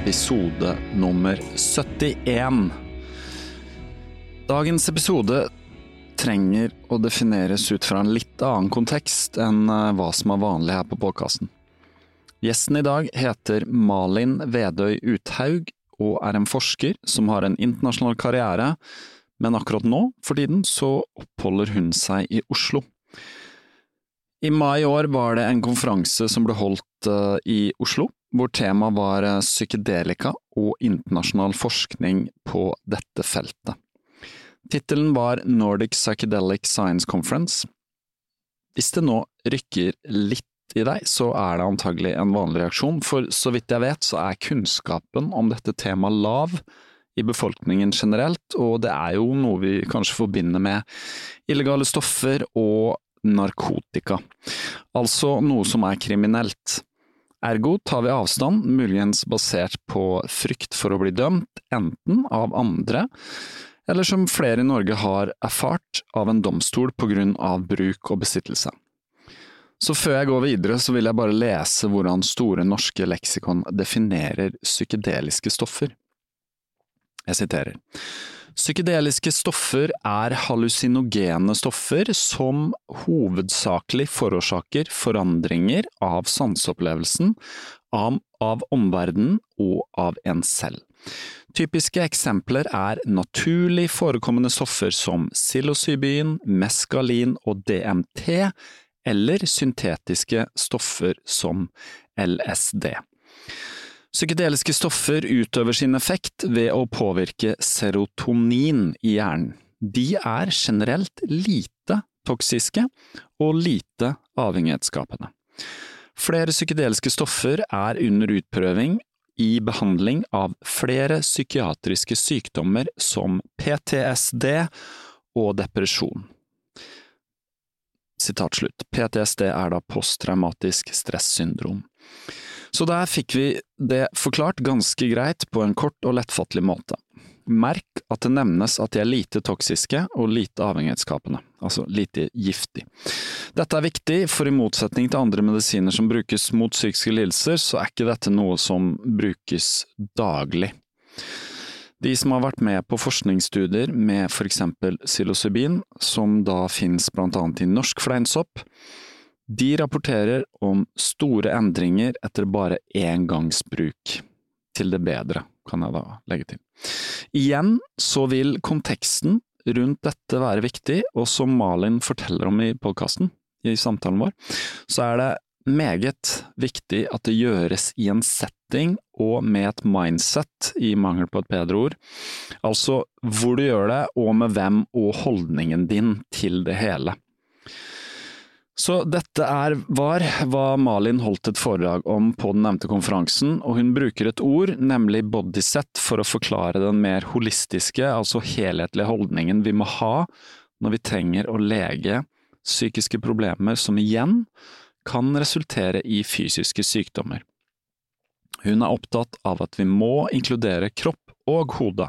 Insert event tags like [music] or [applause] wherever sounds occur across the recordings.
episode nummer 71. Dagens episode trenger å defineres ut fra en litt annen kontekst enn eh, hva som er vanlig her på podkasten. Gjesten i dag heter Malin Vedøy Uthaug og er en forsker som har en internasjonal karriere, men akkurat nå, for tiden, så oppholder hun seg i Oslo. I mai i år var det en konferanse som ble holdt uh, i Oslo, hvor temaet var uh, psykedelika og internasjonal forskning på dette feltet. Tittelen var Nordic Psychedelic Science Conference. Hvis det nå rykker litt i deg, så er det antagelig en vanlig reaksjon, for så vidt jeg vet, så er kunnskapen om dette temaet lav i befolkningen generelt, og det er jo noe vi kanskje forbinder med illegale stoffer og narkotika, altså noe som er kriminelt. Ergo tar vi avstand, muligens basert på frykt for å bli dømt, enten av andre, eller som flere i Norge har erfart, av en domstol på grunn av bruk og besittelse. Så før jeg går videre, så vil jeg bare lese hvordan Store norske leksikon definerer psykedeliske stoffer. Jeg siterer. Psykedeliske stoffer er hallusinogene stoffer som hovedsakelig forårsaker forandringer av sanseopplevelsen, av, av omverdenen og av en selv. Typiske eksempler er naturlig forekommende stoffer som psilocybin, meskalin og DMT, eller syntetiske stoffer som LSD. Psykedeliske stoffer utøver sin effekt ved å påvirke serotonin i hjernen. De er generelt lite toksiske og lite avhengighetsskapende. Flere psykedeliske stoffer er under utprøving i behandling av flere psykiatriske sykdommer som PTSD og depresjon. PTSD er da posttraumatisk stressyndrom. Så der fikk vi det forklart ganske greit på en kort og lettfattelig måte. Merk at det nevnes at de er lite toksiske og lite avhengighetsskapende, altså lite giftig. Dette er viktig, for i motsetning til andre medisiner som brukes mot psykiske lidelser, så er ikke dette noe som brukes daglig. De som har vært med på forskningsstudier med for eksempel psilocybin, som da finnes blant annet i norsk fleinsopp, de rapporterer om store endringer etter bare én gangs bruk. Til det bedre, kan jeg da legge til. Igjen så vil konteksten rundt dette være viktig, og som Malin forteller om i podkasten, i samtalen vår, så er det meget viktig at det gjøres i en setting og med et mindset, i mangel på et bedre ord. Altså hvor du gjør det, og med hvem, og holdningen din til det hele. Så dette er, var hva Malin holdt et foredrag om på den nevnte konferansen, og hun bruker et ord, nemlig bodyset, for å forklare den mer holistiske, altså helhetlige holdningen vi må ha når vi trenger å lege psykiske problemer som igjen kan resultere i fysiske sykdommer. Hun er opptatt av at vi må inkludere kropp og hode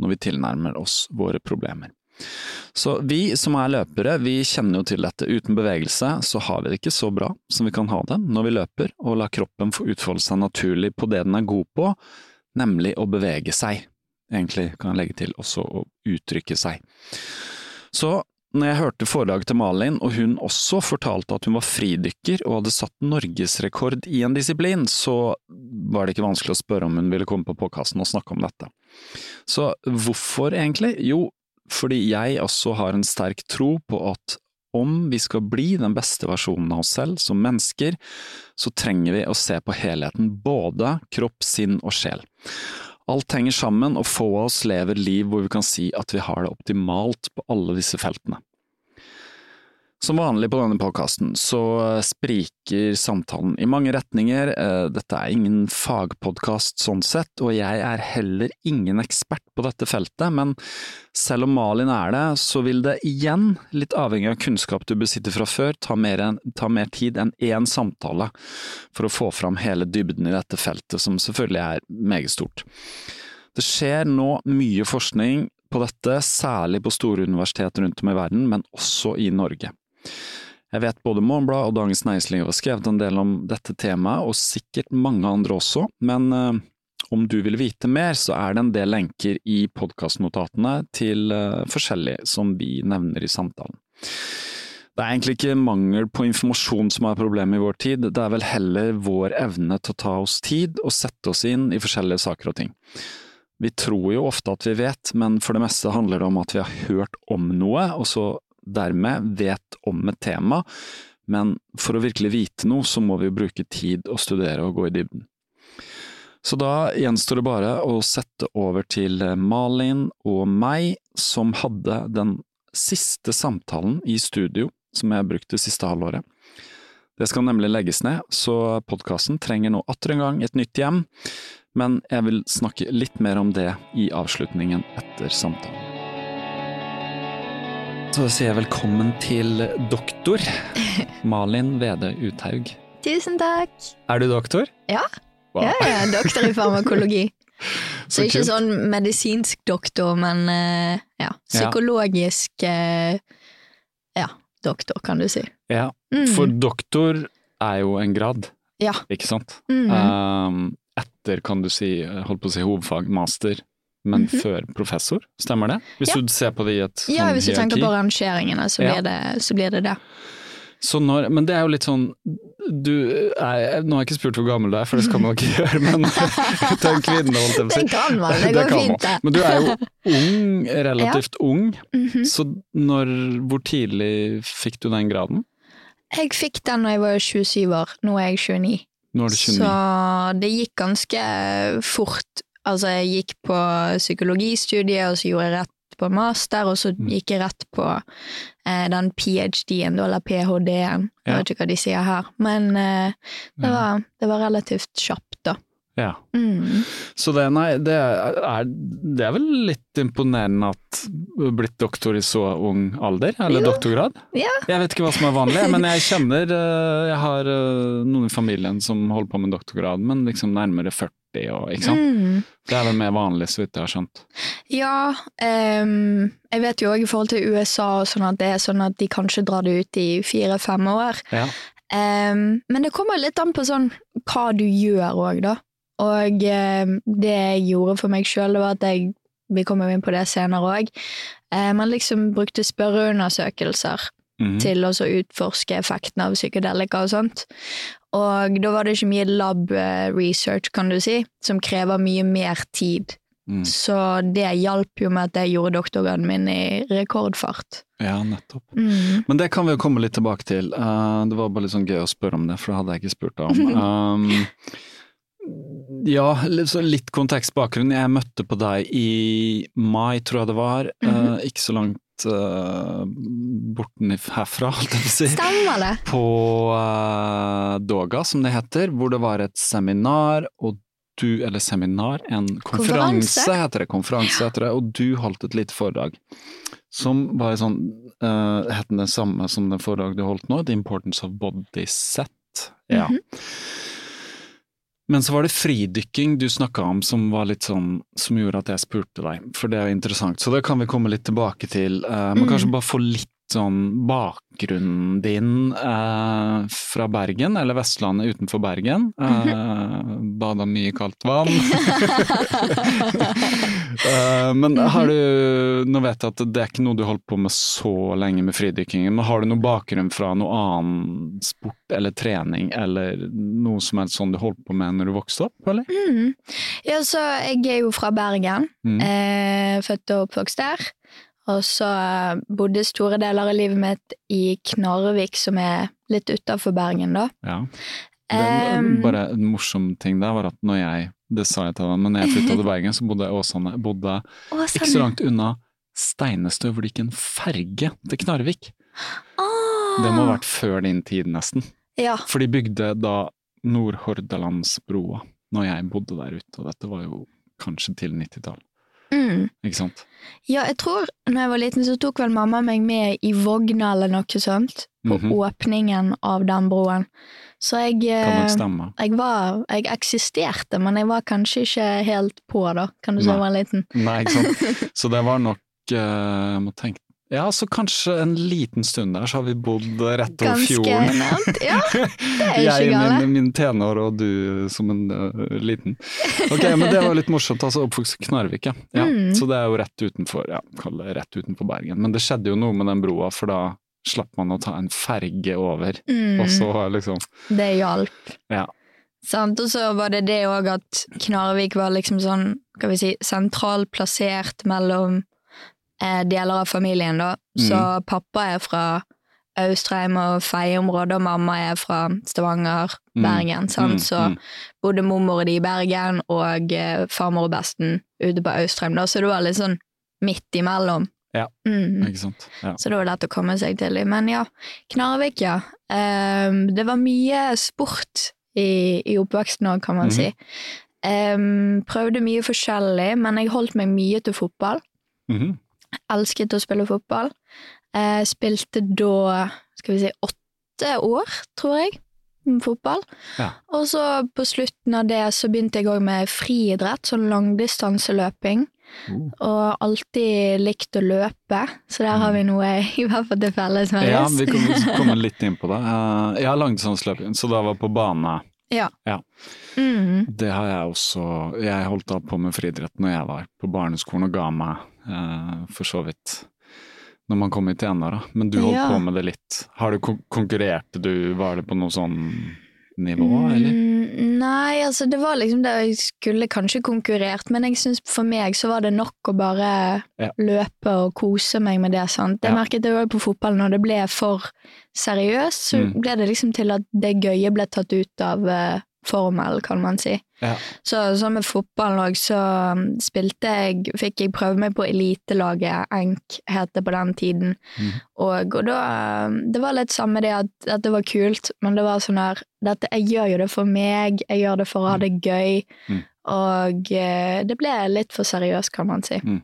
når vi tilnærmer oss våre problemer. Så vi som er løpere, vi kjenner jo til dette. Uten bevegelse så har vi det ikke så bra som vi kan ha det når vi løper, og lar kroppen få utfolde seg naturlig på det den er god på, nemlig å bevege seg. Egentlig kan jeg legge til også å uttrykke seg. Så når jeg hørte foredraget til Malin, og hun også fortalte at hun var fridykker og hadde satt norgesrekord i en disiplin, så var det ikke vanskelig å spørre om hun ville komme på påkassen og snakke om dette. Så hvorfor egentlig? Jo, fordi jeg også har en sterk tro på at om vi skal bli den beste versjonen av oss selv som mennesker, så trenger vi å se på helheten, både kropp, sinn og sjel. Alt henger sammen, og få av oss lever liv hvor vi kan si at vi har det optimalt på alle disse feltene. Som vanlig på denne podkasten så spriker samtalen i mange retninger, eh, dette er ingen fagpodkast sånn sett, og jeg er heller ingen ekspert på dette feltet, men selv om Malin er det, så vil det igjen, litt avhengig av kunnskap du besitter fra før, ta mer, en, ta mer tid enn én samtale for å få fram hele dybden i dette feltet, som selvfølgelig er meget stort. Det skjer nå mye forskning på dette, særlig på store universiteter rundt om i verden, men også i Norge. Jeg vet både Morgenbladet og Dagens Næringsliv har skrevet en del om dette temaet, og sikkert mange andre også, men uh, om du vil vite mer, så er det en del lenker i podkastnotatene til uh, forskjellig som vi nevner i samtalen. Det er egentlig ikke mangel på informasjon som er problemet i vår tid, det er vel heller vår evne til å ta oss tid og sette oss inn i forskjellige saker og ting. Vi tror jo ofte at vi vet, men for det meste handler det om at vi har hørt om noe, og så dermed vet om et tema, men for å virkelig vite noe, så må vi jo bruke tid å studere og gå i dybden. Så da gjenstår det bare å sette over til Malin og meg, som hadde den siste samtalen i studio som jeg har brukt det siste halvåret. Det skal nemlig legges ned, så podkasten trenger nå atter en gang et nytt hjem, men jeg vil snakke litt mer om det i avslutningen etter samtalen. Så sier jeg velkommen til doktor Malin Vede Uthaug. Tusen takk. Er du doktor? Ja. Wow. Ja, ja, doktor i farmakologi. [laughs] Så Så ikke kult. sånn medisinsk doktor, men eh, ja, psykologisk eh, ja, doktor, kan du si. Ja, Mm. for doktor er jo en grad, Ja. ikke sant? Mm. Um, etter, kan du si, holdt på å si hovedfag, master, men Mhm. før professor, stemmer det? Hvis Ja. du ser på det i et ja, sånn hvis du tenker på rangeringene, så Ja. blir, det, så blir det det. Så når, men det er jo litt sånn du nei, Nå har jeg ikke spurt hvor gammel du er, for det skal man ikke gjøre, men [laughs] er en kvinne, holdt jeg på å si. Det kan man, det [laughs] går fint, det. Men du er jo ung, relativt ung, Mhm. så når, hvor tidlig fikk du den graden? Jeg fikk den når jeg var 27 år, nå er jeg 29. Nå er du 29. Så det gikk ganske fort. Altså, jeg gikk på psykologistudiet, og så gjorde jeg rett på master, og så Mm. gikk jeg rett på eh, den ph.d.-en, eller ph.d.-en. Jeg Ja. vet ikke hva de sier her, men eh, det, var, det var relativt kjapt, da. Ja. Mm. Så det, nei, det er, det er vel litt imponerende at blitt doktor i så ung alder, eller Jo. doktorgrad? Ja. Jeg vet ikke hva som er vanlig, men jeg [laughs] kjenner eh, Jeg har eh, noen i familien som holder på med doktorgrad, men liksom nærmere 40 og ikke sant. Mm. Det er vel mer vanlig, så vidt jeg har skjønt. Ja, um, jeg vet jo òg i forhold til USA og sånn at det er sånn at de kanskje drar det ut i fire-fem år. Ja. Um, men det kommer litt an på sånn hva du gjør òg, da. Og um, det jeg gjorde for meg sjøl, var at jeg Vi kommer jo inn på det senere òg. man liksom brukte spørreundersøkelser Mhm. til å utforske effekten av psykedelika og sånt. Og da var det ikke mye lab eh, research, kan du si, som krever mye mer tid. Mm. Så det hjalp jo med at jeg gjorde doktorgraden min i rekordfart. Ja, nettopp. Mm. Men det kan vi jo komme litt tilbake til. Uh, det var bare litt sånn gøy å spørre om det, for det hadde jeg ikke spurt deg om. [laughs] Um, ja, litt, kontekstbakgrunn. Jeg møtte på deg i mai, tror jeg det var. Mhm. Eh, ikke så langt uh, borten herfra, [laughs] holdt jeg på å si. Stemmer det? På uh, Doga, som det heter, hvor det var et seminar, og du, eller seminar, en konferanse, Konferanse. heter det, konferanse heter det, og du holdt et lite foredrag. Som var sånn, uh, het det samme som det foredraget du holdt nå, The Importance of Body Set. Ja. Mhm. Men så var det fridykking du snakka om som var litt sånn som gjorde at jeg spurte deg, for det er jo interessant. Så det kan vi komme litt tilbake til. Uh, men kanskje bare få litt sånn bakgrunnen din eh, fra Bergen, eller Vestlandet utenfor Bergen. Eh, Bada mye i kaldt vann. [laughs] eh, men har du Nå vet jeg at det er ikke noe du holdt på med så lenge med fridykkingen, men har du noe bakgrunn fra noe annen sport eller trening, eller noe som helst sånn du holdt på med når du vokste opp, eller? Mm. Ja, så jeg er jo fra Bergen. Mm. Eh, født og oppvokst der. Og så eh, bodde store deler av livet mitt i Knarvik, som er litt utafor Bergen, da. Ja. Den, bare en morsom ting der var at når jeg det sa jeg til deg, men når jeg flytta til [laughs] Bergen, så bodde jeg i Åsane. Bodde Åsane. ikke så langt unna Steinestø, hvor det gikk en ferge til Knarvik. Ah. Det må ha vært før din tid, nesten. Ja. For de bygde da Nordhordalandsbroa når jeg bodde der ute, og dette var jo kanskje til 90-tall, Mm. ikke sant? ja, jeg tror når jeg var liten, så tok vel mamma meg med i vogna eller noe sånt. På Mhm. åpningen av den broen. Så jeg Kan eh. Jeg var Jeg eksisterte, men jeg var kanskje ikke helt på, da, kan du si jeg var liten. Nei, ikke sant. [laughs] Så det var nok eh, Jeg må tenke Ja, så kanskje en liten stund der så har vi bodd rett over Ganske fjorden. nært. Ja, [laughs] er ikke jeg i min, min tenår og du som en uh, liten. Ok, men det var litt morsomt. altså Oppvokst i Knarvik, ja. ja. Mm. Så det er jo rett utenfor ja, kall det rett utenfor Bergen. Men det skjedde jo noe med den broa, for da slapp man å ta en ferge over. Mm. Og så liksom Det hjalp. Ja. Sant, og så var det det òg at Knarvik var liksom sånn, skal vi si, sentralt plassert mellom deler av familien, da. Så Mm. pappa er fra Austrheim og Feie-området, og mamma er fra Stavanger, Mm. Bergen. Mm, Så mm. bodde mormor di i Bergen, og eh, farmor og besten ute på Austrheim, da, så det var litt sånn midt imellom. Ja. Mm. Ikke sant. Ja. Så det var lett å komme seg til. Men ja, Knarvik, ja. Um, det var mye sport i, i oppveksten òg, kan man mm. si. Um, prøvde mye forskjellig, men jeg holdt meg mye til fotball. Mhm. Elsket å spille fotball. Eh, spilte da, skal vi si, åtte år, tror jeg, med fotball. Ja. Og så på slutten av det så begynte jeg òg med friidrett, sånn langdistanseløping. Oh. Og alltid likt å løpe, så der har vi noe i [laughs] hvert fall til felles. Mm. Ja, vi kommer komme [laughs] litt inn på det. Uh, jeg har langdistanseløping, så da var på bane. Ja. Ja. Mm. Det har jeg også. Jeg holdt da på med friidrett når jeg var på barneskolen og ga meg, eh, for så vidt, når man kom i tenåra. Men du holdt Ja. på med det litt. Har du konkurrert? konkurrerte du, var det på noe sånn nivå, eller? Mm, nei, altså det var liksom det jeg skulle kanskje konkurrert, men jeg syns for meg så var det nok å bare Ja. løpe og kose meg med det. sant? Jeg Ja. merket det òg på fotball, når det ble for seriøst, så Mm. ble det liksom til at det gøye ble tatt ut av eh, formel, kan man si. Ja. Så så med fotballen òg, så um, spilte jeg Fikk jeg prøve meg på elitelaget, ENK het det på den tiden. Mm. Og, og da um, Det var litt samme det at, det var kult, men det var sånn her dette, Jeg gjør jo det for meg, jeg gjør det for å ha det gøy. Mm. Og eh, det ble litt for seriøst, kan man si. Mm.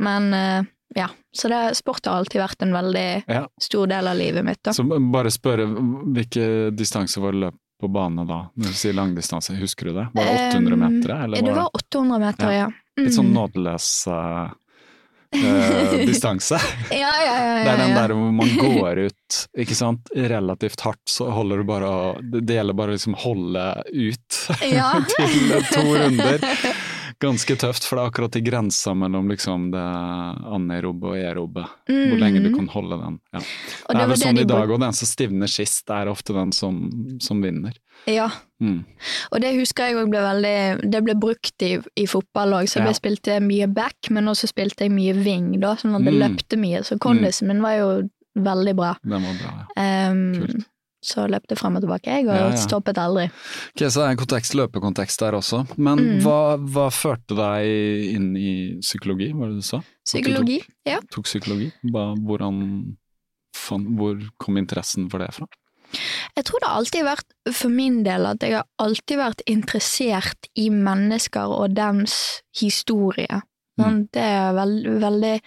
Men eh, ja. Så det, sport har alltid vært en veldig Ja. stor del av livet mitt. da. Så bare spørre, hvilke distanser var det løp på bane da? Når du sier langdistanse, husker du det? Var det 800 meter, eller Ja, det var var 800 meter, ja. det litt sånn Mm. nådeløs uh, uh, [laughs] distanse? Ja, ja, ja, ja, Det er den der hvor man [laughs] går ut, ikke sant, relativt hardt, så holder du bare å det gjelder bare å liksom holde ut [laughs] til to runder. Ganske tøft, for det er akkurat i grensa mellom liksom det anerobe og aerobe. Hvor lenge du kan holde den. Ja. Mm. Det det er vel sånn i dag, og den som stivner sist, er ofte den som, som vinner. Ja, Mm. og det husker jeg òg ble veldig Det ble brukt i, i fotball òg, så Ja. jeg spilte mye back, men også spilte jeg mye wing, da, sånn at det Mm. løpte mye. Så kondisen min var jo veldig bra. Den var bra, ja. Um, Kult. Så løpte frem og tilbake, jeg, og Ja, ja. stoppet aldri. Ok, Så det er en kontekst, løpekontekst der også. Men Mm. hva, hva førte deg inn i psykologi, var det du sa? Psykologi, ja. Tok psykologi? Hva, hvordan, hvor kom interessen for det fra? Jeg tror det har alltid vært, for min del, at jeg har alltid vært interessert i mennesker og dems historie. Sånn, Det har veld, veldig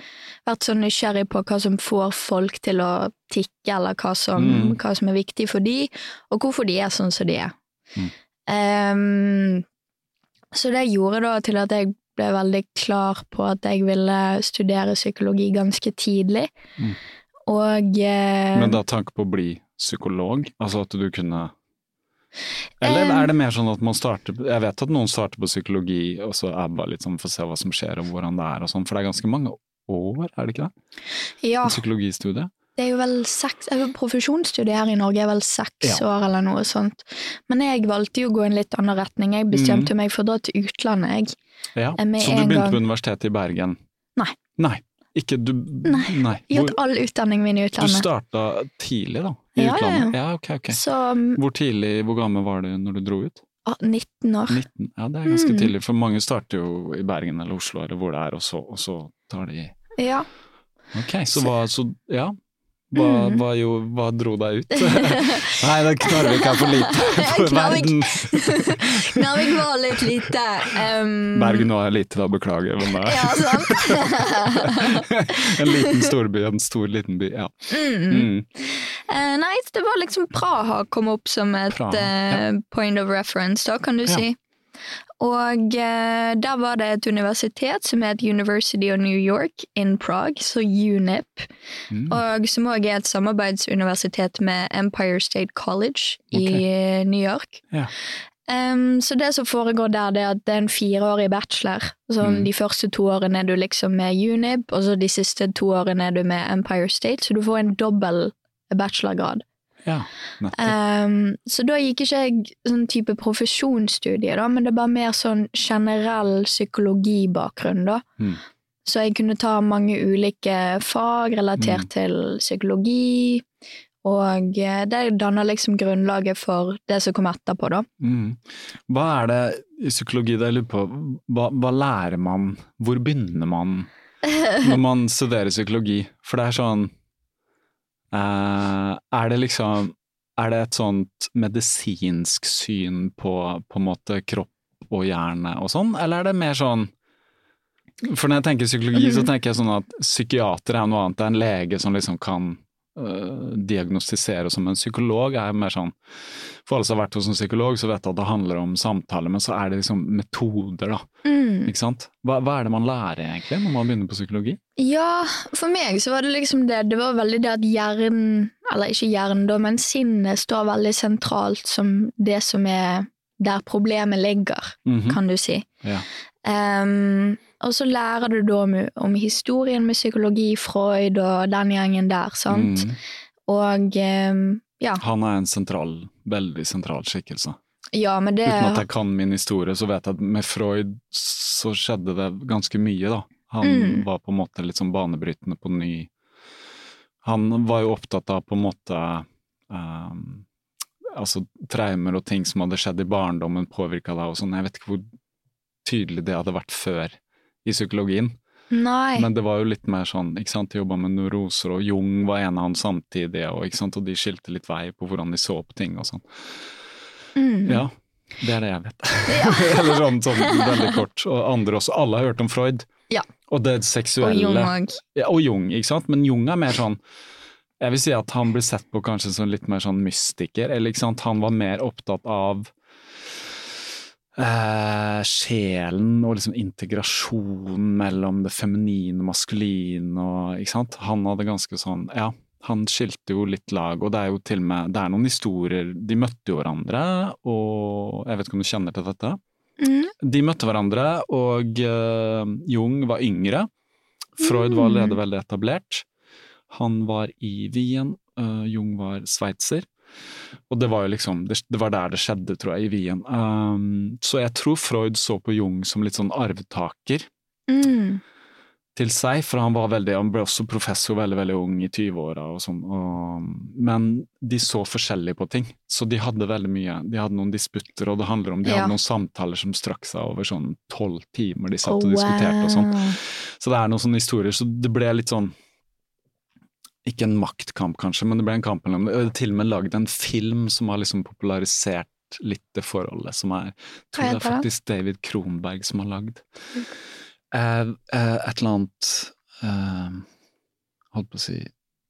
vært så nysgjerrig på hva som får folk til å tikke, eller hva som, Mm. hva som er viktig for de, og hvorfor de er sånn som de er. Mm. Um, så det gjorde da til at jeg ble veldig klar på at jeg ville studere psykologi ganske tidlig. Mm. Og uh, Men da tanke på å bli psykolog? Altså at du kunne Eller er det mer sånn at man starter Jeg vet at noen starter på psykologi, og så er det bare litt sånn for å se hva som skjer og hvordan det er og sånn, for det er ganske mange år, er det ikke det? ja, Psykologistudie? det er jo vel seks eh, Profesjonsstudiet her i Norge er vel seks Ja. år eller noe sånt. Men jeg valgte jo å gå i en litt annen retning. Jeg bestemte Mm. meg for å dra til utlandet, jeg. Ja. Eh, med Så du begynte gang. på universitetet i Bergen? Nei. Nei. Ikke du Nei. Jeg Hvor, gjort all utdanningen min i utlandet. du starta tidlig, da? I Ja, ja, utlandet? ja. Ja, ok, ok. Så mm, Hvor tidlig, hvor gammel var du når du dro ut? ah, 19 år. 19? Ja, det er ganske Mm. tidlig, for mange starter jo i Bergen eller Oslo eller hvor det er, og så, og så tar de Ja. Ok, så hva, så, ja. Hva, Mm. hva, jo, hva dro deg ut? [laughs] Nei, det Knarvik er for lite [laughs] for verden. [laughs] Knarvik var litt lite. Um, Bergen var lite, da, beklager. Men Ja, sant? en liten storby, en stor liten by, ja. mm. Eh, nei, det var liksom Praha kom opp som et Praha, eh, point of reference, da, kan du Ja. si. Og uh, der var det et universitet som het University of New York in Prague, så UNIP, Mm. og som òg er et samarbeidsuniversitet med Empire State College i eh, New York. Ja. Um, så det som foregår der, det er at det er en fireårig bachelor. Sånn, Mm. De første to årene er du liksom med UNIB, og så de siste to årene er du med Empire State, så du får en dobbel bachelorgrad. ja, um, så da gikk ikke jeg sånn type profesjonsstudie, da, men det er bare mer sånn generell psykologibakgrunn, da. Mm. Så jeg kunne ta mange ulike fag relatert Mm. til psykologi, og eh, det danner liksom grunnlaget for det som kom etterpå, da. Mm. Hva er det i psykologi da jeg lurer på, hva, hva lærer man, hvor begynner man [laughs] når man studerer psykologi? For det er sånn Er det liksom Er det et sånt medisinsk syn på på en måte kropp og hjerne og sånn, eller er det mer sånn For når jeg tenker psykologi, så tenker jeg sånn at psykiater er noe annet, det er en lege som liksom kan øh, diagnostisere som en psykolog. psykolog er mer sånn For alle som har vært hos en psykolog, så vet jeg at det handler om samtale, men så er det liksom metoder, da. Mm. Ikke sant? Hva, hva er det man lærer egentlig når man begynner på psykologi? Ja, for meg så var det liksom det. Det var veldig det at hjernen, eller ikke hjernen da, men sinnet står veldig sentralt som det som er der problemet ligger, Mhm. kan du si. Ja. Em, og så lærer du da om, om historien med psykologi, Freud og den gjengen der, sant? Mm. Og em, ja, Han er en sentral, veldig sentral skikkelse. ja, men det Uten at jeg kan min historie, så vet jeg at med Freud så skjedde det ganske mye, da. Han Mm. var på en måte litt sånn banebrytende på ny Han var jo opptatt av på en måte um, Altså traumer og ting som hadde skjedd i barndommen, påvirka deg og sånn. Jeg vet ikke hvor tydelig det hadde vært før i psykologien. Nei. Men det var jo litt mer sånn, ikke sant, de jobba med neuroser, og Jung var en av dem samtidig, og, ikke sant? og de skilte litt vei på hvordan de så på ting og sånn. Mm. Ja, det er det jeg vet. [laughs] [laughs] Eller sånn, sånn veldig kort. Og andre også. Alle har hørt om Freud. Ja. Og det Og seksuelle. Jung òg. Ja, og Jung, ikke sant. Men Jung er mer sånn Jeg vil si at han blir sett på kanskje som litt mer sånn mystiker, eller ikke sant. Han var mer opptatt av eh, sjelen og liksom integrasjonen mellom det feminine og maskuline og Ikke sant. Han hadde ganske sånn Ja. Han skilte jo litt lag, og det er jo til og med Det er noen historier De møtte jo hverandre, og Jeg vet ikke om du kjenner til dette? Mm. De møtte hverandre, og eh, Jung var yngre. Freud var allerede veldig etablert. Han var i Wien, uh, Jung var sveitser. Og det var jo liksom, det, det var der det skjedde, tror jeg, i Wien. Um, så jeg tror Freud så på Jung som litt sånn arvtaker Mm. til seg, for han var veldig, han ble også professor veldig, veldig ung i 20-åra og sånn. Og, men de så forskjellig på ting, så de hadde veldig mye, de hadde noen disputter, og det handler om, de Ja. hadde noen samtaler som strakk seg over sånn tolv timer, de satt Oh, og diskuterte og sånn. Så det er noen sånne historier, så det ble litt sånn Ikke en maktkamp, kanskje, men det ble en kamp mellom er til og med lagd en film som har liksom popularisert litt det forholdet, som er Jeg tror det er faktisk David Kronberg som har lagd. Uh, uh, et eller annet uh, Holdt på å si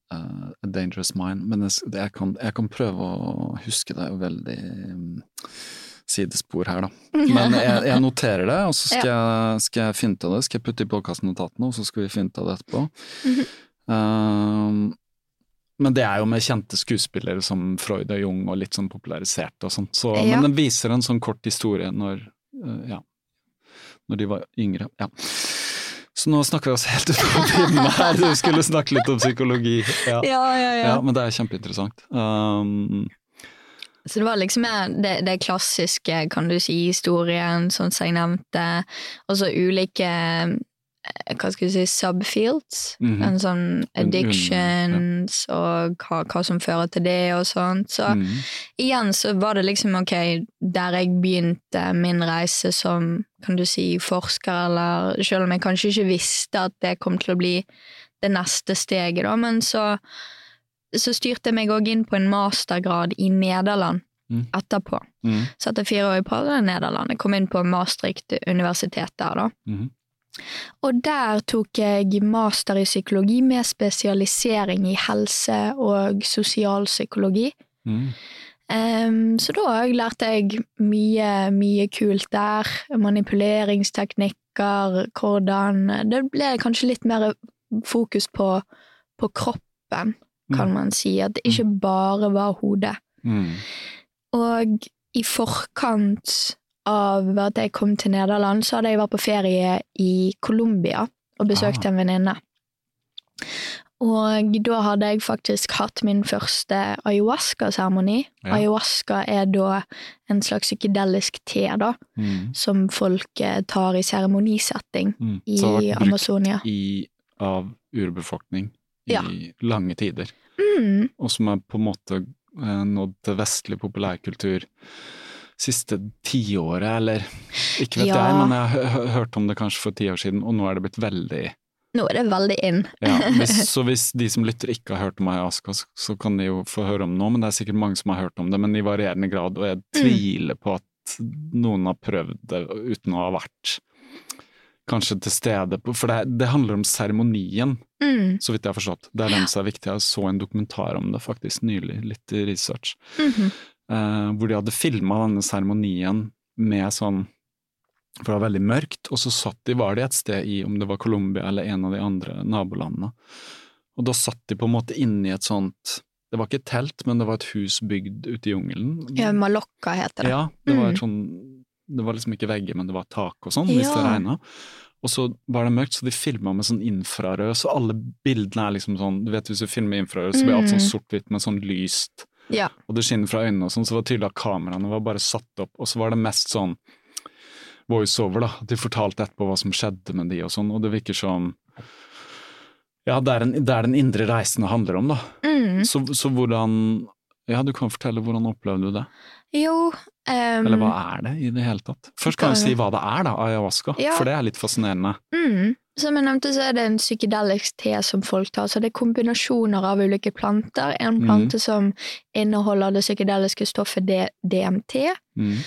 A Dangerous Mind, men jeg, jeg, kan, jeg kan prøve å huske det. er jo veldig um, sidespor her, da. [laughs] Men jeg, jeg noterer det, og så skal, jeg, skal jeg av det. Skal jeg putte i podkastnotatene, og så skal vi fynte det av det etterpå. Um, men det er jo med kjente skuespillere som Freud og Jung, og litt sånn popularisert og sånn. Så, Ja. Men den viser en sånn kort historie når, uh, ja, når de var yngre. Ja. Så nå snakker vi oss helt ut på pinnen her, du skulle snakke litt om psykologi. Ja. Ja, ja, ja. Men det er kjempeinteressant. Um, Så det var liksom det, det klassiske, kan du si, historien, sånn som jeg nevnte. Og så ulike hva skal du si, subfields. Mhm. En sånn addictions og hva, hva som fører til det og sånt. Så mm, igjen så var det liksom ok, der jeg begynte min reise som, kan du si, forsker, eller selv om jeg kanskje ikke visste at det kom til å bli det neste steget, da, men så, så styrte jeg meg òg inn på en mastergrad i Nederland Mm. etterpå. mm, Satt jeg fire år i Nederland. Jeg kom inn på Maastricht universitet der, da. Mm, Og der tok jeg master i psykologi med spesialisering i helse- og sosialpsykologi. mm. Um, så da lærte jeg mye, mye kult der. Manipuleringsteknikker, hvordan Det ble kanskje litt mer fokus på, på kroppen, kan Mm. man si. At det ikke bare var hodet. Mm. Og i forkant av at jeg kom til Nederland, så hadde jeg vært på ferie i Colombia og besøkt Ah. en venninne. Og da hadde jeg faktisk hatt min første ayahuasca-seremoni. Ja. Ayahuasca er da en slags psykedelisk te, da, Mm. som folk eh, tar i seremonisetting Mm. i Så det har vært brukt Amazonia. i, av urbefolkning i Ja. lange tider, Mm, og som er på en måte eh, nådd til vestlig populærkultur siste tiåret, eller ikke vet Ja. jeg, men jeg har hø- hø- hørt om det kanskje for ti år siden, og nå er det blitt veldig nå er det veldig in. ja, hvis, [laughs] Så hvis de som lytter ikke har hørt om ayahuasca, så, så kan de jo få høre om det nå, men det er sikkert mange som har hørt om det, men i varierende grad, og jeg tviler på at noen har prøvd det uten å ha vært kanskje til stede på For det, det handler om seremonien, Mm, så vidt jeg har forstått. Det er den som er viktig. Jeg så en dokumentar om det faktisk nylig, litt i research, mhm. Eh, hvor de hadde filma denne seremonien med sånn For det var veldig mørkt, og så satt de, var de et sted i, om det var Colombia eller en av de andre nabolandene, og da satt de på en måte inne i et sånt Det var ikke et telt, men det var et hus bygd ute i jungelen. Ja, Malokka heter det. Ja, det var Mm. et sånn Det var liksom ikke vegger, men det var tak og sånn, hvis det Ja. regna. Og så var det mørkt, så de filma med sånn infrarød, så alle bildene er liksom sånn Du vet hvis du filmer infrarød, så blir alt sånn Mm. sort-hvitt med sånn lyst, Ja. og det skinner fra øynene og sånn, så var det tydelig at kameraene var bare satt opp, og så var det mest sånn voiceover, da. De fortalte etterpå hva som skjedde med de og sånn, og det virker som Ja, det er, en, det er den indre reisen det handler om, da. Mm. Så, så hvordan Ja, du kan fortelle hvordan opplevde du det? Jo um, Eller hva er det i det hele tatt? Først kan vi si hva det er, da, ayahuasca, Ja. for det er litt fascinerende. mm, Som jeg nevnte, så er det en psykedelisk te som folk tar. Så det er kombinasjoner av ulike planter. En plante plante som inneholder det psykedeliske stoffet DMT, Mm.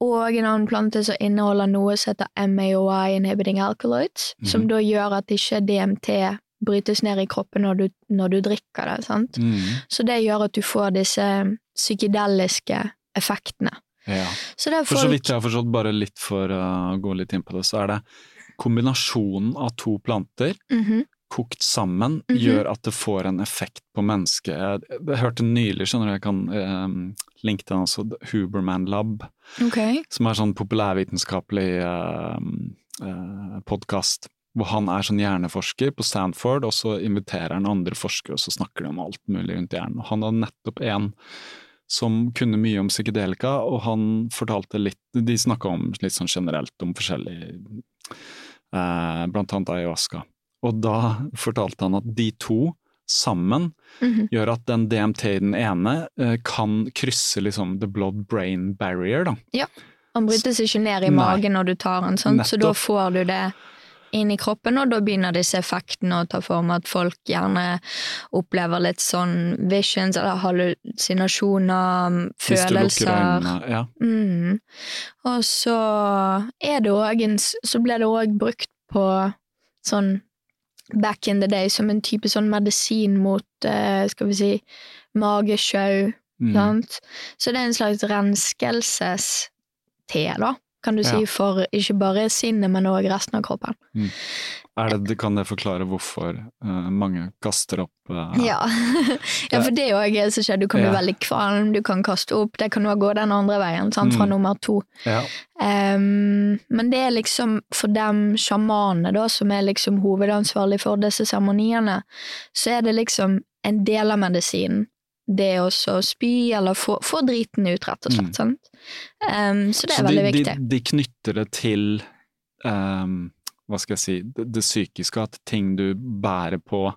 og en annen plante som inneholder noe som heter MAOI inhibiting alkaloids, som Mhm. da gjør at ikke DMT brytes ned i kroppen når du, når du drikker det. sant? Mm. Så det gjør at du får disse psykedeliske effektene. Ja. Så er For så vidt jeg har forstått, bare litt for å gå litt inn på det, så er det kombinasjonen av to planter Mhm, kokt sammen Mhm. gjør at det får en effekt på mennesket. Jeg, jeg hørte nylig, skjønner du, jeg kan um, linke til den også, Huberman Lab, okay. som er sånn populærvitenskapelig uh, podkast. Hvor han er sånn hjerneforsker på Stanford, og så inviterer han andre forskere, og så snakker de om alt mulig rundt hjernen. Og han hadde nettopp en som kunne mye om psykedelika, og han fortalte litt De snakka om litt sånn generelt om forskjellig eh, Blant annet ayahuasca. Og da fortalte han at de to sammen Mhm. gjør at den DMT i den ene eh, kan krysse liksom the blood-brain barrier, da. Han brytes ikke ned i Nei. magen når du tar den, sant? så da får du det inn i kroppen, og da begynner disse effektene å ta form. At folk gjerne opplever litt sånn visions eller hallusinasjoner, følelser. øynene. Ja. Mm. Og så en Så ble det òg brukt på sånn back in the day som en type sånn medisin mot, eh, skal vi si, magesjau. Mm. Så det er en slags renskelsesting te, da, kan du si, Ja. for ikke bare sinnet, men òg resten av kroppen. Er det, kan det forklare hvorfor uh, mange kaster opp uh, Ja. [laughs] ja, for det er òg som skjer. Du kan bli Ja. veldig kvalm, du kan kaste opp. Det kan òg gå den andre veien, sant, fra Mm. nummer to. ja. Ehm, men det er liksom for dem sjamanene, da, som er liksom hovedansvarlig for disse seremoniene, så er det liksom en del av medisinen. Det å spy eller få, få driten ut, rett og slett. Mm. Sant? Ehm, så det er så veldig de, viktig. de knytter det til um, hva skal jeg si, det, det psykiske, at ting du bærer på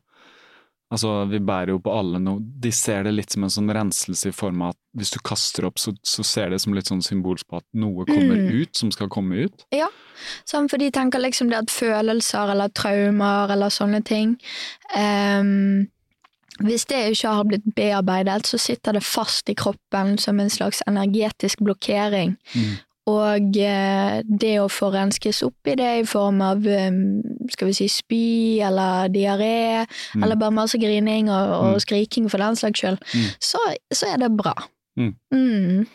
Altså, vi bærer jo på alle noe De ser det litt som en sånn renselse i form av at hvis du kaster opp, så, så ser det som litt sånn symbolsk på at noe kommer Mm. ut som skal komme ut. Sånn, for de tenker liksom det at følelser eller traumer eller sånne ting ehm, Hvis det ikke har blitt bearbeidet, så sitter det fast i kroppen som en slags energetisk blokkering. Mm. Og eh, det å få renskes opp i det i form av eh, skal vi si spy eller diaré, Mm. eller bare masse grining og, og Mm. skriking for den slags skyld, Mm. så, så er det bra. Mm.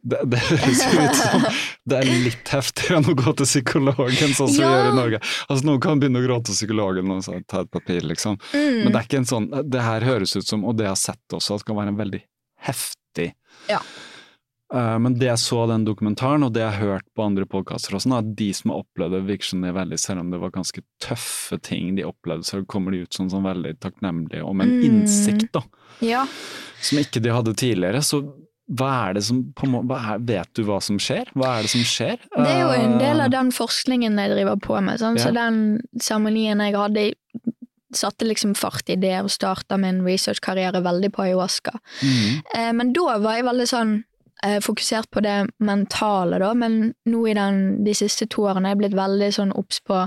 Det, det høres ut som det er litt heftigere enn å gå til psykologen, sånn som vi gjør i Norge. Altså Noen kan begynne å gråte hos psykologen og så ta et papir, liksom. Mm. Men det er ikke en sånn Det her høres ut som, og det jeg har sett også, at det kan være en veldig heftig Ja. Eh, men det jeg så den dokumentaren, og det jeg har hørt på andre podkaster også, er at de som har opplevd det, virker som er veldig Selv om det var ganske tøffe ting de opplevde, så kommer de ut som sånn veldig takknemlige og med en Mm. innsikt, da, Ja. som ikke de hadde tidligere. Så hva er det som er, Vet du hva som skjer? Hva er det som skjer? Det er jo en del Eh, av den forskningen jeg driver på med. Sånn. Så den seremonien jeg hadde, satte liksom fart i det og starta min researchkarriere veldig på ayahuasca. Mm. Eh, men da var jeg veldig sånn eh, fokusert på det mentale, da. Men nå i den, de siste to årene er jeg blitt veldig sånn obs på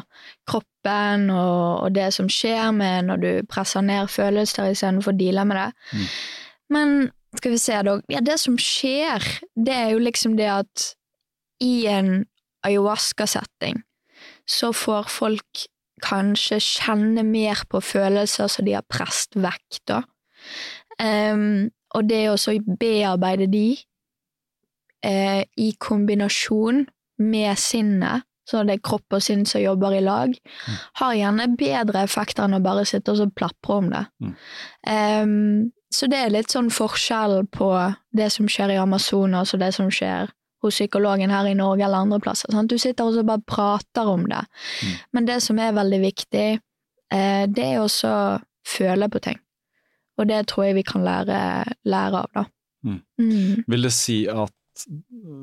kroppen og, og det som skjer med når du presser ned følelser istedenfor å deale med det. Mm. Men skal vi se, da. Ja, det som skjer, det er jo liksom det at i en ayahuasca-setting så får folk kanskje kjenne mer på følelser som de har presset vekk, da. Um, og det å bearbeide de eh, i kombinasjon med sinnet, så det er kropp og sinn som jobber i lag, har gjerne bedre effekter enn å bare sitte og så plapre om det. Mm. Em, så det er litt sånn forskjell på det som skjer i Amazonas og det som skjer hos psykologen her i Norge eller andre plasser. Sant? Du sitter og så bare prater om det. Mm. Men det som er veldig viktig, eh, det er også føle på ting. Og det tror jeg vi kan lære, lære av, da. Mm. Mm. Vil det si at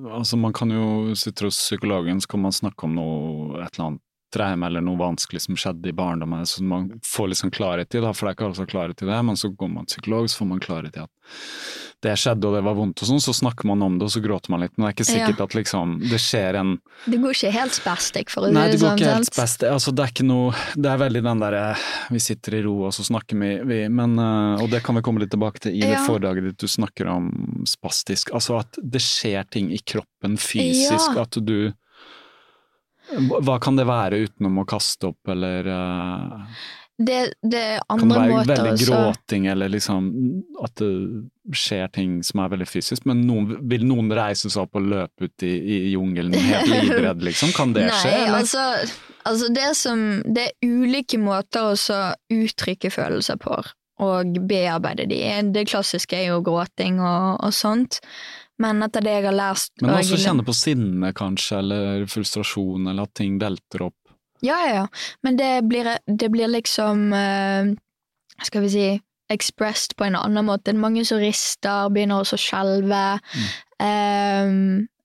Altså, man kan jo sitte hos psykologen, så kan man snakke om noe, et eller annet traume eller noe vanskelig som skjedde i barndommen, så man får litt sånn klarhet i det, for det er ikke alle som har klarhet i det, men så går man til psykolog, så får man klarhet i at det skjedde og det var vondt og sånn, så snakker man om det og så gråter man litt, men det er ikke sikkert Ja. at liksom det skjer en Det går ikke helt spastic, for å si Nei, det det går sånn. ikke helt spastic. Altså, det er ikke noe Det er veldig den derre Vi sitter i ro, og så snakker vi, vi men, eh, Og det kan vi komme litt tilbake til i det foredraget ditt. Du snakker om spastisk. Altså at det skjer ting i kroppen fysisk. Ja. At du Hva kan det være utenom å kaste opp, eller uh, Det, det Kan det være veldig også. gråting, eller liksom at det skjer ting som er veldig fysisk? Men noen, vil noen reise seg opp og løpe ut i, i jungelen helt [laughs] livredd, liksom? Kan det skje? Nei, eller? altså, altså det som Det er ulike måter å uttrykke følelser på, og bearbeide de. Det klassiske er jo gråting og, og sånt, men etter det jeg har lest Men og- også kjenne på sinne, kanskje, eller frustrasjon, eller at ting velter opp. Ja, ja, ja. Men det blir, det blir liksom uh, Skal vi si expressed på en annen måte. Mange som rister, begynner også å skjelve. Eh,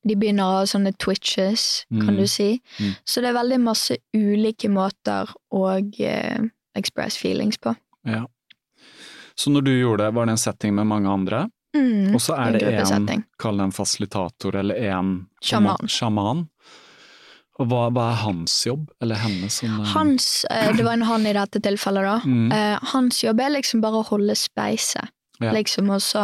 de begynner å ha sånne twitches, kan Mm. du si. Mm. Så det er veldig masse ulike måter å uh, express feelings på. Ja. Så når du gjorde det, var det en setting med mange andre? Mm, Og så er det en, kall det en fasilitator, eller en Sjaman. sjaman. Og hva, hva er hans jobb, eller hennes? Som, eh, Hans, eh, det var en han i dette tilfellet, da. Mm. Eh, hans jobb er liksom bare å holde speiset. Ja. Liksom også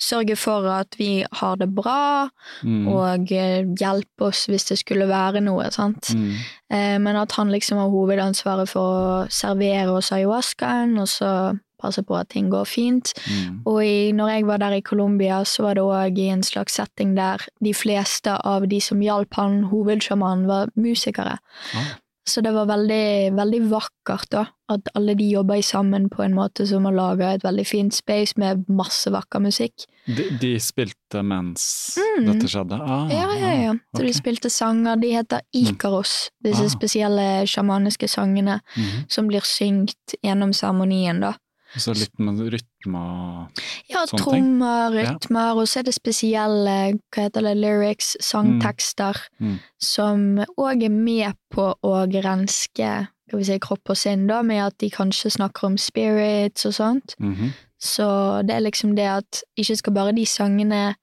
sørge for at vi har det bra, mm, og hjelpe oss hvis det skulle være noe. sant? mm, men at han liksom har hovedansvaret for å servere oss ayahuascaen, og så passe på at ting går fint. Mm. Og i, når jeg var der i Colombia, så var det òg i en slags setting der de fleste av de som hjalp han, hovedsjamanen, var musikere. Ah. Så det var veldig, veldig vakkert, da. At alle de jobba sammen på en måte som å lage et veldig fint space med masse vakker musikk. De, de spilte mens Mm. dette skjedde? Ah, Ja, ja, ja. Så de spilte sanger. De heter Ikaros, disse Ah. spesielle sjamaniske sangene Mhm. som blir syngt gjennom seremonien, da. Så litt med rytme og Ja, Sånne ting. trommer, Ja. rytmer, og så er det spesielle hva heter det, lyrics, sangtekster, Mm. som òg er med på å grenske skal vi si, kropp og sinn, da, med at de kanskje snakker om spirits og sånt. Mhm. Så det er liksom det at ikke skal bare de sangene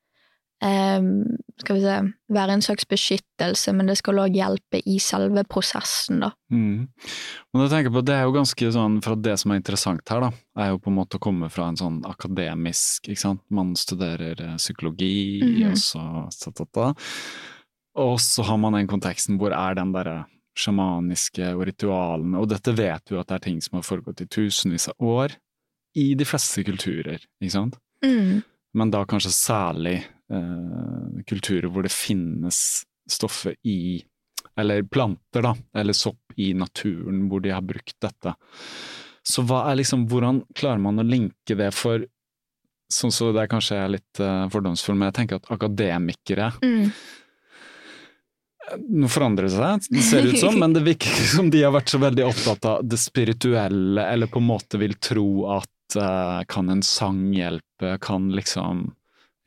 skal vi se, være en slags beskyttelse, men det skal òg hjelpe i selve prosessen, da. Mm. Men jeg tenker på, det er jo ganske sånn, for det som er interessant her, da, er jo på en måte å komme fra en sånn akademisk, ikke sant, man studerer eh, psykologi, Mhm. og så ta, ta, ta. Og så har man den konteksten hvor er den derre sjamaniske og ritualene, og dette vet vi at det er ting som har foregått i tusenvis av år, i de fleste kulturer, ikke sant? Mm. men da kanskje særlig eh, kulturer hvor det finnes stoffer i Eller planter, da, eller sopp i naturen hvor de har brukt dette. Så hva er liksom Hvordan klarer man å linke det for Sånn så det er kanskje jeg er litt uh, fordomsfull, men jeg tenker at akademikere Mm. Nå forandrer det seg, det ser ut som, [laughs] men det virker som de har vært så veldig opptatt av det spirituelle, eller på en måte vil tro at uh, kan en sang hjelpe, kan liksom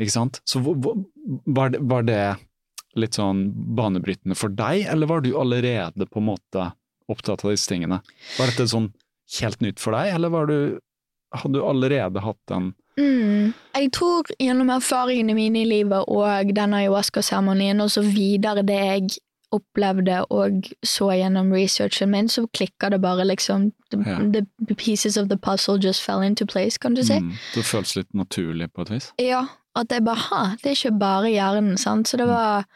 Ikke sant? Så var det, var det litt sånn banebrytende for deg, eller var du allerede på en måte opptatt av disse tingene? Var dette sånn helt nytt for deg, eller var du, hadde du allerede hatt den Mm. Jeg tror gjennom erfaringene mine i livet og denne ayahuasca-seremonien og så videre det jeg opplevde og så gjennom researchen min, så klikka det bare liksom the, Ja. the pieces of the puzzle just fell into place, kan du si. mm, Det føles litt naturlig på et vis? Ja, at jeg bare ha, det er ikke bare hjernen, sant. Så det var,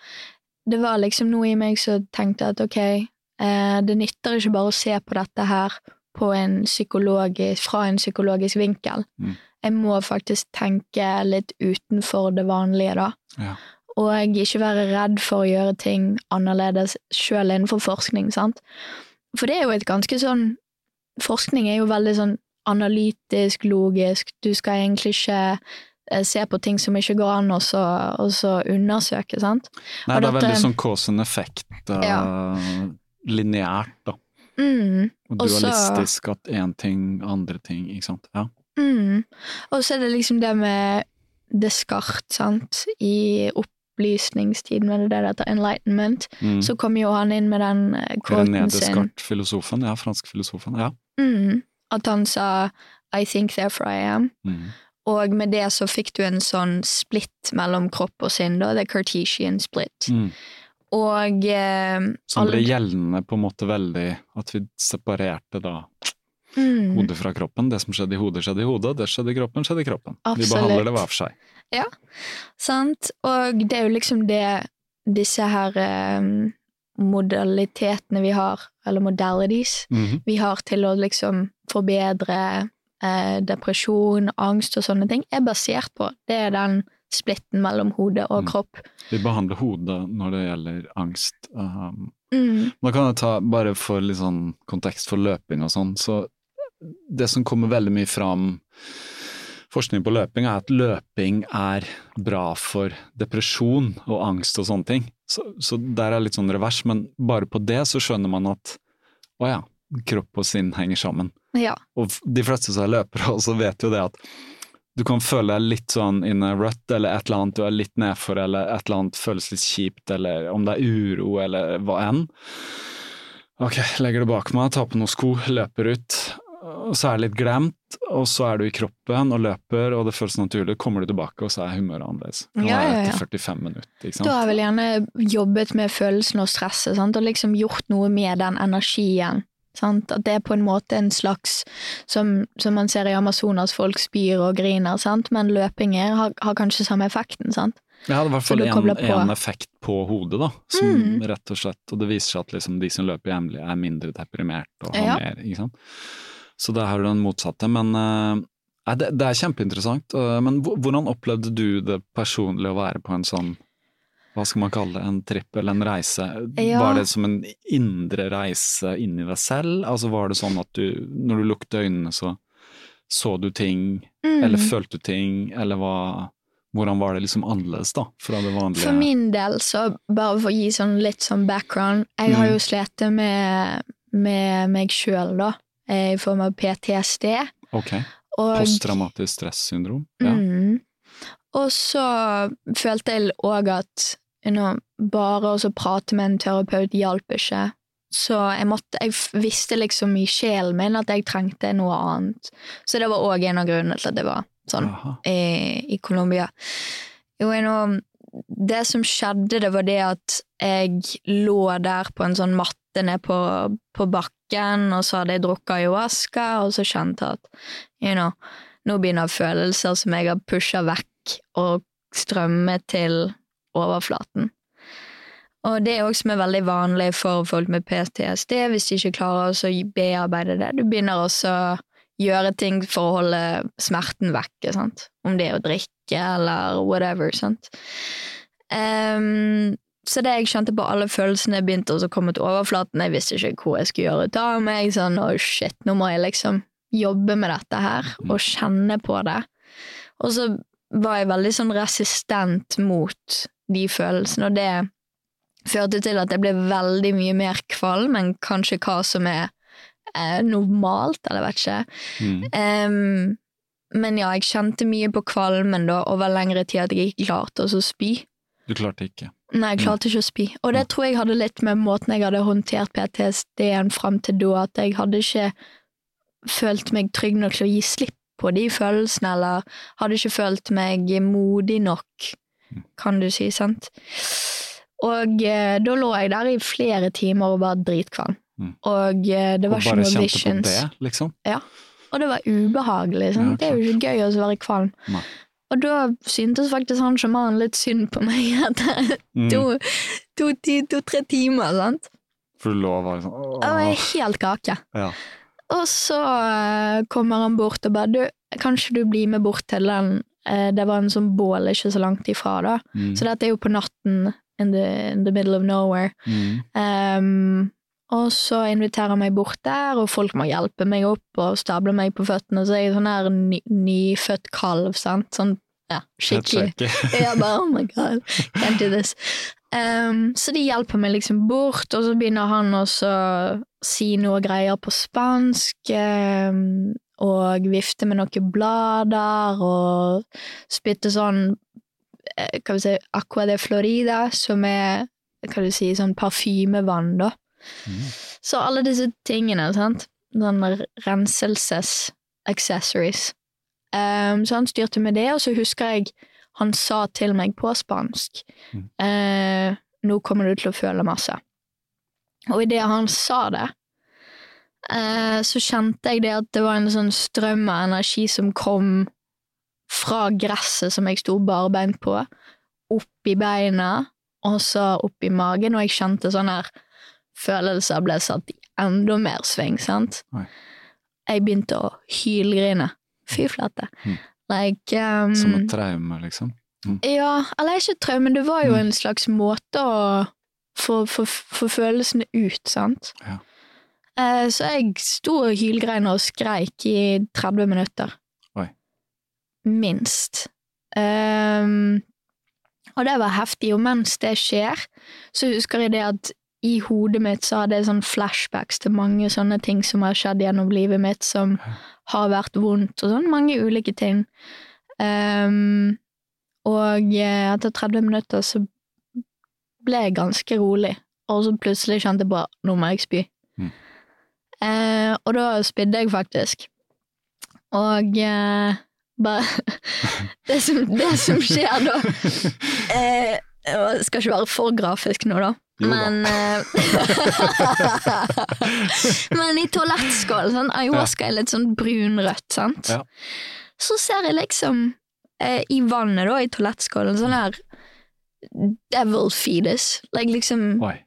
det var liksom noe i meg som tenkte at ok, eh, det nytter ikke bare å se på dette her på en fra en psykologisk vinkel. Mm. Jeg må faktisk tenke litt utenfor det vanlige, da. Ja. Og ikke være redd for å gjøre ting annerledes sjøl innenfor forskning, sant. For det er jo et ganske sånn Forskning er jo veldig sånn analytisk, logisk. Du skal egentlig ikke se på ting som ikke går an, og så, og så undersøke, sant. Nei, Og det er dette- veldig sånn cause and effect, uh, Ja. lineært, da. Mm, Og dualistisk, også, at én ting, andre ting, ikke sant. Ja. mm. Og så er det liksom det med Descartes, sant, i opplysningstiden, eller det det heter enlightenment, Mm. så kom jo han inn med den eh, René quoten sin. Descartes, filosofen, ja, fransk filosofen, ja. Mm, at han sa I think therefore I am. Mm. Og med det så fikk du en sånn splitt mellom kropp og sinn, da, the Cartesian split. Mm. Og eh, Som ble gjeldende på en måte veldig At vi separerte da mm, hodet fra kroppen. Det som skjedde i hodet, skjedde i hodet, det skjedde i kroppen, skjedde i kroppen. Vi Absolutt. behandler det hver for seg. Ja, Sant? Og det er jo liksom det disse her eh, modalitetene vi har, eller modalities, Mhm. vi har til å liksom forbedre eh, depresjon, angst og sånne ting, er basert på. Det er den splitten mellom hode og Mm. kropp. Vi behandler hodet når det gjelder angst. Um, Mm. Da kan ta, bare for litt sånn kontekst for løping og sånn, så det som kommer veldig mye fram forskning på løping, er at løping er bra for depresjon og angst og sånne ting. Så, så der er litt sånn revers, men bare på det så skjønner man at å ja, kropp og sinn henger sammen. Ja. Og de fleste som er løpere [laughs] også vet jo det at du kan føle deg litt sånn in a rut, eller et eller annet du er litt nedfor, eller et eller annet føles litt kjipt, eller om det er uro, eller hva enn. Ok, legger det bak meg, tar på noen sko, løper ut, og så er det litt glemt, og så er du i kroppen og løper, og det føles naturlig, kommer du tilbake, og så er humøret annerledes. Nå Ja, ja, ja. etter 45 minutter, ikke sant? har jeg vel gjerne jobbet med følelsen og stresset, sant? og liksom gjort noe med den energien. Sant? At det er på en måte en slags Som, som man ser i Amazonas, folk spyr og griner, sant? men løping er, har, har kanskje samme effekten. Sant? Jeg hadde i hvert fall du en, en effekt på hodet, da, som Mm. rett og slett Og det viser seg at liksom de som løper jevnlig, er mindre deprimert og har Ja. mer, ikke sant. Så det er jo den motsatte. Men uh, det, det er kjempeinteressant. Uh, Men hvordan opplevde du det personlig å være på en sånn hva skal man kalle det, en tripp eller en reise? Ja. Var det som en indre reise inni deg selv? Altså Var det sånn at du, når du lukket øynene, så så du ting, Mm. eller følte du ting, eller hva Hvordan var det liksom annerledes, da, fra det vanlige? For min del, så bare for å gi sånn litt sånn background Jeg har Mm. jo slitt med, med meg sjøl, da, eh, i form av PTSD. Ok. Og, Posttraumatisk stressyndrom? Ja. mm, og så følte jeg òg at you know, bare å prate med en terapeut hjalp ikke. Så jeg, måtte, jeg visste liksom i sjelen min at jeg trengte noe annet. Så det var òg en av grunnene til at det var sånn Aha. i, i Colombia. Jo, you know, det som skjedde, det var det at jeg lå der på en sånn matte ned på, på bakken, og så hadde jeg drukket ayahuasca, og så kjente jeg at you know, nå begynner følelser som jeg har pusha vekk, å strømme til overflaten. Og det er også som er veldig vanlig for folk med PTSD, hvis de ikke klarer å bearbeide det. Du begynner også å gjøre ting for å holde smerten vekke, sant? om det er å drikke eller whatever. Ehm, så det jeg kjente på alle følelsene begynte å komme til overflaten. Jeg visste ikke hvor jeg skulle gjøre ut av meg. Sånn, oh shit, nå må jeg liksom jobbe med dette her, og kjenne på det. Og så var jeg veldig sånn resistent mot de følelsene, og det førte til at jeg ble veldig mye mer kvalm enn kanskje hva som er eh, normalt, eller vet ikke. Mm. Um, men ja, jeg kjente mye på kvalmen da, over lengre tid at jeg ikke klarte å så spy. Du klarte ikke. Nei, jeg klarte ikke å spy. Og det tror jeg hadde litt med måten jeg hadde håndtert PTSD-en fram til da, at jeg hadde ikke følt meg trygg nok til å gi slipp på de følelsene, eller hadde ikke følt meg modig nok, kan du si, sant? Og eh, da lå jeg der i flere timer og var dritkvalm. Mm. Og eh, det Og var ikke bare noe kjente visions. på det, liksom? Ja. Og det var ubehagelig. Ja, det er jo ikke gøy å være kvalm. Nei. Og da syntes faktisk han sjamanen litt synd på meg [laughs] etter Mm. to-tre to, to, to-tre timer. sant? For du lå og var sånn Og jeg åh. er helt kake. Ja. Og så eh, kommer han bort og bare du, kan ikke du bli med bort til den eh, Det var en sånn bål ikke så langt ifra, da. Mm. Så dette er jo på natten in the, in the middle of nowhere. Mm. Um, og så inviterer han meg bort der, og folk må hjelpe meg opp og stable meg på føttene. Så jeg er sånn her ny, nyfødt kalv, sant. Sånn ja, skikkelig. [laughs] Jeg bare oh my god, can't do this. Ehm, så de hjelper meg liksom bort, og så begynner han også å si noe greier på spansk. Um, og vifte med noen blader, og spytte sånn eh, Hva vi si, Aqua de Florida, som er hva du si, sånn parfymevann, da. Mm. Så alle disse tingene, sant. Sånn renselses-accessories. Um, så han styrte med det, og så husker jeg han sa til meg på spansk Mm. eh, Nå kommer du til å føle masse. Og idet han sa det, eh, så kjente jeg det at det var en sånn strøm av energi som kom fra gresset som jeg sto barbeint på, opp i beina, og så opp i magen, og jeg kjente sånn her følelser ble satt i enda mer sving, sant? Oi. Jeg begynte å hylgrine. Fy flate. Mm. Like, um, Som et traume, liksom? ja, eller ikke traume, det var jo Mm. en slags måte å få, få, få følelsene ut, sant? Ja. Uh, så jeg sto og hylgrein og skreik i 30 minutter. Oi. Minst. Um, og det var heftig, og mens det skjer, så husker jeg det at i hodet mitt så hadde jeg sånn flashbacks til mange sånne ting som har skjedd gjennom livet mitt, som har vært vondt, og sånn mange ulike ting. Um, og eh, etter 30 minutter så ble jeg ganske rolig, og så plutselig kjente jeg på nå må jeg spy. Mm. Uh, og da spydde jeg faktisk. Og uh, bare [laughs] det, som, det som skjer da [laughs] eh, Jeg skal ikke være for grafisk nå, da. Jo. Men eh, [laughs] Men i toalettskål, sånn, ayahuasca er litt sånn brunrødt, sant? Ja. Så ser jeg liksom eh, i vannet, da, i toalettskålen, sånn her devil fetus. Like liksom Oi.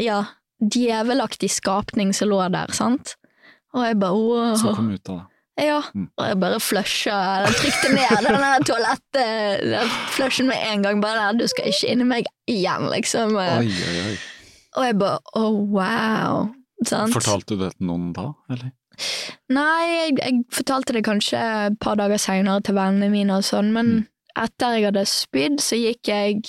ja, djevelaktig skapning som lå der, sant? Og jeg bare wow. Som kom ut av det. Ja, Mm. og jeg bare flusha, eller trykte ned den toalettflushen med en gang. Bare der, du skal ikke inn i meg igjen, liksom. Oi, oi, oi. Og jeg bare å, wow. Sant? Fortalte du det til noen da, eller? Nei, jeg, jeg fortalte det kanskje et par dager seinere til vennene mine og sånn, men Mm. etter jeg hadde spydd, så gikk jeg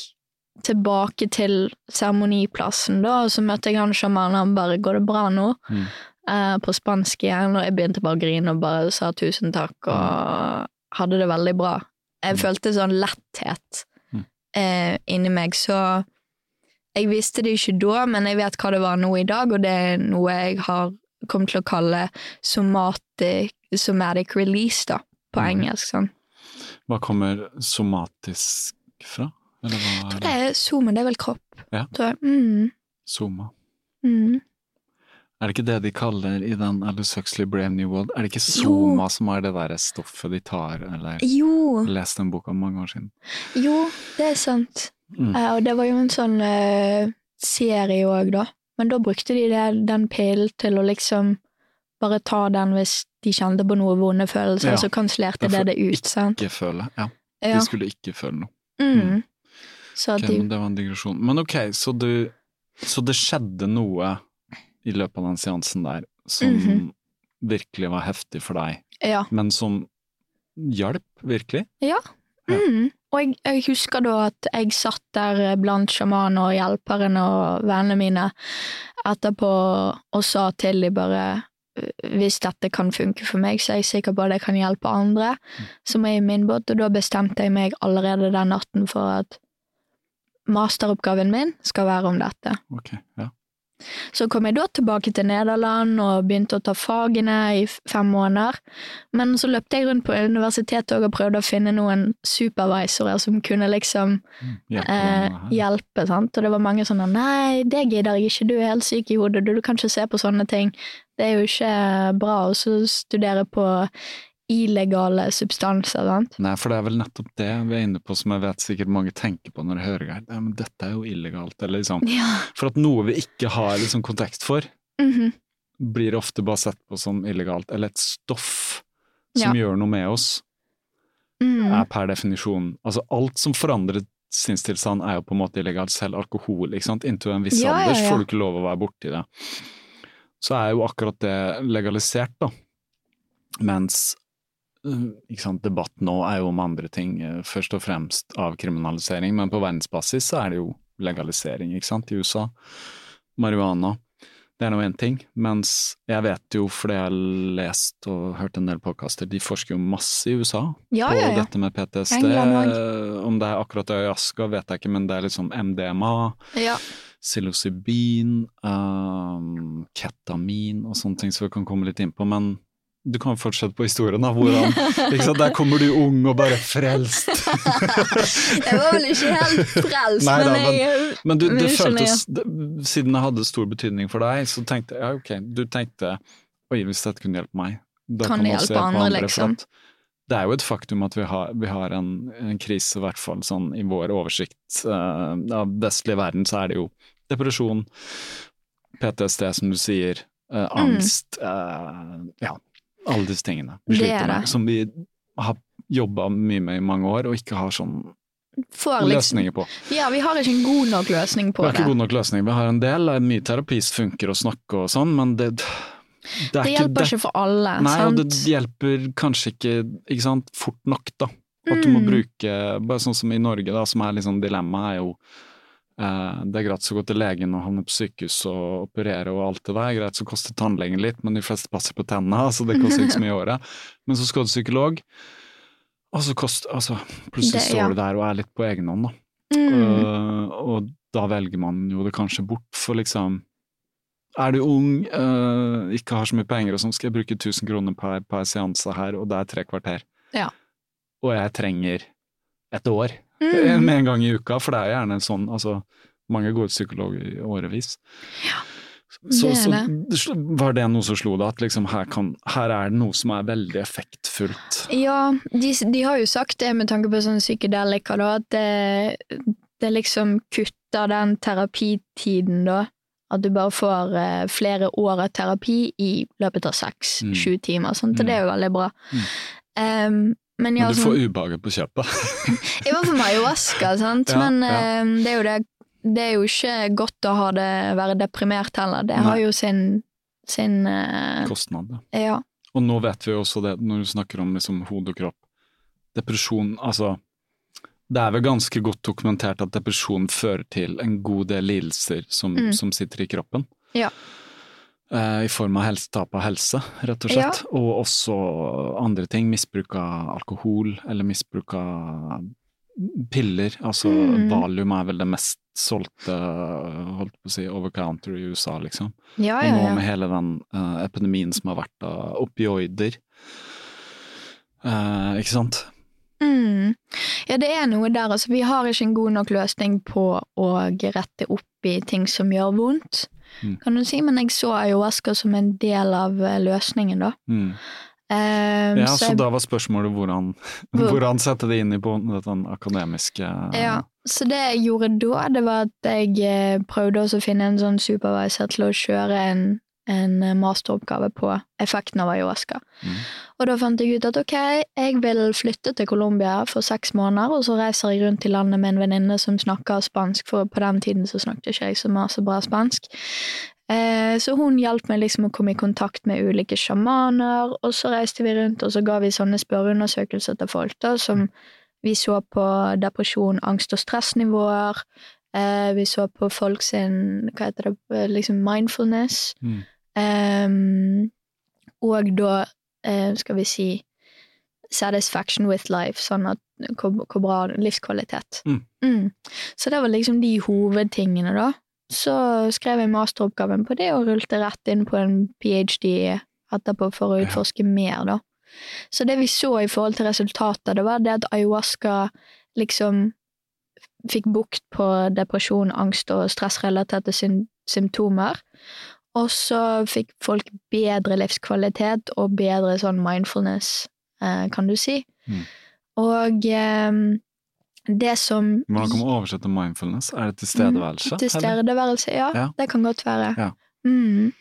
tilbake til seremoniplassen, da, og så møtte jeg han sjamanen, han bare 'går det bra nå?' Mm. Eh, på spansk igjen, og jeg begynte bare å grine og bare sa tusen takk, og hadde det veldig bra. Jeg Mm. følte sånn letthet Mm. eh, inni meg, så jeg visste det ikke da, men jeg vet hva det var nå i dag, og det er noe jeg har kommet til å kalle somatic, somatic release, da, på Mm. engelsk. sånn. Hva kommer somatisk fra? Eller hva Jeg tror er det det? er soma, det er vel kropp. Ja. Tror jeg. Mm, Soma. mm. Er det ikke det de kaller i den Alice Huxley Brave New World? Er det ikke Jo. Soma som er det derre stoffet de tar, eller Jo, lest den boka mange år siden. jo, det er sant. Mm. Uh, og det var jo en sånn uh, serie òg, da. Men da brukte de det, den pillen til å liksom bare ta den hvis de kjente på noe vonde følelser, Ja. så kansellerte det det ut, sant? Ikke føle. Ja, Ja. de skulle ikke føle noe. Mm. Så Okay, de men det var en digresjon. Men ok, så, du, så det skjedde noe i løpet av den seansen der som Mhm. virkelig var heftig for deg, Ja. men som hjalp, virkelig? Ja. Mm. Og jeg, jeg husker da at jeg satt der blant sjamanen og hjelperen og vennene mine etterpå og sa til de bare hvis dette kan funke for meg, så er jeg sikker på at jeg kan hjelpe andre som er i min båt, og da bestemte jeg meg allerede den natten for at masteroppgaven min skal være om dette. Ok, ja. Så kom jeg da tilbake til Nederland og begynte å ta fagene i fem måneder. Men så løpte jeg rundt på universitetet og prøvde å finne noen supervisorer som kunne liksom eh, med det her. hjelpe. sant? Og det var mange sånne 'nei, det gidder jeg ikke, du er helt syk i hodet, du, du kan ikke se på sånne ting'. Det er jo ikke bra å studere på illegale substanser, sant? Nei, for det er vel nettopp det vi er inne på som jeg vet sikkert mange tenker på når de hører det. Men dette er jo illegalt, eller liksom. [laughs] Ja. For at noe vi ikke har liksom kontekst for, Mhm. blir ofte bare sett på som illegalt, eller et stoff som Ja. gjør noe med oss, Mm. er per definisjon Altså alt som forandrer sinnstilstand er jo på en måte illegalt, selv alkohol, ikke sant. Inntil en viss Ja, alder får du ikke lov å være borti det. Så er jo akkurat det legalisert, da. Mens sant, debatt nå er jo om andre ting, øh, først og fremst avkriminalisering, men på verdensbasis så er det jo legalisering, ikke sant, i USA. Marihuana. Det er nå én ting, mens jeg vet jo, fordi jeg har lest og hørt en del påkaster, de forsker jo masse i USA Ja, på ja, ja. dette med PTSD. Om det er akkurat ayahuasca, vet jeg ikke, men det er liksom MDMA, ja. psilocybin, um, ketamin og sånne ting som vi kan komme litt inn på. Men du kan fortsette på historien, da. Hvordan? [laughs] Der kommer du ung og bare frelst. [laughs] Jeg var vel ikke helt frelst, Nei da, men jeg Men du, det Men føltes, det, siden det hadde stor betydning for deg, så tenkte jeg ja, ok, du tenkte oi, hvis dette kunne hjelpe meg, da Kan kan, det også hjelpe andre, andre liksom? det er jo et faktum at vi har, vi har en, en krise, i hvert fall sånn i vår oversikt uh, av vestlig verden, så er det jo depresjon, PTSD som du sier, uh, angst, eh, ja, alle disse tingene vi Mm. Det er sliter med, som vi har jobba mye med i mange år og ikke har sånn liksom løsninger på. Ja, vi har ikke en god nok løsning på Vi på har ikke det. god nok løsning. Vi har en del, er mye terapi funker å snakke og sånn, men det, det, Det hjelper ikke for alle, Nei, og det hjelper kanskje ikke, ikke sant, fort nok, da. At du må Mm. bruke Bare sånn som i Norge, da, som er liksom dilemmaet, er jo eh, Det er greit å gå til legen og havne på sykehus og operere og alt det der. Greit, så koster tannlegen litt, men de fleste passer på tennene, så det koster ikke så mye i året. [laughs] Men så skal du psykolog, og så koster Altså, plutselig Det- står ja. du der og er litt på egen hånd, da. Mm. Uh, og da velger man jo det kanskje bort, for liksom Er du ung, uh, ikke har så mye penger, og sånn skal jeg bruke 1000 kroner per, per seanse her, og det er tre kvarter. Ja. Og jeg trenger et år Mm. med en gang i uka, for det er gjerne sånn altså, Mange går til psykolog i årevis. Så, det er så det. var det noe som slo deg, at liksom her, kan, her er det noe som er veldig effektfullt? Ja, de, de har jo sagt det med tanke på sånn psykedelika, da, at det, det liksom kutter den terapitiden, da. at du bare får eh, flere år av terapi i løpet av seks-sju timer. Sant? Og det er jo veldig bra. Um, men ja, Men du sånn- får ubehaget på kjøpet. [laughs] i hvert fall ayahuasca, sant? Ja, men ja. eh, det er det Det er jo ikke godt å ha det, være deprimert heller. Det har jo sin, sin uh, Kostnad. Ja. Og nå vet vi jo også det, når du snakker om liksom hode og kropp. Depresjon, altså Det er vel ganske godt dokumentert at depresjon fører til en god del lidelser som, Mm. som sitter i kroppen. Ja. Eh, I form av helse, tap av helse, rett og Ja. slett. Og også andre ting. Misbruk av alkohol, eller misbruk av piller. Altså Mm. valium er vel det mest solgte holdt på å si, over counter i USA, liksom. Ja, Og ja, nå med hele den uh, epidemien som har vært av opioider. Uh, ikke sant? Mm. Ja, det er noe der. Altså, vi har ikke en god nok løsning på å rette opp i ting som gjør vondt, Mm. kan du si, men jeg så ayahuasca som en del av eh, løsningen, da. Mm. Um, Ja, så jeg- da var spørsmålet hvordan, [laughs] Hvor- hvordan sette det inn i på den akademiske Ja, så det jeg gjorde da, det var at jeg eh, prøvde å finne en sånn supervisor til å kjøre en, en eh, masteroppgave på effekten av ayahuasca. Mm. Og da fant jeg ut at ok, jeg vil flytte til Colombia for seks måneder, og så reiser jeg rundt i landet med en venninne som snakker spansk, for på den tiden så snakket ikke jeg så masse bra spansk. Eh, så hun hjalp meg liksom å komme i kontakt med ulike sjamaner, og så reiste vi rundt, og så ga vi sånne spørreundersøkelser til folk da, som vi så på depresjon, angst og stressnivåer. Eh, vi så på folk sin, hva heter det, eh, liksom mindfulness. Mm. Ehm, og da, uh, skal vi si, satisfaction with life, sånn at hvor, hvor bra livskvalitet. Mm. Så det var liksom de hovedtingene, da. Så skrev jeg masteroppgaven på det, og rullte rett inn på en ph.d. etterpå for å utforske mer, da. Så det vi så i forhold til resultater, det var det at ayahuasca liksom fikk bukt på depresjon, angst og stressrelaterte sym symptomer. Og så fikk folk bedre livskvalitet og bedre sånn mindfulness, eh, kan du si. Mm. Og eh, det som Hvordan kan man oversette mindfulness? Er det tilstedeværelse? Tilstedeværelse, ja, Ja. Det kan godt være. Ja. Mm.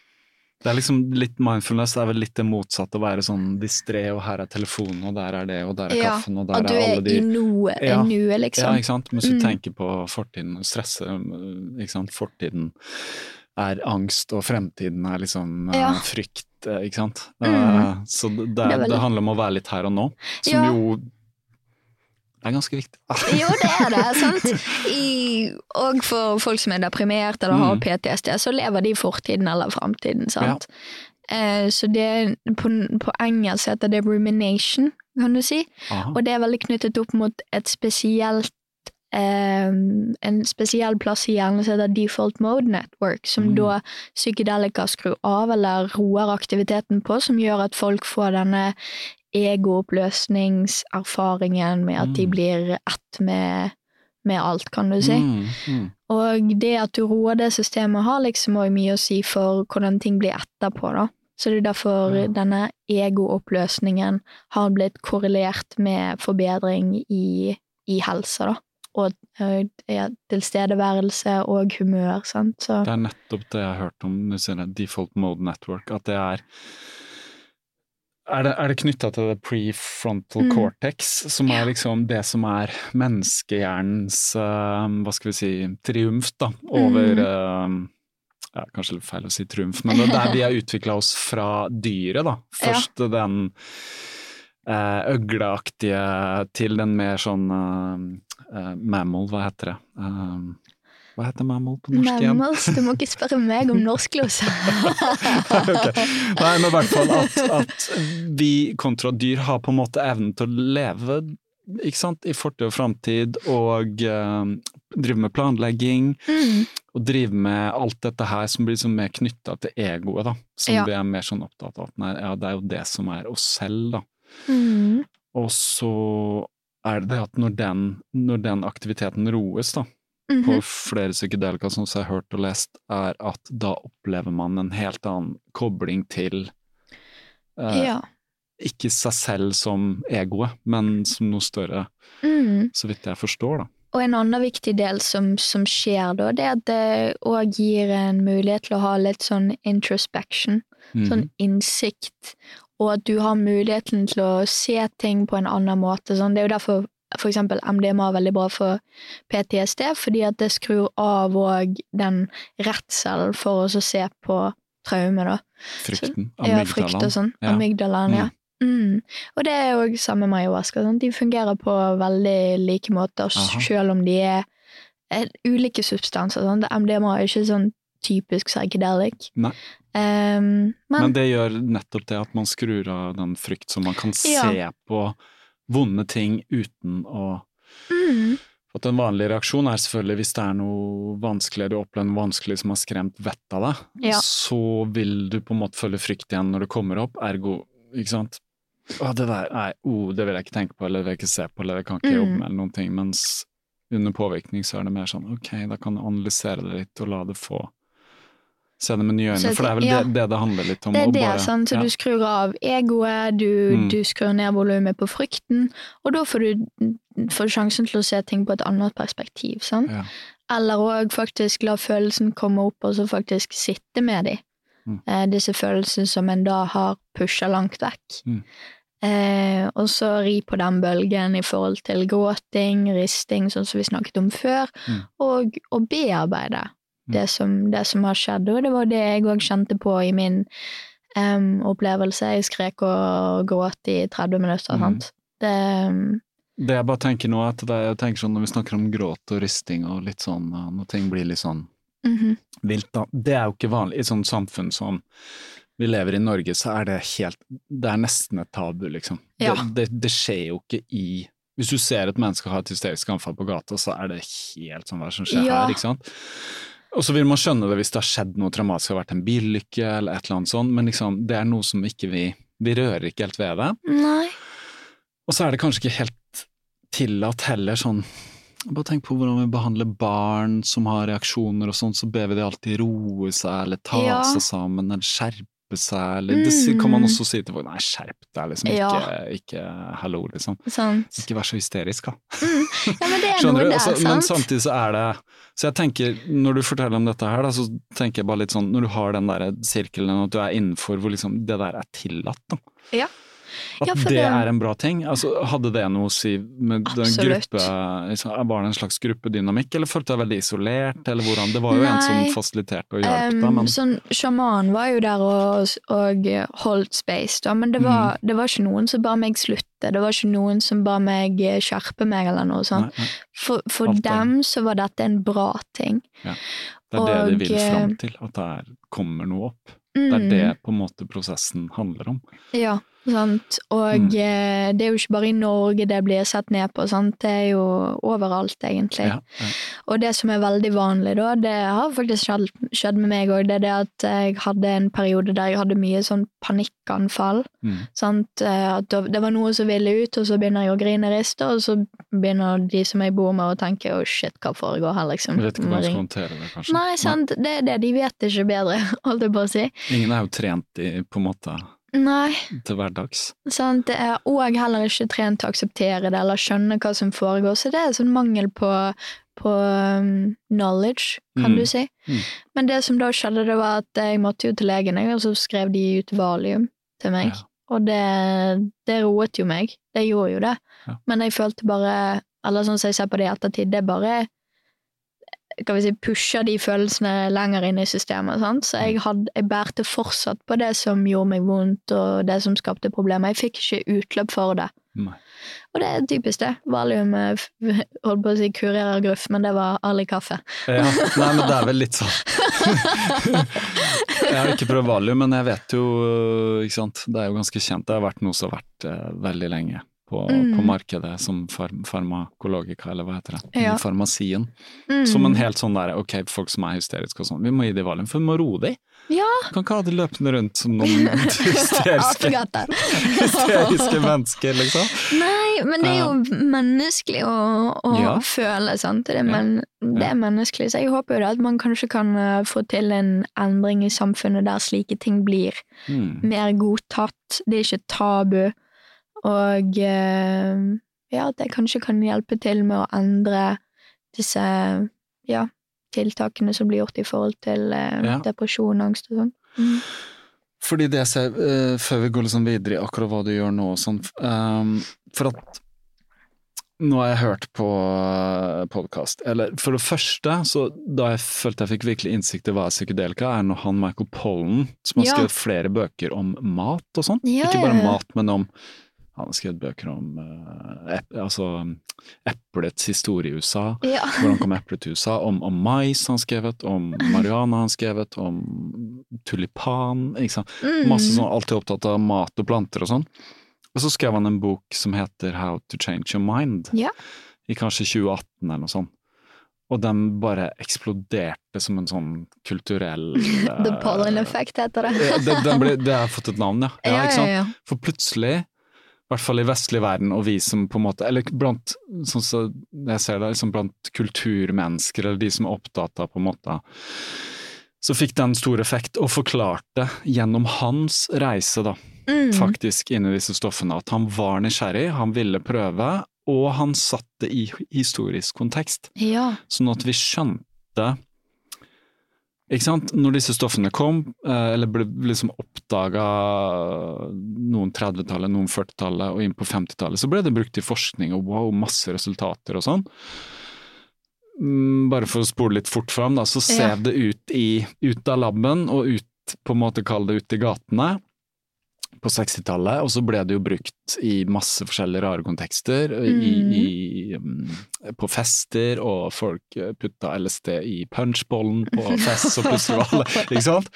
Det er liksom litt mindfulness er vel litt det motsatte, å være sånn distré, og her er telefonen, og der er det, og der er Ja, kaffen, og der er er alle de i noe, Ja. i nuet, Ja, liksom. ikke sant. Mens du Mm. tenker på fortiden, og stresser, ikke sant. Fortiden er angst, og fremtiden er liksom eh, Ja. frykt, eh, ikke sant. Mm. Så det, det, er det handler om å være litt her og nå, som Ja. jo er ganske viktig. [laughs] Jo, det er det, sant. I, og for folk som er deprimert eller har Mm. PTSD, så lever de i fortiden eller fremtiden, sant. Eh, så det på, på engelsk heter det rumination, kan du si. Aha. Og det er veldig knyttet opp mot et spesielt eh, en spesiell plass i hjernen som heter default mode network, som Mm. da psykedelika skrur av eller roer aktiviteten på, som gjør at folk får denne egooppløsningserfaringen med at de Mm. blir ett med, med alt, kan du si. Mm, mm. Og det at du roer det systemet har liksom også mye å si for hvordan ting blir etterpå, da. Så det er derfor Ja. denne egooppløsningen har blitt korrelert med forbedring i, i helse, da. Eh, ja, tilstedeværelse og humør, sant. Så Det er nettopp det jeg har hørt om default mode network, at det er er det, er det knytta til det prefrontal Mm. cortex, som er liksom det som er menneskehjernens uh, hva skal vi si, triumf da, over Mm. uh, ja, Kanskje litt feil å si triumf, men det er der vi har utvikla oss fra dyret, da. [laughs] Ja. Først den eh, øgleaktige til den mer sånn eh, mammal, hva heter det? Um, hva heter mammal på norsk igjen? Mammals, du må ikke spørre meg om norsklos. [laughs] okay. Nei, men i hvert fall at, at vi kontra dyr har på en måte evnen til å leve ikke sant, i fortid og framtid, og eh, drive med planlegging, Mm. og drive med alt dette her som blir liksom mer knytta til egoet, da. Som Ja. vi er mer sånn opptatt av nei, ja, det er jo det som er oss selv, da. Mm. Og så er det at når den, når den aktiviteten roes, da, Mhm. på flere psykedelika som jeg har hørt og lest, er at da opplever man en helt annen kobling til eh, Ja. ikke seg selv som egoet, men som noe større, Mm. så vidt jeg forstår, da. og en annen viktig del som, som skjer da, det er at det òg gir en mulighet til å ha litt sånn introspection, Mm. sånn innsikt, og at du har muligheten til å se ting på en annen måte. Sånn. Det er jo derfor for eksempel MDMA er veldig bra for PTSD, fordi at det skrur av òg den redselen for å se på traume, da. Frykten. Ja, frykt og sånn. Ja. Amygdalaen, ja. Mm. Og det er òg samme med ayahuasca. Sånn. De fungerer på veldig like måter, Aha. selv om de er, er ulike substanser. Sånn. MDMA er ikke sånn typisk psychedelic. Nei. Um, men, Men det gjør nettopp det at man skrur av den frykt, så man kan se Ja. på vonde ting uten å mm, at En vanlig reaksjon er selvfølgelig hvis det er noe vanskelig, du opplever noe vanskelig som har skremt vettet av deg, Ja. så vil du på en måte følge frykt igjen når det kommer opp, ergo, ikke sant. Å, det der, nei, oh, det vil jeg ikke tenke på, eller det vil jeg ikke se på, eller det kan ikke Mm. jobbe med, eller noen ting. Mens under påvirkning så er det mer sånn ok, da kan jeg analysere det litt og la det få Se det med nye øyne, for det er vel ja. det, det det handler litt om. det er det, bare- sant? så ja. du skrur av egoet, du, Mm. du skrur ned volumet på frykten, og da får du får du sjansen til å se ting på et annet perspektiv. Sant? Ja. Eller òg faktisk la følelsen komme opp, og så faktisk sitte med de. Mm. Eh, disse følelsene som en da har pusha langt vekk. Mm. Eh, og så ri på den bølgen i forhold til gråting, risting, sånn som vi snakket om før, Mm. og, og bearbeide. Det, som, det som har skjedd. Og det var det jeg òg kjente på i min um, opplevelse. Jeg skrek og gråt i 30 minutter, Mm. sant. Det um, Det jeg bare tenker nå, at jeg tenker sånn når vi snakker om gråt og risting og litt sånn, når ting blir litt sånn mhm. vilt, da. Det er jo ikke vanlig. I et sånt samfunn som vi lever i Norge, så er det helt Det er nesten et tabu, liksom. Ja. Det, det, det skjer jo ikke i Hvis du ser et menneske ha et hysterisk anfall på gata, så er det helt sånn hva som skjer Ja. her, ikke sant. Og så vil man skjønne det hvis det har skjedd noe traumatisk, det har vært en bilulykke eller et eller annet sånt, men liksom, det er noe som ikke vi Vi rører ikke helt ved det. Nei. Og så er det kanskje ikke helt tillatt heller sånn Bare tenk på hvordan vi behandler barn som har reaksjoner og sånn, så ber vi de alltid roe seg, eller ta Ja. seg sammen, eller skjerpe seg, eller Det kan man Mm. også si til folk, nei, skjerp deg, liksom, ikke, Ja. ikke hallo, liksom. Sant. Ikke vær så hysterisk, da. Mm. Ja, men det er [laughs] noe der, Altså, men samtidig så er det Så jeg tenker, når du forteller om dette her, da, så tenker jeg bare litt sånn, når du har den der sirkelen, at du er innenfor hvor liksom det der er tillatt, da. Ja. At Ja, det, det- er en bra ting? Altså, hadde det noe å si med den gruppe liksom, Var det en slags gruppedynamikk, eller følte du deg veldig isolert, eller hvordan? Det var jo en som fasiliterte og hjalp Um, deg, men sånn, Sjamanen var jo der og, og holdt space, da, men det var, Mm. det var ikke noen som ba meg slutte. Det var ikke noen som ba meg skjerpe meg eller noe sånt. nei, nei, For, for Alt dem så var dette en bra ting. det er det de vil fram eh, til, at det er, kommer noe opp. Det er Mm, det på en måte prosessen handler om. Ja, sant. Og Mm. eh, det er jo ikke bare i Norge det blir sett ned på, sant. Det er jo overalt, egentlig. Ja, ja. Og det som er veldig vanlig da, det har faktisk skjedd, skjedd med meg òg, det er det at jeg hadde en periode der jeg hadde mye sånn panikkanfall. Mm. Sant? Eh, At det var noe som ville ut, og så begynner jeg å grine riste, og så begynner de som jeg bor med å tenke å shit, hva foregår her, liksom. Jeg vet ikke hvordan jeg skal håndtere det, kanskje. Nei, sant, det er det, de vet ikke bedre, [laughs] holdt jeg på å si. Ingen er jo trent i, på en måte, Nei, til hverdags. sant, det er òg heller ikke trent til å akseptere det, eller skjønne hva som foregår, så det er sånn mangel på, på um, knowledge, kan Mm. du si. Mm. Men det som da skjedde, det var at jeg måtte jo til legen, og så skrev de ut valium til meg. Ja. Og det, det roet jo meg. Det gjorde jo det. Ja. Men jeg følte bare Eller sånn som jeg ser på det i ettertid, det bare kan vi si, pusha de følelsene lenger inn i systemet. Sant? Så Mm. jeg, hadde, jeg bærte fortsatt på det som gjorde meg vondt, og det som skapte problemer. Jeg fikk ikke utløp for det. Nei. Og det er typisk det. Valium eh, holdt på å si kurerer gruff, men det var all i kaffe. Ja, [laughs] nei, men det er vel litt sånn. [laughs] jeg har ikke prøvd valium, men jeg vet jo, ikke sant. Det er jo ganske kjent. Det har vært noe som har vært eh, veldig lenge på, Mm. på markedet som farm farmakologika, eller hva heter det, Ja. i farmasien. Mm. Som en helt sånn derre, ok, folk som er hysteriske og sånn, vi må gi dem valium, for vi må roe dem. Ja! Kan ikke ha det løpende rundt som noen [laughs] hysteriske, [laughs] hysteriske mennesker, liksom. Nei, men det er jo menneskelig å, å Ja. føle, sant. Det men, det er menneskelig, så jeg håper jo det at man kanskje kan eh, få til en endring i samfunnet der slike ting blir Mm. mer godtatt. Det er ikke tabu. Og eh, ja, det kanskje kan hjelpe til med å endre disse ja, tiltakene som blir gjort i forhold til eh, Ja. depresjon angst og sånn. Mm. Fordi det jeg ser, eh, før vi går liksom videre i akkurat hva du gjør nå og sånn, ehm, for at nå har jeg hørt på podkast, eller for det første, så da jeg følte jeg fikk virkelig innsikt i hva psykedelika, er når han Michael Pollen, som har Ja. skrevet flere bøker om mat og sånn, Ja, ikke bare mat, men om han har skrevet bøker om eh, ep altså, eplets historie i USA, Ja. [laughs] hvordan kom eplet til USA, om, om mais han skrevet, om marihuana han skrevet, om tulipan, ikke sant. Mm. Masse sånn, alltid opptatt av mat og planter og sånn. Og så skrev han en bok som heter How to Change Your Mind, Ja. i kanskje 2018 eller noe sånt. Og den bare eksploderte som en sånn kulturell [laughs] The eh, pollen effect heter det. det, den ble, det har fått et navn, ja. ja, ja, ja. For plutselig, i hvert fall i vestlig verden, og vi som på en måte Eller blant sånn som jeg ser det, liksom blant kulturmennesker, eller de som er opptatt av på en måte Så fikk den stor effekt, og forklarte gjennom hans reise, da, Mm. faktisk inn i disse stoffene, at han var nysgjerrig, han ville prøve, og han satte det i historisk kontekst. Ja. Sånn at vi skjønte ikke sant? Når disse stoffene kom, eh, eller ble liksom oppdaga noen 30-tallet, noen 40-tallet og inn på 50-tallet, så ble det brukt i forskning, og wow, masse resultater og sånn. Mm, Bare for å spole litt fort fram, da, så Ja. det ut, i, ut av laben og ut, på en måte kall det ut i gatene på 60-tallet, og så ble det jo brukt i masse forskjellige rare kontekster, i, i, mm, på fester, og folk eh, putta LSD i punchbollen på [laughs] fest, og plutselig Ikke sant?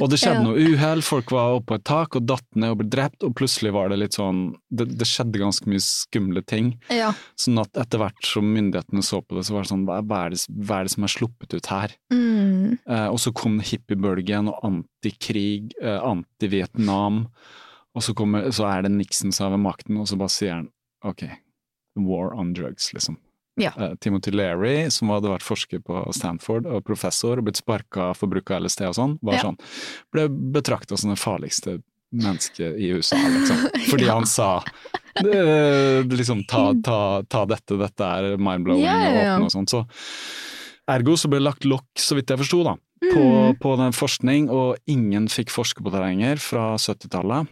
Og det skjedde Ja. noe uhell, folk var oppe på et tak og datt ned og ble drept, og plutselig var det litt sånn Det, det skjedde ganske mye skumle ting. ja. Sånn at etter hvert som myndighetene så på det, så var det sånn hva, er, det, hva er det som er sluppet ut her? Mm. Eh, og så kom hippiebølgen og antikrig, eh, anti-Vietnam, og så, kommer, så er det Nixon som har makten, og så bare sier han ok, war on drugs, liksom. Ja. Uh, Timothy Leary, som hadde vært forsker på Stanford og professor og blitt sparka for bruk av LSD og sånn, var Ja. sånn, ble betrakta som det farligste mennesket i USA, liksom. [laughs] Fordi han sa liksom ta, ta, ta dette, dette er mind-blowing Ja, ja, ja. og åpne og sånt. Så ergo så ble det lagt lokk, så vidt jeg forsto, da, på, Mm. på den forskning, og ingen fikk forske på det lenger fra 70-tallet.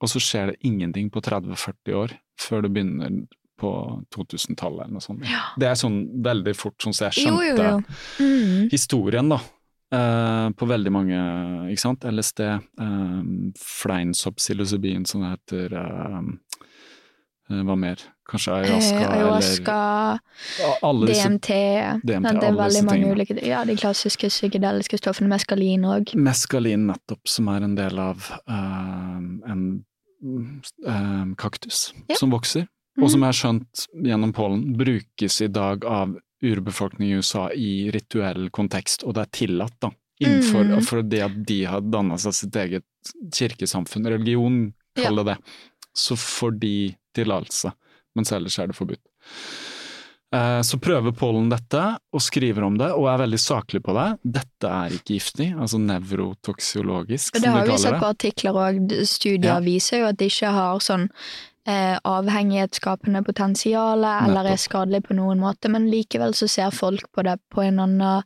Og så skjer det ingenting på 30-40 år før det begynner på 2000-tallet eller noe sånt. Det er sånn veldig fort, sånn som jeg skjønte jo, jo. Mm. historien, da. Uh, på veldig mange, ikke sant. LSD, uh, fleinsopp, psilocybin, som det heter. uh, uh, hva mer? Kanskje ayahuasca, Eh, ayahuasca, eller alle disse DMT, DMT, det er veldig mange ulike Ja, de klassiske psykedeliske stoffene, meskalin òg. Meskalin nettopp, som er en del av eh, en eh, kaktus Ja. som vokser, Mhm. og som jeg har skjønt gjennom pollen brukes i dag av urbefolkningen i USA i rituell kontekst, og det er tillatt, da. Innenfor mm. for det at de har danna seg sitt eget kirkesamfunn, religion, kall det det, så får de tillatelse, mens ellers er det forbudt. Eh, Så prøver Pollen dette, og skriver om det, og er veldig saklig på det. Dette er ikke giftig, altså nevrotoksiologisk, Det som har vi sett på artikler òg. Studier Ja. viser jo at det ikke har sånn eh, avhengighetsskapende potensial, eller er skadelig på noen måte, men likevel så ser folk på det på en annen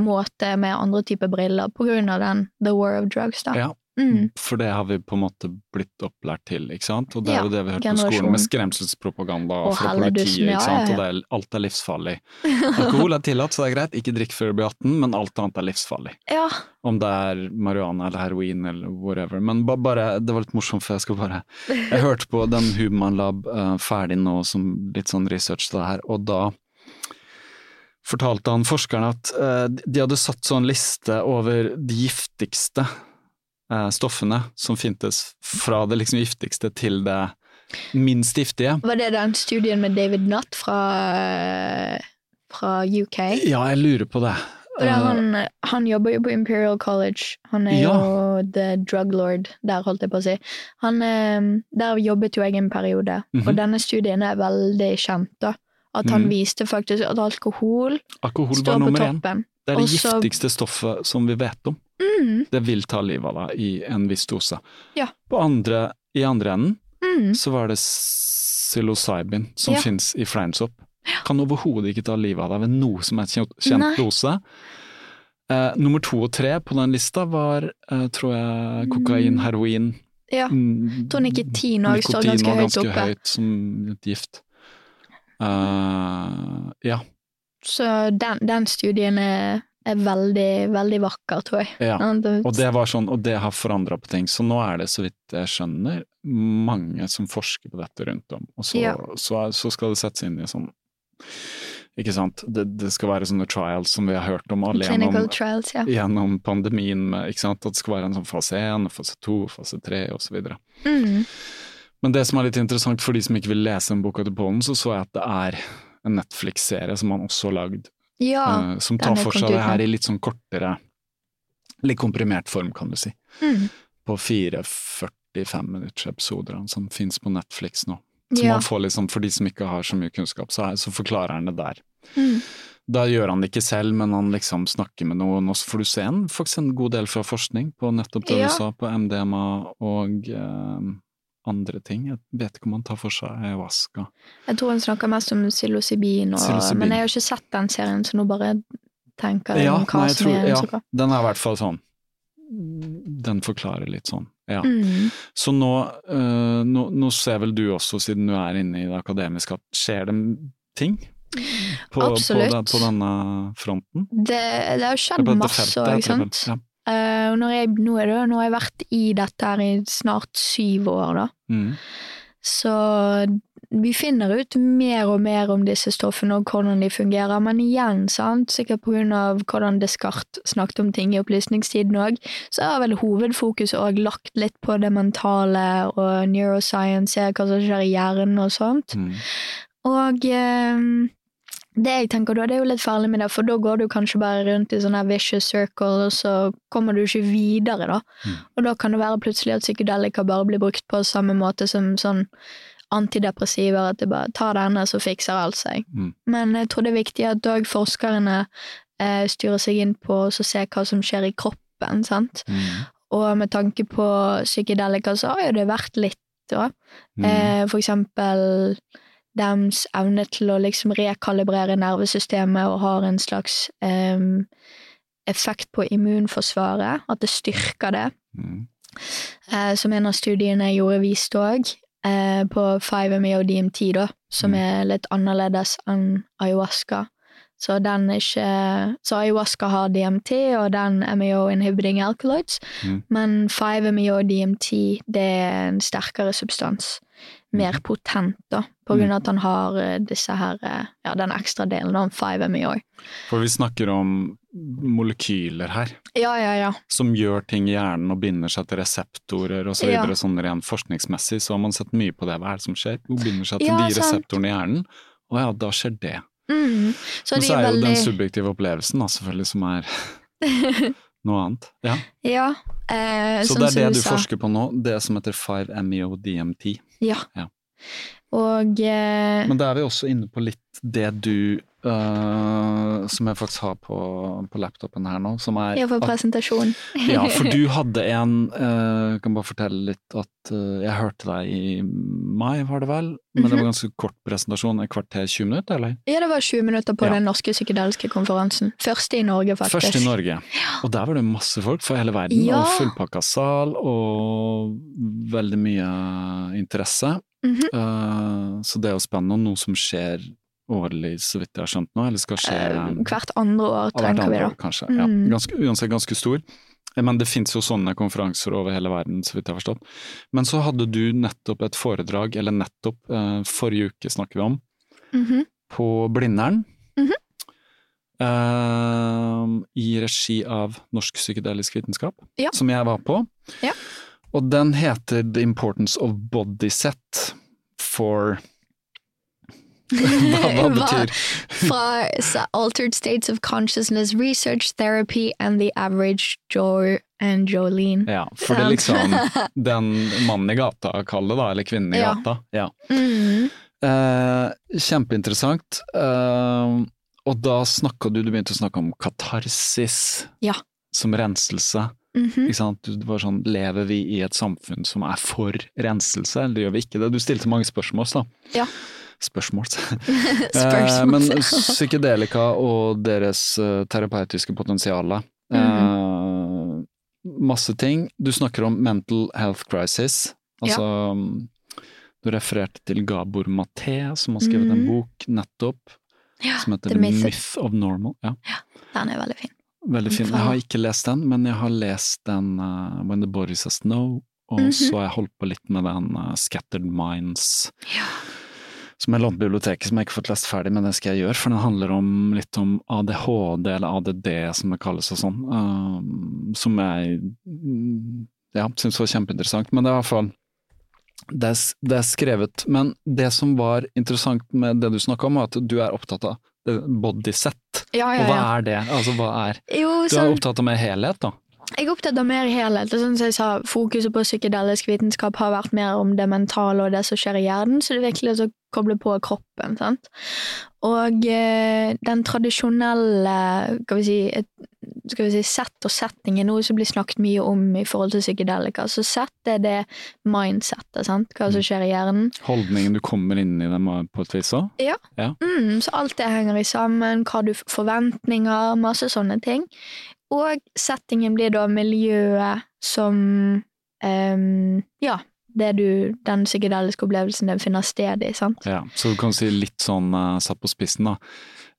måte med andre typer briller, på grunn av den The War of Drugs, da. Ja, Mm. for det har vi på en måte blitt opplært til, ikke sant. Og det er jo det vi har hørt på skolen, med skremselspropaganda Og fra politiet, ikke sant. Og det er, alt er livsfarlig. [laughs] Alkohol er tillatt, så det er greit, ikke drikk før du blir 18, men alt annet er livsfarlig. Ja. Om det er marihuana eller heroin eller whatever. Men bare, det var litt morsomt, for jeg skal bare Jeg [laughs] hørte på den Human Lab eh, ferdig nå, som litt sånn research det her, og da fortalte han forskerne at uh, de hadde satt sånn liste over de giftigste stoffene som fintes, fra det liksom giftigste til det minst giftige. Var det den studien med David Nutt fra, fra UK? Ja, jeg lurer på det. Eh, han, han jobber jo på Imperial College. Han er Ja. jo the drug lord der, holdt jeg på å si. Han, eh, der jobbet jo jeg en periode, Mhm. og denne studien er veldig kjent. da. At han mm. viste faktisk at alkohol alkohol står på nummer én. toppen. Det er det Også- giftigste stoffet som vi vet om. Mm, Det vil ta livet av deg i en viss dose. Ja. På andre, I andre enden mm. så var det psilocybin som Ja. finnes i fleinsopp. Kan overhodet ikke ta livet av deg ved noe som er kjent, kjent Nei. dose. Eh, nummer to og tre på den lista var, eh, tror jeg, kokain, heroin Ja. mm, tror nikotin også står nikotin ganske var høyt ganske oppe. høyt som et gift. Uh, ja. Så den, den studien er, er veldig, veldig vakker, tror jeg. Ja. Og det var sånn, og det har forandra på ting. Så nå er det, så vidt jeg skjønner, mange som forsker på dette rundt om. Og så, Ja. så, så skal det settes inn i sånn Ikke sant. Det, det skal være sånne trials som vi har hørt om alle gjennom, trials, ja. gjennom pandemien. Med, ikke sant? At det skal være en sånn fase én, fase to, fase tre osv. Mm. Men det som er litt interessant for de som ikke vil lese en bok til Pollen, så så jeg at det er en Netflix-serie som man også har lagd Ja. eh, som tar for seg det her i litt sånn kortere, litt komprimert form, kan du si. Mm. På 4-45 minutters episoder som fins på Netflix nå. Så Ja. man får liksom, For de som ikke har så mye kunnskap, så, så forklarer han det der. Mm. Da gjør han det ikke selv, men han liksom snakker med noen, og så får du se en, faktisk en god del fra forskning på nettopp det Ja. du sa, på MDMA og eh, andre ting. Jeg vet ikke om han tar for seg ayahuasca. Jeg tror han snakker mest om psilocybin, men jeg har ikke sett den serien, så nå bare tenker jeg Ja, om hva nei, jeg som tror- er ja. Den er i hvert fall sånn Den forklarer litt sånn, ja. Mm. Så nå, øh, nå, nå ser vel du også, siden du er inne i det akademiske, at skjer det ting? På, på, Absolutt. det, på denne fronten? Det, det har skjedd På masse òg, heter sant. Ja. Når jeg, nå, det, nå har jeg vært i dette her i snart syv år, da. Mm. Så vi finner ut mer og mer om disse stoffene og hvordan de fungerer, men igjen, sant, sikkert av hvordan Descartes snakket om ting i opplysningstiden òg, så har vel hovedfokuset òg lagt litt på det mentale og neuroscience, hva som skjer i hjernen og sånt. Mm. Og eh, det jeg tenker da, det er jo litt farlig med det, for da går du kanskje bare rundt i sånn her vicious circle, og så kommer du ikke videre, da. Mm. Og da kan det være plutselig at psykedelika bare blir brukt på samme måte som sånn antidepressiver, at det bare tar denne, så fikser alt seg. Mm. Men jeg tror det er viktig at òg forskerne eh, styrer seg inn på å se hva som skjer i kroppen, sant. Mm. Og med tanke på psykedelika, så har jo det vært litt, da. Mm. Eh, for eksempel deres evne til å liksom rekalibrere nervesystemet og har en slags um, effekt på immunforsvaret, at det styrker det. Mm. Uh, som en av studiene jeg gjorde viste òg, eh, på 5-MeO-DMT, da, som Mm. er litt annerledes enn ayahuasca. Så den ikke Så ayahuasca har DMT, og den MEO inhibiting alkaloids, Mm. men 5-MeO-DMT det er en sterkere substans. Mer potent, da, på grunn av at han har eh, disse her eh, Ja, den ekstra delen av 5-MeO. For vi snakker om molekyler her, Ja, ja, ja. som gjør ting i hjernen og binder seg til reseptorer og så Ja. videre. Sånn rent forskningsmessig så har man sett mye på det. Hva er det som skjer? Hun binder seg til Ja, de reseptorene i hjernen. og ja, da skjer det. Mm. Så Men så er er jo den subjektive opplevelsen da, selvfølgelig som er [laughs] noe annet. Ja. Ja. Eh, Så det er det du sa. forsker på nå, det som heter 5-MeO-DMT. Ja. Ja. Og eh, Men da er vi også inne på litt det du øh, Som jeg faktisk har på, på laptopen her nå, som er ja, for at- Ja, for du [laughs] hadde en Jeg kan bare fortelle litt at uh, jeg hørte deg i mai, var det vel? Men det var ganske kort presentasjon, et kvarter, 20 minutter, eller? Ja, det var 20 minutter på Ja. den norske psykedeliske konferansen. Første i Norge, faktisk. Første i Norge. Og der var det masse folk fra hele verden, Ja. og fullpakka sal, og veldig mye interesse. Mm -hmm. uh, så det er jo spennende, og noe som skjer årlig, så vidt jeg har skjønt nå, eller skal skje Eh, Hvert andre år, trenger tenker vi da. Kanskje, mm. Ja, Mm. ganske, uansett ganske stor. Eh, Men det fins jo sånne konferanser over hele verden, så vidt jeg har forstått. Men så hadde du nettopp et foredrag, eller nettopp, eh, forrige uke snakker vi om, Mhm. på Blindern. Mm -hmm. Uh, I regi av Norsk psykedelisk vitenskap, Ja. som jeg var på. Ja. Og den heter The Importance of Body Set for [laughs] Hva, hva betyr Fra Altered States of Consciousness Research Therapy and the Average Joe and Jolene. Ja, for det er liksom [laughs] den mannen i gata, kall det da, eller kvinnen i Ja. gata. Ja. Mm. Eh, kjempeinteressant. Eh, og da snakka du, du begynte å snakke om katarsis Ja. som renselse. Mhm. Ikke sant? Du- Det var sånn, lever vi i et samfunn som er for renselse, eller gjør vi ikke det? Du stilte mange spørsmål, da. Ja. Spørsmål. [laughs] Spørsmål. Eh, men psykedelika og deres eh, terapeutiske potensial -hmm. Masse ting. Du snakker om mental health crisis. Altså Du refererte til Gabor Maté, som har skrevet en Mhm. bok nettopp, Ja, som heter The Myth. Myth of Normal. Ja, Den er veldig fin. veldig fin. Jeg har ikke lest den, men jeg har lest den uh, When the Body Says No, og Mhm. så har jeg holdt på litt med den uh, Scattered Minds Ja. Som jeg lånte biblioteket, som jeg ikke har fått lest ferdig, men det skal jeg gjøre, for den handler om litt om ADHD, eller ADD som det kalles og sånn, Uh, som jeg mm, ja, syns var kjempeinteressant. Men det er i hvert fall det er, det er skrevet. Men det som var interessant med det du snakka om, var at du er opptatt av bodysett. bodyset. Ja, Og ja, hva er det? Altså, hva er Jo, Du er opptatt av mer helhet, da? Jeg er opptatt av mer helhet. og Sånn som jeg sa, Fokuset på psykedelisk vitenskap har vært mer om det mentale og det som skjer i hjernen, så det er virkelig å koble på kroppen. sant? Og eh, den tradisjonelle skal vi si, et, skal vi si, sett og setting er noe som blir snakket mye om i forhold til psykedelika. Så sett er det mindsettet, sant? hva som skjer i hjernen. Holdningen du kommer inn i dem på et vis òg? Mm, så alt det henger i sammen, hva du forventninger, masse sånne ting. Og settingen blir da miljøet som um, Ja, det du, den psykedeliske opplevelsen den finner sted i, sant? Ja, så du kan si litt sånn uh, satt på spissen, da.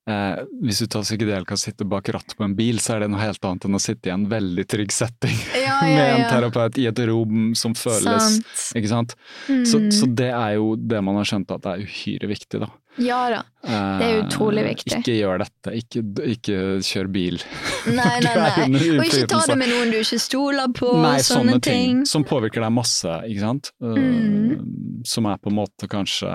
Eh, hvis du tar psykedelika og sitter bak rattet på en bil, så er det noe helt annet enn å sitte i en veldig trygg setting Ja, [laughs] med en terapeut i et rom som føles Sant. Ikke sant? Mm. Så, så det er jo det man har skjønt at det er uhyre viktig, da. Ja da. Eh, Det er utrolig viktig. Ikke gjør dette, ikke, ikke kjør bil. Nei, nei, [laughs] nei. Og ikke ta det med noen du ikke stoler på, Nei, sånne, ting. Som påvirker deg masse, ikke sant? Eh, Mm. Som er på en måte kanskje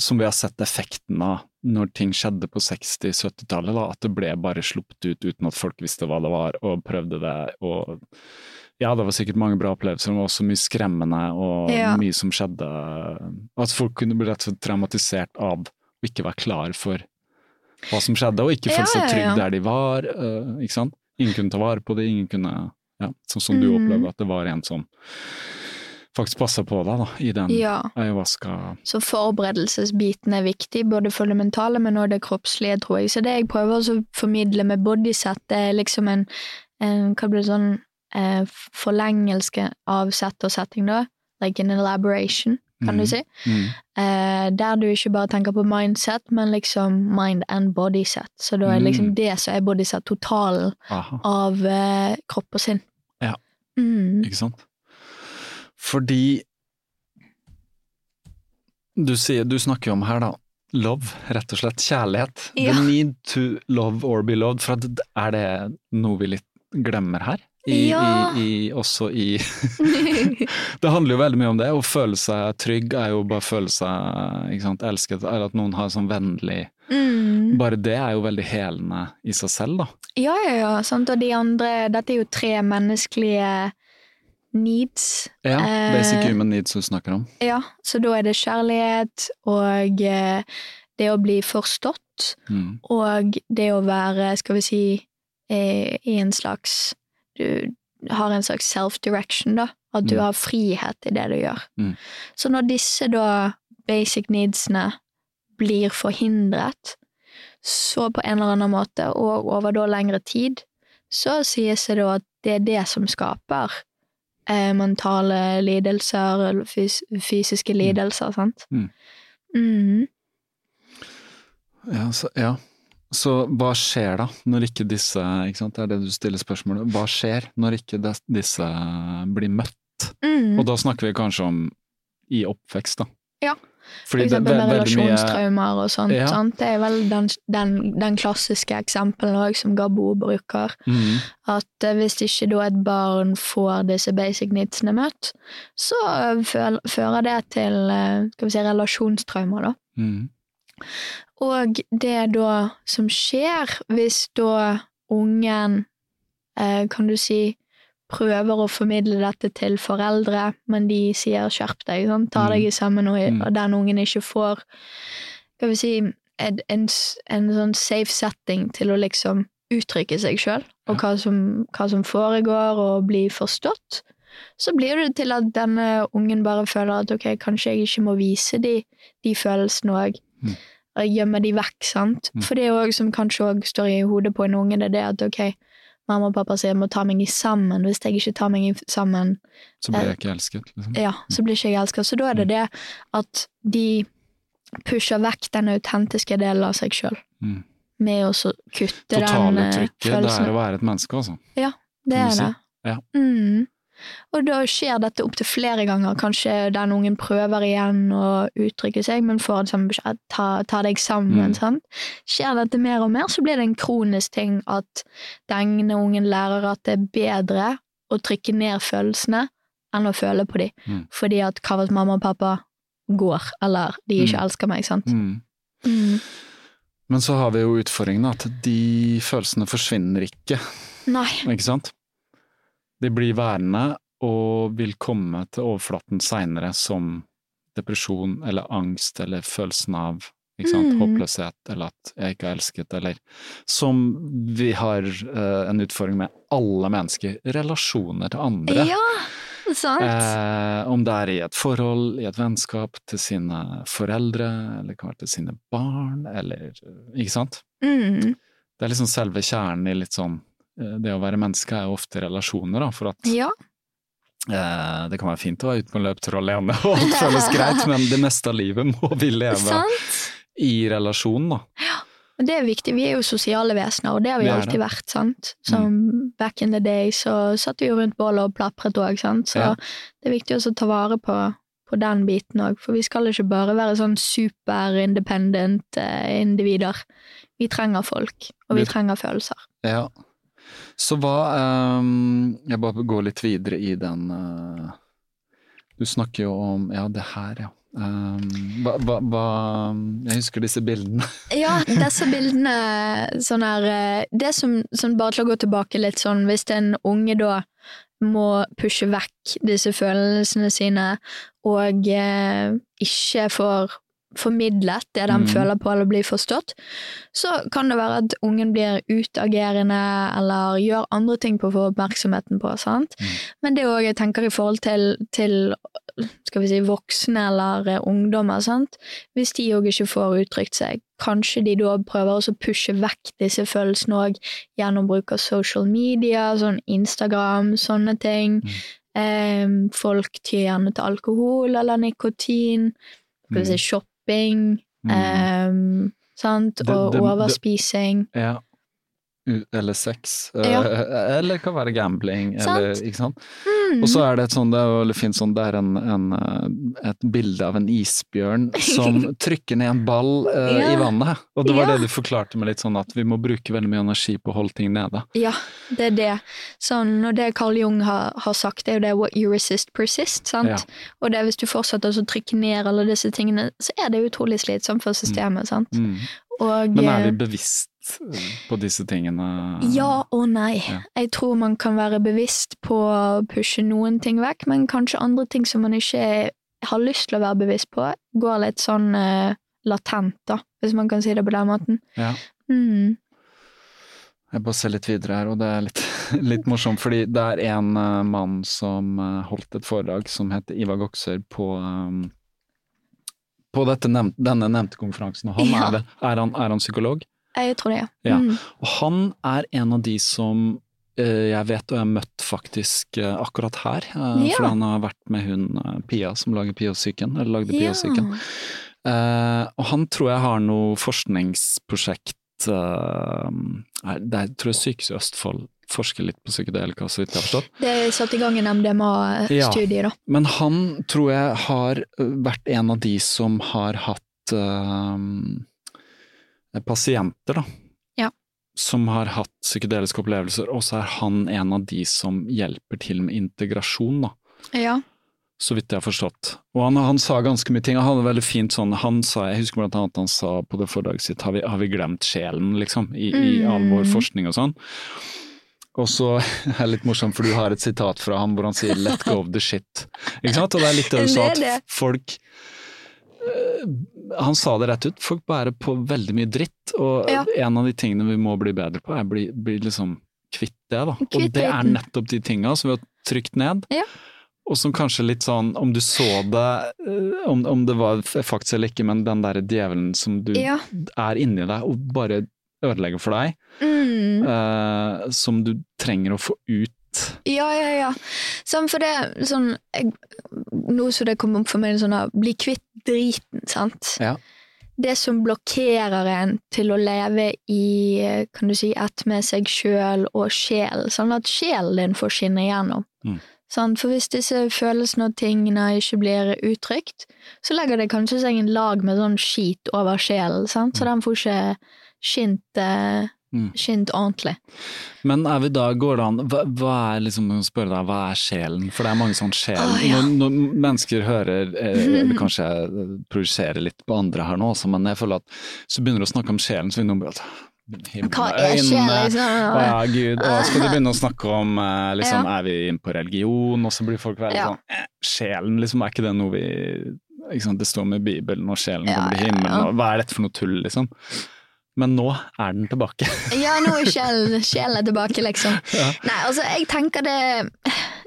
Som vi har sett effekten av når ting skjedde på 60-70-tallet, at det ble bare sluppet ut uten at folk visste hva det var, og prøvde det, og ja, det var sikkert mange bra opplevelser, men også mye skremmende, og Ja. mye som skjedde At folk kunne bli rett og slett traumatisert av å ikke være klar for hva som skjedde, og ikke føle seg trygg der de var, eh, ikke sant? Ingen kunne ta vare på det, ingen kunne ja, Sånn som du mm. opplevde at det var en som faktisk passa på deg, da, i den Ja. ayahuasca Så forberedelsesbiten er viktig, både for det mentale, men også det kroppslige, tror jeg. Så det jeg prøver å formidle med bodyset, det er liksom en, en hva blir det sånn, eh, forlengelse av sett og setting, da. Like an elaboration, kan du Mhm. si. mm. Eh, der du ikke bare tenker på mindset, men liksom mind and bodyset. Så da er Mm. liksom det som er bodyset, totalen Aha. av eh, kropp og sinn. Ja. Mm. Ikke sant? Fordi du, sier, du snakker jo om her, da, love, rett og slett. Kjærlighet. Ja. The need to love or be loved. For er det noe vi litt glemmer her? I, Ja. i, i, også i [laughs] [laughs] Det handler jo veldig mye om det. Å føle seg trygg er jo bare å føle seg sant, elsket, eller at noen har sånn vennlig mm. Bare det er jo veldig helende i seg selv, da. Ja, ja, ja. Sant? Og de andre Dette er jo tre menneskelige needs. Ja, Eh, Basic human needs du snakker om. Ja, så da er det kjærlighet og eh, det å bli forstått, Mm. og det å være, skal vi si, eh, i en slags Du har en slags self-direction, da. At du Mm. har frihet i det du gjør. Mm. Så når disse da basic needsene blir forhindret, så på en eller annen måte, og over da lengre tid, så sies det da at det er det som skaper eh, mentale lidelser, eller fys fysiske lidelser, sant? Mm. Mm. Ja, så, ja. Så hva skjer da, når ikke disse ikke sant? Det er det du stiller spørsmålet. Hva skjer når ikke disse blir møtt? Mm. Og da snakker vi kanskje om i oppvekst, da. Ja. For Fordi det eksempel er med relasjonstraumer og sånt. Ja. sånt. Det er vel den, den, den klassiske eksempelen òg som Gabo bruker. Mm. At eh, hvis ikke da et barn får disse basic needsene møtt, så eh, føl- fører det til eh, skal vi si, relasjonstraumer, da. Mhm. Og det da som skjer hvis da ungen, eh, kan du si, prøver å formidle dette til foreldre, men de sier skjerp deg, sånn, ta deg Mm. sammen, og, Mm. og den ungen ikke får, skal vi si, en, en, en sånn safe setting til å liksom uttrykke seg sjøl, og hva som, hva som foregår, og bli forstått, så blir det til at denne ungen bare føler at ok, kanskje jeg ikke må vise de, de følelsene òg. Mm. Gjemme de vekk, sant. Mm. For det er òg som kanskje òg står i hodet på en unge, det er det at ok, mamma og pappa sier jeg må ta meg i sammen. Hvis jeg ikke tar meg i sammen, Så blir jeg ikke elsket, liksom. ja, så blir ikke jeg elsket. Så da er det det at de pusher vekk den autentiske delen av seg sjøl. Mm. Med å kutte den følelsen. Totaluttrykket, det er å være et menneske, altså. Det er det. Ja. Mm. Og da skjer dette opptil flere ganger. Kanskje den ungen prøver igjen å uttrykke seg, men får en samme beskjed ta, ta deg sammen. Mm. Sant? Skjer dette mer og mer, så blir det en kronisk ting at denne ungen lærer at det er bedre å trykke ned følelsene enn å føle på dem. Mm. Fordi at hva hvis mamma og pappa går, eller de ikke Mm. elsker meg, sant. Mm. Mm. Men så har vi jo utfordringen at de følelsene forsvinner ikke, Nei. ikke sant? De blir værende og vil komme til overflaten seinere som depresjon eller angst eller følelsen av Mm. håpløshet eller at jeg ikke er elsket, eller som vi har uh, en utfordring med alle mennesker, relasjoner til andre. Ja, sant. Uh, om det er i et forhold, i et vennskap, til sine foreldre, eller kan være til sine barn, eller Ikke sant? Mm. Det er liksom selve kjernen i litt sånn Det å være menneske er jo ofte relasjoner, da, for at Ja. eh, det kan være fint å være ute på en løpetur alene, og alt føles greit, men det meste av livet må vi leve Sant. i relasjon, da. Og det er viktig, vi er jo sosiale vesener, og det har vi Vi alltid det. Mm. vært, sant. Som back in the day så satt vi jo rundt bålet og plapret òg, sant. Så Ja. det er viktig også å ta vare på, på den biten òg, for vi skal ikke bare være sånn super-independent eh, individer. Vi trenger folk, og vi Vi- trenger følelser. Ja. Så hva um, Jeg bare går litt videre i den uh, Du snakker jo om Ja, det her, ja. Um, hva, hva, hva Jeg husker disse bildene. [laughs] Ja, disse bildene sånn her eh, Det som, som bare til å gå tilbake litt sånn, hvis en unge da må pushe vekk disse følelsene sine og eh, ikke får formidlet det de Mm. føler på eller blir forstått, så kan det være at ungen blir utagerende eller gjør andre ting på å få oppmerksomheten på. sant? Mm. Men det òg jeg tenker i forhold til, til skal vi si, voksne eller eh, ungdommer. sant? Hvis de òg ikke får uttrykt seg, kanskje de da prøver å pushe vekk disse følelsene òg gjennom bruk av social media, sånn Instagram, sånne ting. Eh, folk tyr gjerne til alkohol eller nikotin. Skal vi si shopping. Mm. um, sant? Det- Og det- det- overspising. Ja. Eller sex. eh, Ja. Eller det kan være gambling. Eller? Mm. Og så er det et sånt, det er veldig fint sånn, det er en, en, eh, et bilde av en isbjørn [laughs] som trykker ned en ball uh, Ja. i vannet. Og det var Ja. det du forklarte med litt sånn at vi må bruke veldig mye energi på å holde ting nede. Ja, det er det. Sånn, og det Carl Jung har, har sagt, det er jo det 'what you resist, persist'. sant? Og det er hvis du fortsetter å trykke ned alle disse tingene, så er det utrolig slitsomt for systemet. sant? Mm. Og, Men er vi bevisst på disse tingene? Ja og nei. Ja. Jeg tror man kan være bevisst på å pushe noen ting vekk, men kanskje andre ting som man ikke har lyst til å være bevisst på, går litt sånn uh, latent, da, hvis man kan si det på den måten. Ja. Mm. Jeg bare ser litt videre her, og det er litt, [laughs] litt morsomt, fordi det er en uh, mann som uh, holdt et foredrag som heter Ivar Goksør på um, på dette nev denne nevnte konferansen, og han Ja. er, er, han, er han psykolog? Jeg tror det, Ja. Mm. Og han er en av de som eh, jeg vet og jeg har møtt faktisk eh, akkurat her, eh, Ja. for han har vært med hun Pia som lager Pia-syken, eller lagde Pia-syken. Eh, og han tror jeg har noe forskningsprosjekt Det tror jeg Sykehuset Østfold forsker litt på psykedelika, så vidt jeg har forstått. Det er satt i gang en MDMA-studie, da. Men han tror jeg har vært en av de som har hatt ø, pasienter, da. Ja. Som har hatt psykedeliske opplevelser, og så er han en av de som hjelper til med integrasjon, da. Ja. Så vidt jeg har forstått. Og han, han sa ganske mye ting. Han hadde veldig fint sånn Han sa, jeg husker blant annet han sa på det foredraget sitt, har vi, har vi glemt sjelen, liksom? I, i all vår Mm. forskning og sånn. Og så [laughs] er det litt morsomt, for du har et sitat fra ham hvor han sier 'let go of the shit'. Ikke sant? Og det er litt det du sa, Det det. at folk Han sa det rett ut, folk bærer på veldig mye dritt, og Ja. en av de tingene vi må bli bedre på, er bli, bli liksom kvitt det, da. Kvitt og det er nettopp de tinga som vi har trykt ned. Ja. Og som kanskje litt sånn, om du så det, eh, om, om det var faktisk eller ikke, men den derre djevelen som du Ja. er inni deg og bare ødelegger for deg, Mm. uh, som du trenger å få ut. Ja, ja, ja. Sånn, for det sånn jeg, Noe som det kom opp for meg, sånn at bli kvitt driten, sant. Ja. Det som blokkerer en til å leve i kan du si, ett med seg sjøl og sjel, sånn at sjelen din får skinne igjennom. Mm. Sånn, For hvis disse følelsene og tingene ikke blir uttrykt, så legger det kanskje seg en lag med sånn skit over sjelen, sant? så den får ikke skint, Mm. skint ordentlig. Men er vi da, går det an, hva, hva er liksom, spørre deg, hva er sjelen? For det er mange sånn sjel. oh, ja. når, når mennesker hører, eh, [laughs] eller kanskje jeg projiserer litt på andre her nå også, men jeg føler at så begynner du å snakke om sjelen, så begynner du at himmel, Hva er sjel, liksom? Å ja, gud, og skal du begynne å snakke om liksom, ja. er vi inne på religion, og så blir folk veldig Ja. sånn eh, Sjelen, liksom, er ikke det noe vi liksom, Det står med Bibelen, og sjelen Ja, kommer til himmelen, og hva er dette for noe tull, liksom? Men nå er den tilbake. [laughs] Ja, nå er sjelen sjelen er tilbake, liksom. [laughs] Nei, altså, jeg tenker det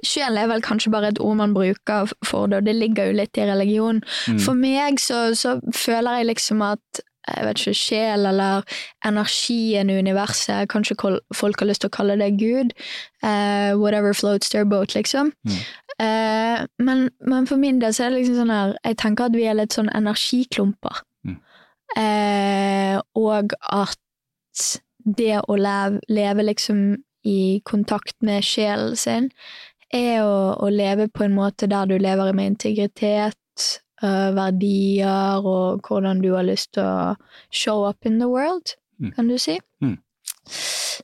Sjelen er vel kanskje bare et ord man bruker for det, og det ligger jo litt i religion. Mm. For meg så, så føler jeg liksom at jeg vet ikke, sjel eller energien i universet, kanskje folk har lyst til å kalle det Gud, Uh, whatever floats their boat, liksom. Mm. Uh, men, men for min del så er det liksom sånn her, jeg tenker at vi er litt sånn energiklumper. Eh, og at det å leve, leve liksom i kontakt med sjelen sin, er å, å leve på en måte der du lever med integritet, uh, verdier og hvordan du har lyst til å show up in the world, Mm. kan du si. Mm.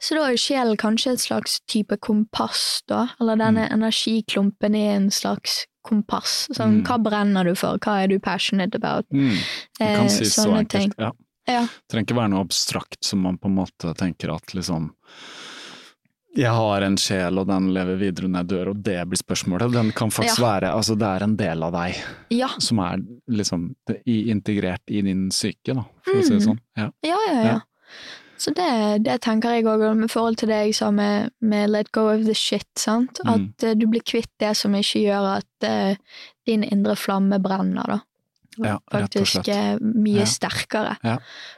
Så da er sjelen kanskje et slags type kompass, da, eller denne energiklumpen er en slags kompass. Sånn, Mm. hva brenner du for, hva er du passionate about? Mm. Det kan Eh, sies så enkelt. ting. Ja. Ja. Det trenger ikke være noe abstrakt som man på en måte tenker at liksom jeg har en sjel, og den lever videre når jeg dør, og det blir spørsmålet. Den kan faktisk Ja. være Altså, det er en del av deg Ja, som er liksom integrert i din psyke, da, for å si det Mm. sånn. Ja. Ja, ja, ja. Så det, det tenker jeg òg, med forhold til det jeg sa med, med let go of the shit, sant. Mm. At eh, du blir kvitt det som ikke gjør at uh, din indre flamme brenner, da. Ja, Faktisk eh, mye Ja. sterkere. Ja.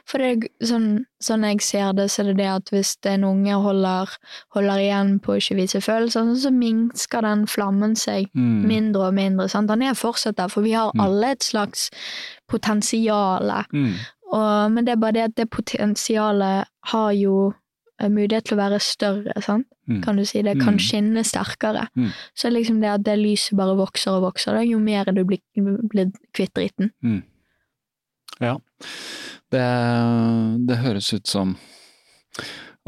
For det, sånn, sånn jeg ser det, så er det det at hvis en unge holder, holder igjen på å ikke vise følelser, så minsker den flammen seg Mm. mindre og mindre. Sant? Den er fortsatt der, for vi har Mm. alle et slags potensiale. Mm. Og, men det er bare det at det potensialet har jo eh, mulighet til å være større, sant? Mm. kan du si. Det kan Mm. skinne sterkere. Mm. Så liksom det at det lyset bare vokser og vokser, da, jo mer du blir, blir kvitt driten. Ja. Det, det høres ut som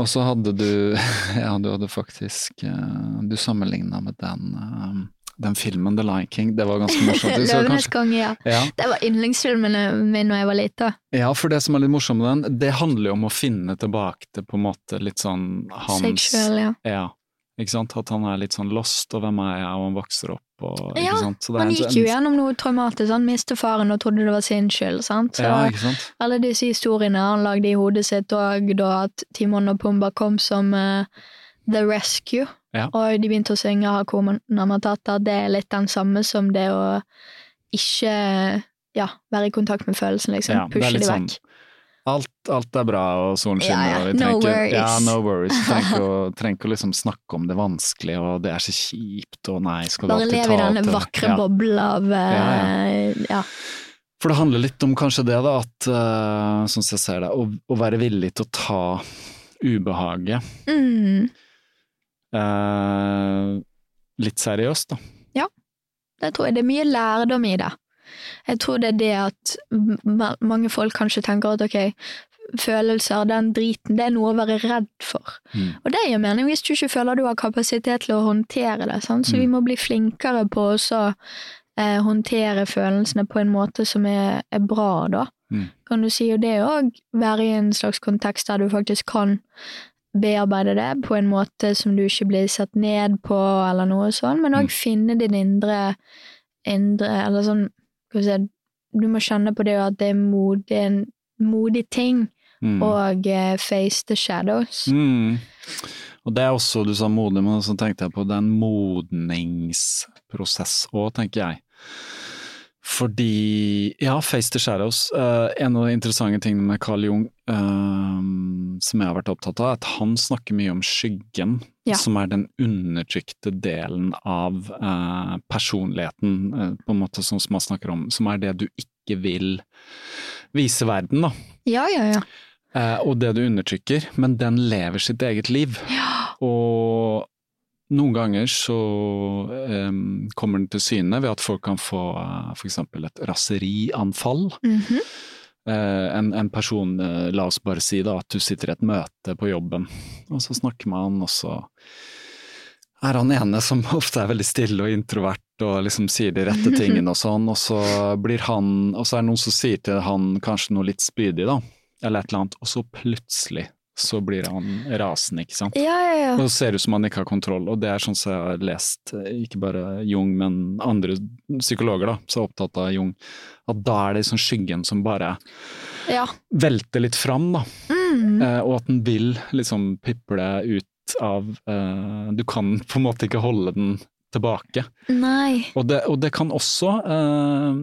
Og så hadde du [laughs] Ja, du hadde faktisk eh, Du sammenligna med den, eh, den filmen The Lion King. Det var ganske morsomt. [laughs] Løvenes konge, ja. ja. Det var yndlingsfilmen min da jeg var lita. ja, for det som er litt morsomt med den, det handler jo om å finne tilbake til på en måte litt sånn hans Seg sjøl, ja. Ja. Ikke sant? At han er litt sånn lost, og hvem er jeg, og han vokser opp, og Ja, Han en- gikk jo gjennom noe traumatisk. Han mistet faren og trodde det var sin skyld. sant? Så Ja, ikke sant. alle disse historiene han lagde i hodet sitt og da at Timon og Pumba kom som uh, The Rescue, Ja. og de begynte å synge Hakuna Matata, det er litt den samme som det å ikke ja, være i kontakt med følelsen, liksom. Ja, Pushe de de sånn- vekk. Alt, alt er bra, og solen Ja, skinner, ja. og vi No trenger, ja, worries. no worries. [laughs] Trenger ikke å, liksom snakke om det vanskelige, og det er så kjipt, og nei, skal du Bare ta i denne vakre ja. bobla av eh, ja. For det handler litt om kanskje det, da, at uh, sånn som jeg ser det, å, å være villig til å ta ubehaget Mm, eh, litt seriøst, da. Ja, det tror jeg det er mye lærdom i det. Jeg tror det er det at mange folk kanskje tenker at ok, følelser, den driten, det er noe å være redd for. Mm. Og det gir mening hvis du ikke føler du har kapasitet til å håndtere det. Sant? Så vi Mm. må bli flinkere på å eh, håndtere følelsene på en måte som er, er bra, da. Mm. Kan du si, og det òg være i en slags kontekst der du faktisk kan bearbeide det på en måte som du ikke blir sett ned på, eller noe sånn, men òg Mm. finne din indre, indre Eller sånn skal vi si, Du må kjenne på det at det er modig, en modig ting Mm. og eh, face the shadows. Mm. Og det er også, du sa modig, men så tenkte jeg på den modningsprosess òg, tenker jeg. Fordi, ja, Face to Shadows. Uh, en av de interessante tingene med Carl Jung uh, som jeg har vært opptatt av, er at han snakker mye om skyggen, Ja. som er den undertrykte delen av uh, personligheten, på en måte sånn som han snakker om, som er det du ikke vil vise verden, da. Ja, ja, ja. Og det du undertrykker, men den lever sitt eget liv. Ja. Og noen ganger så um, kommer den til syne ved at folk kan få uh, for eksempel et raserianfall. Mm -hmm. uh, en, en person, uh, la oss bare si da, at du sitter i et møte på jobben, og så snakker man, og så er han ene som [laughs] ofte er veldig stille og introvert og liksom sier de rette [laughs] tingene og sånn, og så blir han Og så er det noen som sier til han kanskje noe litt spydig, da, eller et eller annet, og så plutselig så blir han rasende, ikke sant. Ja, ja, ja. Og så ser det ut som han ikke har kontroll, og det er sånn som jeg har lest, eh, ikke bare Jung, men andre psykologer da, som er opptatt av Jung, at da er det liksom skyggen som bare ja. velter litt fram, da. Mm. Eh, og at den vil liksom piple ut av eh, Du kan på en måte ikke holde den tilbake. Nei. Og det, og det kan også eh,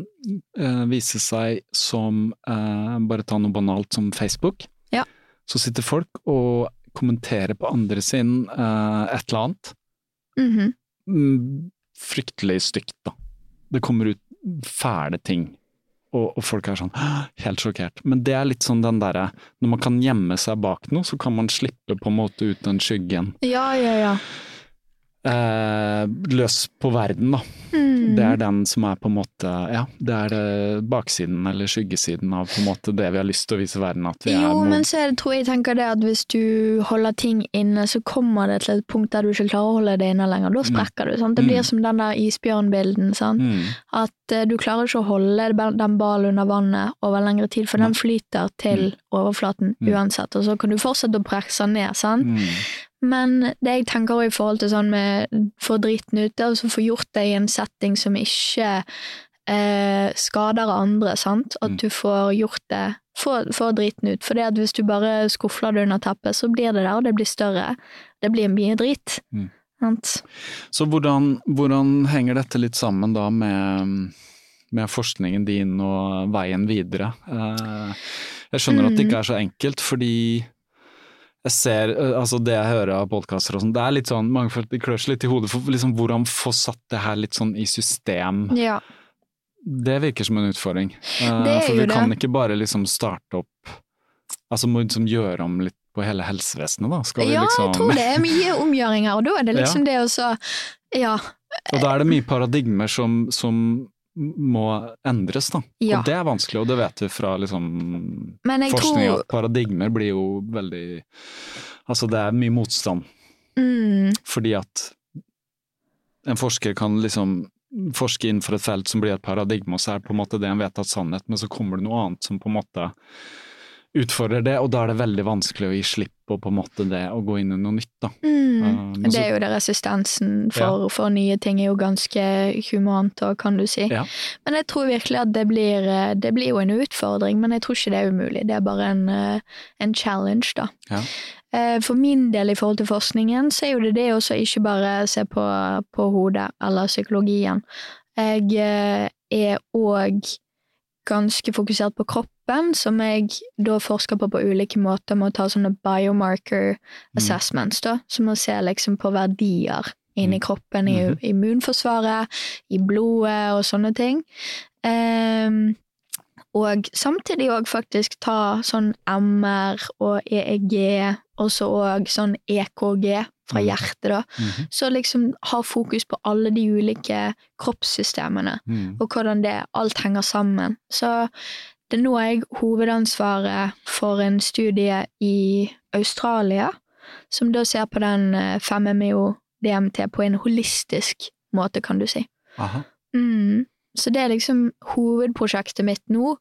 eh, vise seg som eh, Bare ta noe banalt som Facebook. Ja. Så sitter folk og kommenterer på andre sin uh, et eller annet. Mm -hmm. fryktelig stygt, da. Det kommer ut fæle ting. Og, og folk er sånn helt sjokkert. Men det er litt sånn den derre Når man kan gjemme seg bak noe, så kan man slippe på en måte ut den skyggen. Ja, ja, ja. Eh, løs på verden, da. Mm. Det er den som er på en måte Ja, det er det baksiden eller skyggesiden av på en måte det vi har lyst til å vise verden at vi Jo, er men så er det, tror jeg tenker det at hvis du holder ting inne, så kommer det til et punkt der du ikke klarer å holde det inne lenger. Da sprekker du. sant? Det blir Mm. som den der isbjørnbilden. sant? Mm, At uh, du klarer ikke å holde den ballen under vannet over lengre tid, for den flyter til overflaten Mm. uansett, og så kan du fortsette å presse den ned. sant? mm, Men det jeg tenker i forhold til sånn med få driten ut, det er altså få gjort det i en setting som ikke eh, skader andre, sant? At Mm. du får gjort det, få, få driten ut. For det at hvis du bare skufler det under teppet, så blir det der, og det blir større. Det blir mye drit. Mm. Sant? Så hvordan, hvordan henger dette litt sammen da med, med forskningen din og veien videre? Eh, jeg skjønner at det ikke er så enkelt, fordi jeg ser, eh, altså det jeg hører av podkaster og sånn, det er litt sånn, mange folk klør seg litt i hodet for liksom hvordan få satt det her litt sånn i system. Ja. Det virker som en utfordring. Eh, Det for vi kan ikke bare liksom starte opp Altså må liksom gjøre om litt på hele helsevesenet, da. Skal vi ja, liksom jeg tror det er mye omgjøringer, og da er det [laughs] liksom det å så Ja. Og da er det mye paradigmer som, som må endres, da. Ja. Og det er vanskelig, og det vet vi fra liksom forskning, tror at paradigmer blir jo veldig Altså det er mye motstand, mm, fordi at en forsker kan liksom forske innenfor et felt som blir et paradigme, og så er det på en måte det en vedtatt sannhet, men så kommer det noe annet som på en måte utfordrer det, og da er det veldig vanskelig å gi slipp på på en måte det å gå inn i noe nytt, da. mm. Eh, Det er jo det resistansen for, for nye ting er jo ganske humant, òg, kan du si. Ja. Men jeg tror virkelig at det blir, eh, det blir jo en utfordring, men jeg tror ikke det er umulig. Det er bare en, eh, en challenge, da. Ja. For min del i forhold til forskningen, så er jo det det også ikke bare se på, på hodet eller psykologien. Jeg er òg ganske fokusert på kroppen, som jeg da forsker på på ulike måter med å ta sånne biomarker assessments, da, som å se liksom på verdier inni kroppen, i Mhm. immunforsvaret, i blodet og sånne ting. Um, og samtidig òg faktisk ta sånn MR og EEG, og så òg sånn EKG fra Mhm. hjertet, da. Mhm. Så liksom ha fokus på alle de ulike kroppssystemene, Mm. og hvordan det alt henger sammen. Så det er nå jeg hovedansvaret for en studie i Australia, som da ser på den 5-MeO-DMT på en holistisk måte, kan du si. Aha. Mm. Så det er liksom hovedprosjektet mitt nå,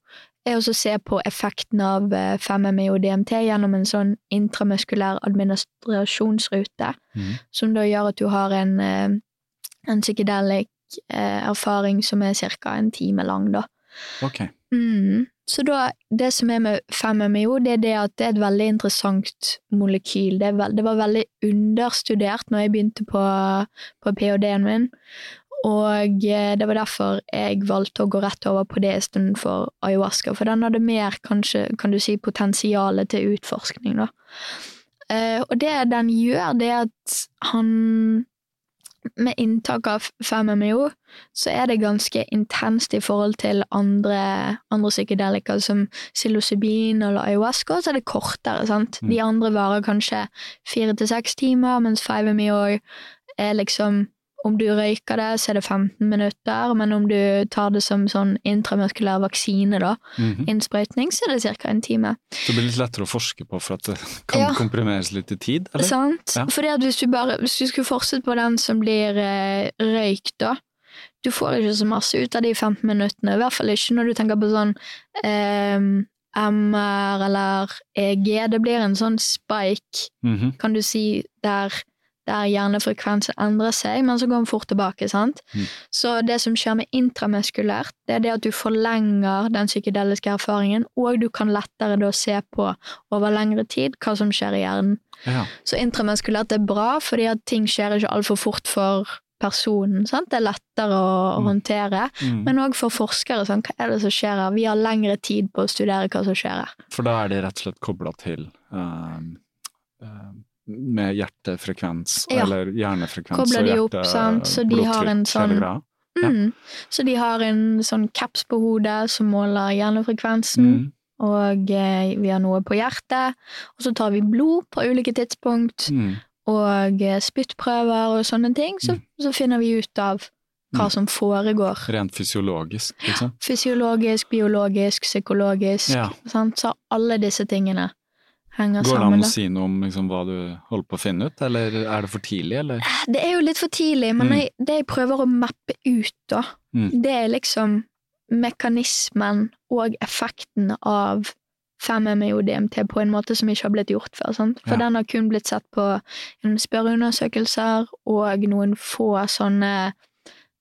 er å se på effekten av 5-MeO-DMT gjennom en sånn intramuskulær administrasjonsrute, mm. som da gjør at du har en, eh, en psykedelic eh, erfaring som er ca. en time lang, da. Ok. Mm. Så da, det som er med 5-MeO, det er det at det er et veldig interessant molekyl. Det, er vel- det var veldig understudert når jeg begynte på, på ph.d.-en min, og eh, det var derfor jeg valgte å gå rett over på det istedenfor ayahuasca, for den hadde mer, kanskje, kan du si, potensialet til utforskning, da. Eh, og det den gjør, det er at han med inntak av 5-MeO, så er det ganske intenst i forhold til andre, andre psykedelika som psilocybin eller ayahuasca, så er det kortere, sant. De andre varer kanskje fire til seks timer, mens 5-MeO er liksom om du røyker det, så er det 15 minutter, men om du tar det som sånn intramuskulær vaksine, da, Mhm. innsprøytning, så er det ca. en time. Så det blir litt lettere å forske på for at det [laughs] kan Ja. komprimeres litt i tid, eller? Sant? Ja. Fordi at hvis du, bare, hvis du skulle fortsette på den som blir eh, røykt, da Du får ikke så masse ut av de 15 minuttene, i hvert fall ikke når du tenker på sånn eh, MR eller EG. Det blir en sånn spike, Mhm. kan du si, der, der hjernefrekvensen endrer seg, men så går den fort tilbake. sant? Mm. Så det som skjer med intramuskulært, det er det at du forlenger den psykedeliske erfaringen, og du kan lettere da se på over lengre tid hva som skjer i hjernen. Ja. Så intramuskulært er bra, fordi at ting skjer ikke altfor fort for personen. Sant? Det er lettere å Mm. håndtere. Mm. Men òg for forskere. Sånn, hva er det som skjer her? Vi har lengre tid på å studere hva som skjer her. For da er det rett og slett kobla til eh, eh, med hjertefrekvens, Ja. eller hjernefrekvens Kobler de opp, sant, så de har en sånn-. Ja. Mm. Så de har en sånn caps på hodet som måler hjernefrekvensen, Mm. og eh, vi har noe på hjertet. Og så tar vi blod på ulike tidspunkt, Mm. og eh, spyttprøver og sånne ting. Så, Mm. så finner vi ut av hva Mm. som foregår. Rent fysiologisk, liksom. Fysiologisk, biologisk, psykologisk. Ja. Sant? Så alle disse tingene henger Går det an å Da. si noe om liksom, hva du holder på å finne ut, eller er det for tidlig, eller? Det er jo litt for tidlig, men Mm. jeg, det jeg prøver å mappe ut, da, Mm. det er liksom mekanismen og effekten av 5-MeO-DMT på en måte som ikke har blitt gjort før. Sant? For Ja. den har kun blitt sett på spørreundersøkelser og noen få sånne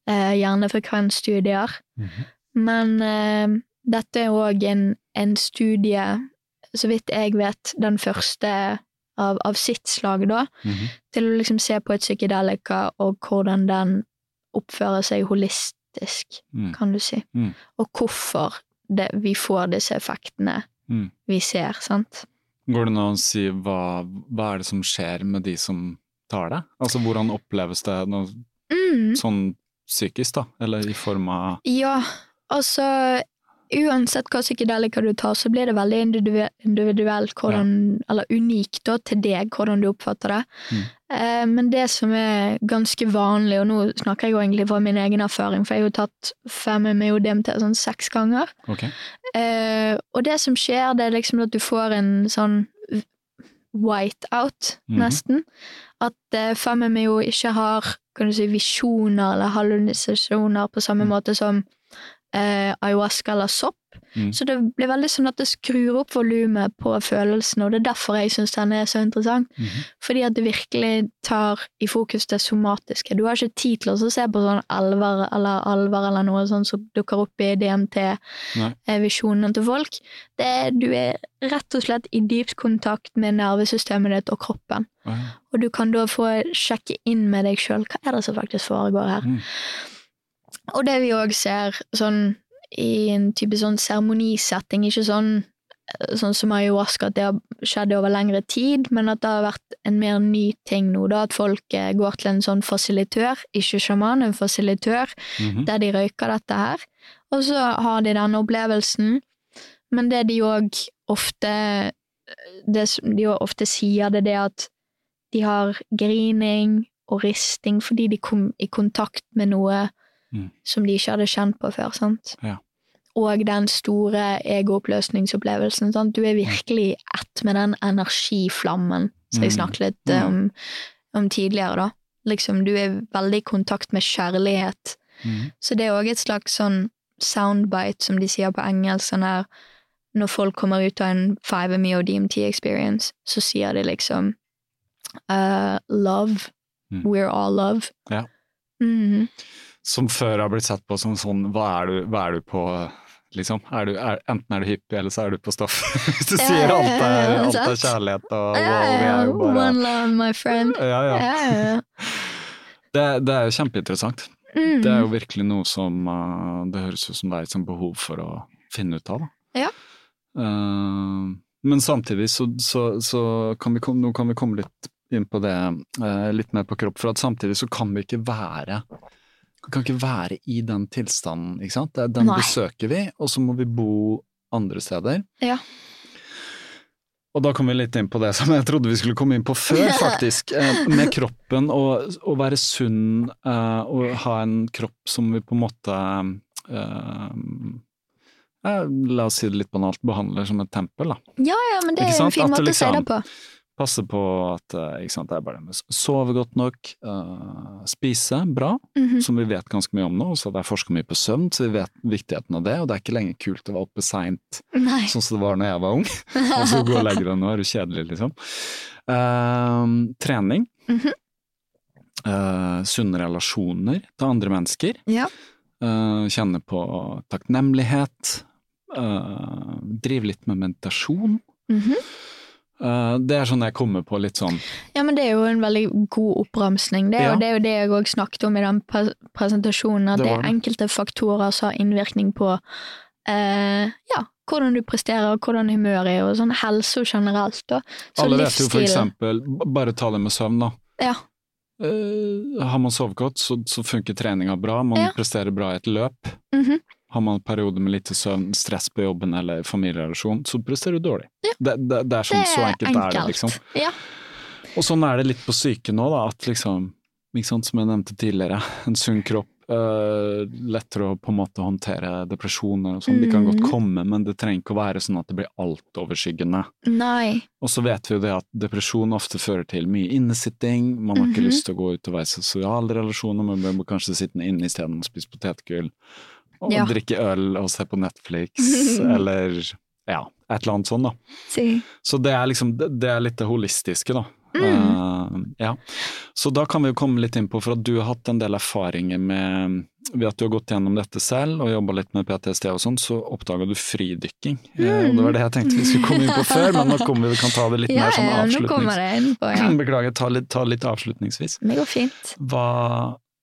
eh, hjernefrekvensstudier. Mhm. Men eh, dette er òg en, en studie, så vidt jeg vet, den første av, av sitt slag, da, Mhm. til å liksom se på et psykedelika og hvordan den oppfører seg holistisk, Mm. kan du si. Mm. Og hvorfor det, vi får disse effektene Mm. vi ser, sant? Går det an å si hva, hva er det som skjer med de som tar det? Altså hvordan oppleves det noe Mm. sånn psykisk, da? Eller i form av Ja, altså Uansett hva psykedelika du tar, så blir det veldig individuelt, hvordan, eller unikt da, til deg, hvordan du oppfatter det. Mm. Eh, men det som er ganske vanlig, og nå snakker jeg jo egentlig fra min egen erfaring, for jeg har jo tatt fem med DMT sånn seks ganger, okay. Eh, og det som skjer, det er liksom at du får en sånn white-out, Mhm. nesten. At feme med jo ikke har kan du si, visjoner eller hallusinasjoner på samme Mm. måte som eh, ayahuasca eller sopp. Mm. Så det blir veldig sånn at det skrur opp volumet på følelsene, og det er derfor jeg syns den er så interessant. Mhm. Fordi at det virkelig tar i fokus det somatiske. Du har ikke tid til å se på sånn alver eller alver eller noe sånt som dukker opp i DMT-visjonene til folk. Det du er rett og slett i dypt kontakt med nervesystemet ditt og kroppen. Mm. Og du kan da få sjekke inn med deg sjøl hva er det som faktisk foregår her. Mm. Og det vi òg ser sånn i en type sånn seremonisetting, ikke sånn sånn som ayahuasca, at det har skjedd over lengre tid, men at det har vært en mer ny ting nå, da, at folk eh, går til en sånn fasilitør, ikke sjaman, en fasilitør, Mhm. der de røyker dette her, og så har de denne opplevelsen, men det de òg ofte det som de ofte sier, det er det at de har grining og risting fordi de kom i kontakt med noe Mm. som de ikke hadde kjent på før, sant? Ja. Og den store egooppløsningsopplevelsen, sant? Du er virkelig ett med den energiflammen som jeg Mm. snakket litt Mm. om, om tidligere, da. Liksom, du er veldig i kontakt med kjærlighet. Mm. Så det er òg et slags sånn soundbite, som de sier på engelsk, sånn her Når folk kommer ut av en 5ME og DMT experience, så sier de liksom uh, Love. Mm. We're all love. Ja. Mhm. Som før har blitt sett på som sånn Hva er du, hva er du på liksom. Er du, er, enten er du hippie, eller så er du på stoff. Hvis [laughs] du Ja, sier alt ja, er, ja, alt er kjærlighet og wow, ja, bare One love, my friend. Ja, ja. Ja, ja, ja. [laughs] Det, det er jo kjempeinteressant. Mm. Det er jo virkelig noe som uh, det høres ut som det er et behov for å finne ut av. Ja. Uh, men samtidig så, så, så kan vi komme, nå kan vi komme litt inn på det, uh, litt mer på kropp, for at samtidig så kan vi ikke være kan ikke være i den tilstanden, ikke sant. Er- Den Nei. besøker vi, og så må vi bo andre steder. Ja. Og da kom vi litt inn på det som jeg trodde vi skulle komme inn på før, [laughs] faktisk. Eh, med kroppen, og å være sunn eh, og ha en kropp som vi på en måte eh, La oss si det litt banalt, behandler som et tempel, da. ja, ja, men det er en fin måte å si liksom- det på. Passe på at eh, ikke sant, det er bare det med sove godt nok, uh, spise bra, Mhm. som vi vet ganske mye om nå, så det er forska mye på søvn, så vi vet viktigheten av det, og det er ikke lenger kult å være oppe seint sånn som det var når jeg var ung. [laughs] Og så gå og legge deg nå, er du kjedelig, liksom. Uh, trening. Mm -hmm. uh, sunne relasjoner til andre mennesker. Ja. Kjenne på takknemlighet. drive litt med meditasjon. Mhm. Eh, det er sånn jeg kommer på litt sånn Ja, men det er jo en veldig god oppramsning. Det Ja. det er jo det jeg òg snakket om i den pre presentasjonen, at Det det, er enkelte faktorer som har innvirkning på eh, ja, hvordan du presterer, hvordan humøret er, og sånn helse generelt. Da. Så Alle vet jo for eksempel, bare ta det med søvn, da. Ja. Eh, har man sovet godt, så, så funker treninga bra, man Ja. presterer bra i et løp. Mhm. Har man perioder med lite søvn, stress på jobben eller familierelasjon, så presterer du dårlig. Ja. Det, det, det er sånn, så enkelt, er det, liksom. Ja. Og sånn er det litt på syke nå, da, at liksom, sant, som jeg nevnte tidligere, [laughs] en sunn kropp, Uh, lettere å på en måte håndtere depresjoner og sånn. De kan godt Mhm. komme, men det trenger ikke å være sånn at det blir altoverskyggende. Nei. Og så vet vi jo det at depresjon ofte fører til mye innesitting, man har ikke Mhm. lyst til å gå ut og være i sosiale relasjoner, man må kanskje sitte inne isteden og spise potetgull, og Ja. drikke øl og se på Netflix, [laughs] eller ja, et eller annet sånt da. Si. Så det er liksom, det, er litt det holistiske da. Mm. Uh, ja. Så da kan vi jo komme litt inn på, for at du har hatt en del erfaringer med ved at du har gått gjennom dette selv og jobba litt med PTSD og sånn, så oppdaga du fridykking. Eh, og det var det jeg tenkte vi skulle komme inn på før, men nå [laughs] kommer vi, vi kan ta det litt Ja, mer sånn ja, nå kommer jeg inn på, ja. [clears throat] Beklager, ta litt, ta litt avslutningsvis. Det går fint. Hva,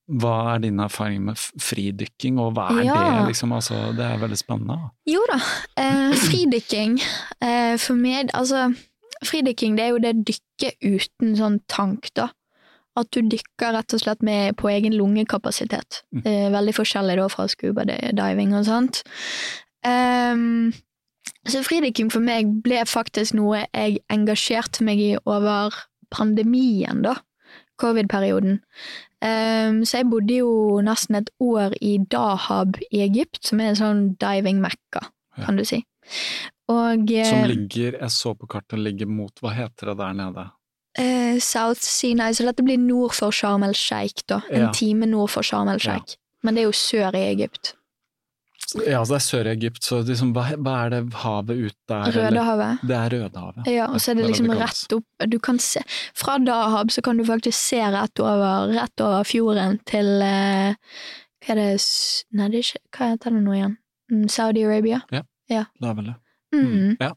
hva er din erfaring med fridykking, og hva er Ja. det, liksom? Altså, det er veldig spennende. Jo da, eh, fridykking eh, for meg Altså, fridykking det er jo det dykke uten sånn tank, da. At du dykker rett og slett med på egen lungekapasitet. Mm. Eh, veldig forskjellig da fra scuba diving og sånt. Um, så fridykking for meg ble faktisk noe jeg engasjerte meg i over pandemien, da. Covid-perioden. Um, så jeg bodde jo nesten et år i Dahab i Egypt, som er en sånn diving-mekka, Ja. kan du si. Og Som eh, ligger, jeg så på kartet, ligger mot, hva heter det der nede? Uh, South Sinai, så dette blir nord for Sharm el Sheikh, da. En Ja. time nord for Sharm el Sheikh. Men det er jo sør i Egypt. Ja, det er Sør-Egypt, så liksom, hva, er det havet ut der? Rødehavet. Det er Rødehavet. Ja, og så er det liksom rett opp Du kan se Fra Dahab så kan du faktisk se rett over, rett over fjorden til eh, Hva er det Nei, det er ikke Hva heter det nå igjen? Mm, Saudi-Arabia? Ja, Det er vel det. Mm. Ja.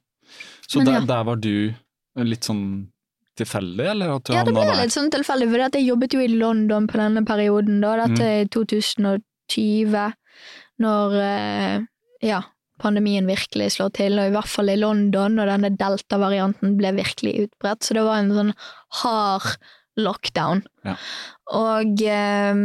Så der, ja. der var du litt sånn tilfeldig, eller at Ja, det ble litt sånn tilfeldig, for jeg jobbet jo i London på denne perioden, da. Dette Mm. er 2020, når eh, ja, pandemien virkelig slår til, og i hvert fall i London, når denne delta-varianten ble virkelig utbredt. Så det var en sånn hard lockdown. Ja. Og eh,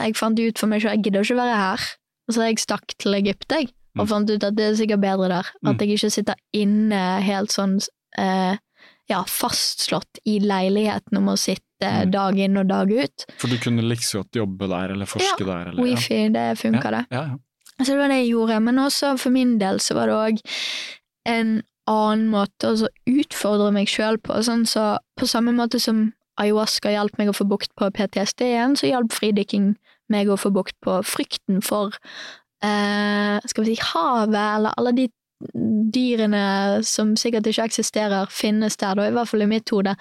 jeg fant ut for meg selv jeg gidder ikke være her. Så jeg stakk til Egypt, jeg, og Mm. fant ut at det er sikkert bedre der. Mm. At jeg ikke sitter inne helt sånn eh, ja, fastslått i leiligheten om å sitte Mm. dag inn og dag ut. For du kunne liksom godt jobbe der, eller forske der, eller Wifi, det funka, det. Ja, ja. Så det var det jeg gjorde. Men også for min del så var det òg en annen måte å utfordre meg sjøl på. Sånn så på samme måte som ayahuasca hjalp meg å få bukt på PTSD igjen, så hjalp fridykking meg å få bukt på frykten for eh, skal vi si havet, eller alle de dyrene som sikkert ikke eksisterer, finnes der, da, i hvert fall i mitt hode.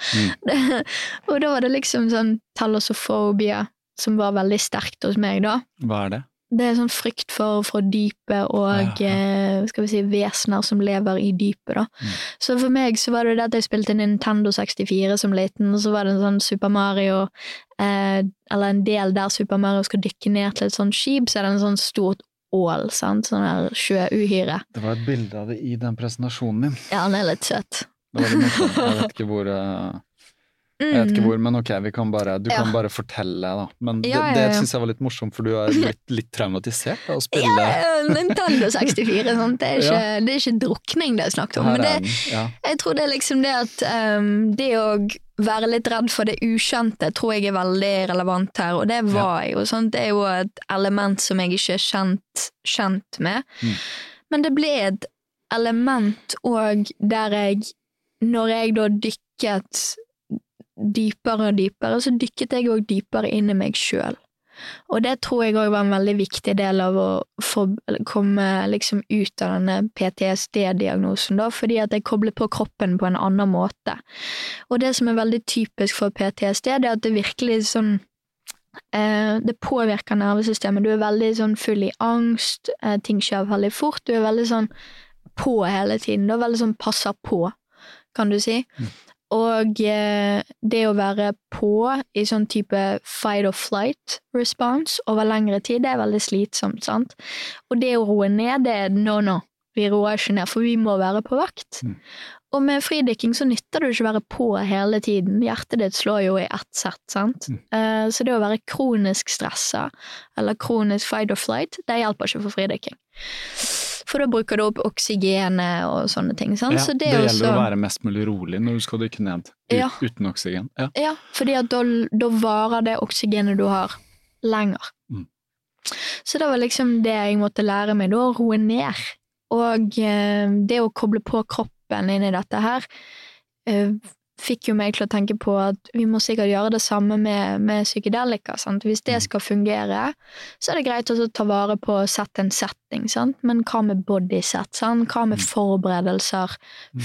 [laughs] og da var det liksom sånn talosofobia som var veldig sterkt hos meg, da. Hva er det? Det er sånn frykt for, for dypet og Ja, ja. skal vi si, vesener som lever i dypet. da. Mm. Så for meg så var det det at jeg spilte Nintendo 64 som liten, og så var det en sånn Super Mario eh, Eller en del der Super Mario skal dykke ned til et sånt skip, så er det en sånn stort ål. sant? Sånn der sjøuhyre. Det var et bilde av det i den presentasjonen din. Ja, han er litt søt. Det var litt morsomt. Jeg vet ikke hvor eh, Jeg vet ikke hvor, men ok, vi kan bare, du kan Mm. Bare fortelle, da. Men det, Ja, ja, det ja. syns jeg var litt morsomt, for du er litt, litt traumatisert av å [laughs] spille Ja, ja, Nintendo [laughs] 64, sant? Det, er ikke, det er ikke drukning det er snakk om. Her Men det. Ja. Jeg tror det er liksom det at um, det å være litt redd for det ukjente tror jeg er veldig relevant her, og det var jo. sånt Det er jo et element som jeg ikke er kjent, kjent med. Mm. Men det ble et element òg der jeg, når jeg da dykket dypere og dypere, så dykket jeg òg dypere inn i meg sjøl. Og det tror jeg òg var en veldig viktig del av å få, komme liksom ut av denne PTSD-diagnosen, da, fordi at jeg koblet på kroppen på en annen måte. Og det som er veldig typisk for PTSD, det er at det virkelig sånn eh, Det påvirker nervesystemet. Du er veldig sånn full i angst, eh, ting skjer veldig fort, du er veldig sånn på hele tiden. Du er veldig sånn passer på, kan du si. Og eh, det å være på i sånn type fight or flight response over lengre tid, det er veldig slitsomt, sant? Og det å roe ned, det er no, no. Vi roer ikke ned, for vi må være på vakt. Mm. Og med fridykking så nytter det ikke å være på hele tiden. Hjertet ditt slår jo i ett sett, sant? Mm. Eh, så det å være kronisk stressa, eller kronisk fight or flight, det hjelper ikke for fridykking. For da bruker du opp oksygenet og sånne ting. Ja, så det det, er gjelder også... å være mest mulig rolig når du skal dykke ned Ja. uten oksygen. Ja. Ja, fordi da, da varer det oksygenet du har, lenger. Mm. Så det var liksom det jeg måtte lære meg, da, å roe ned. Og eh, det å koble på kroppen inn i dette her, eh, fikk jo meg til å tenke på at vi må sikkert gjøre det samme med, med psykedelika. Sant? Hvis det skal fungere, så er det greit å ta vare på å sette en setting, sant? men hva med bodyset? Sant? Hva med forberedelser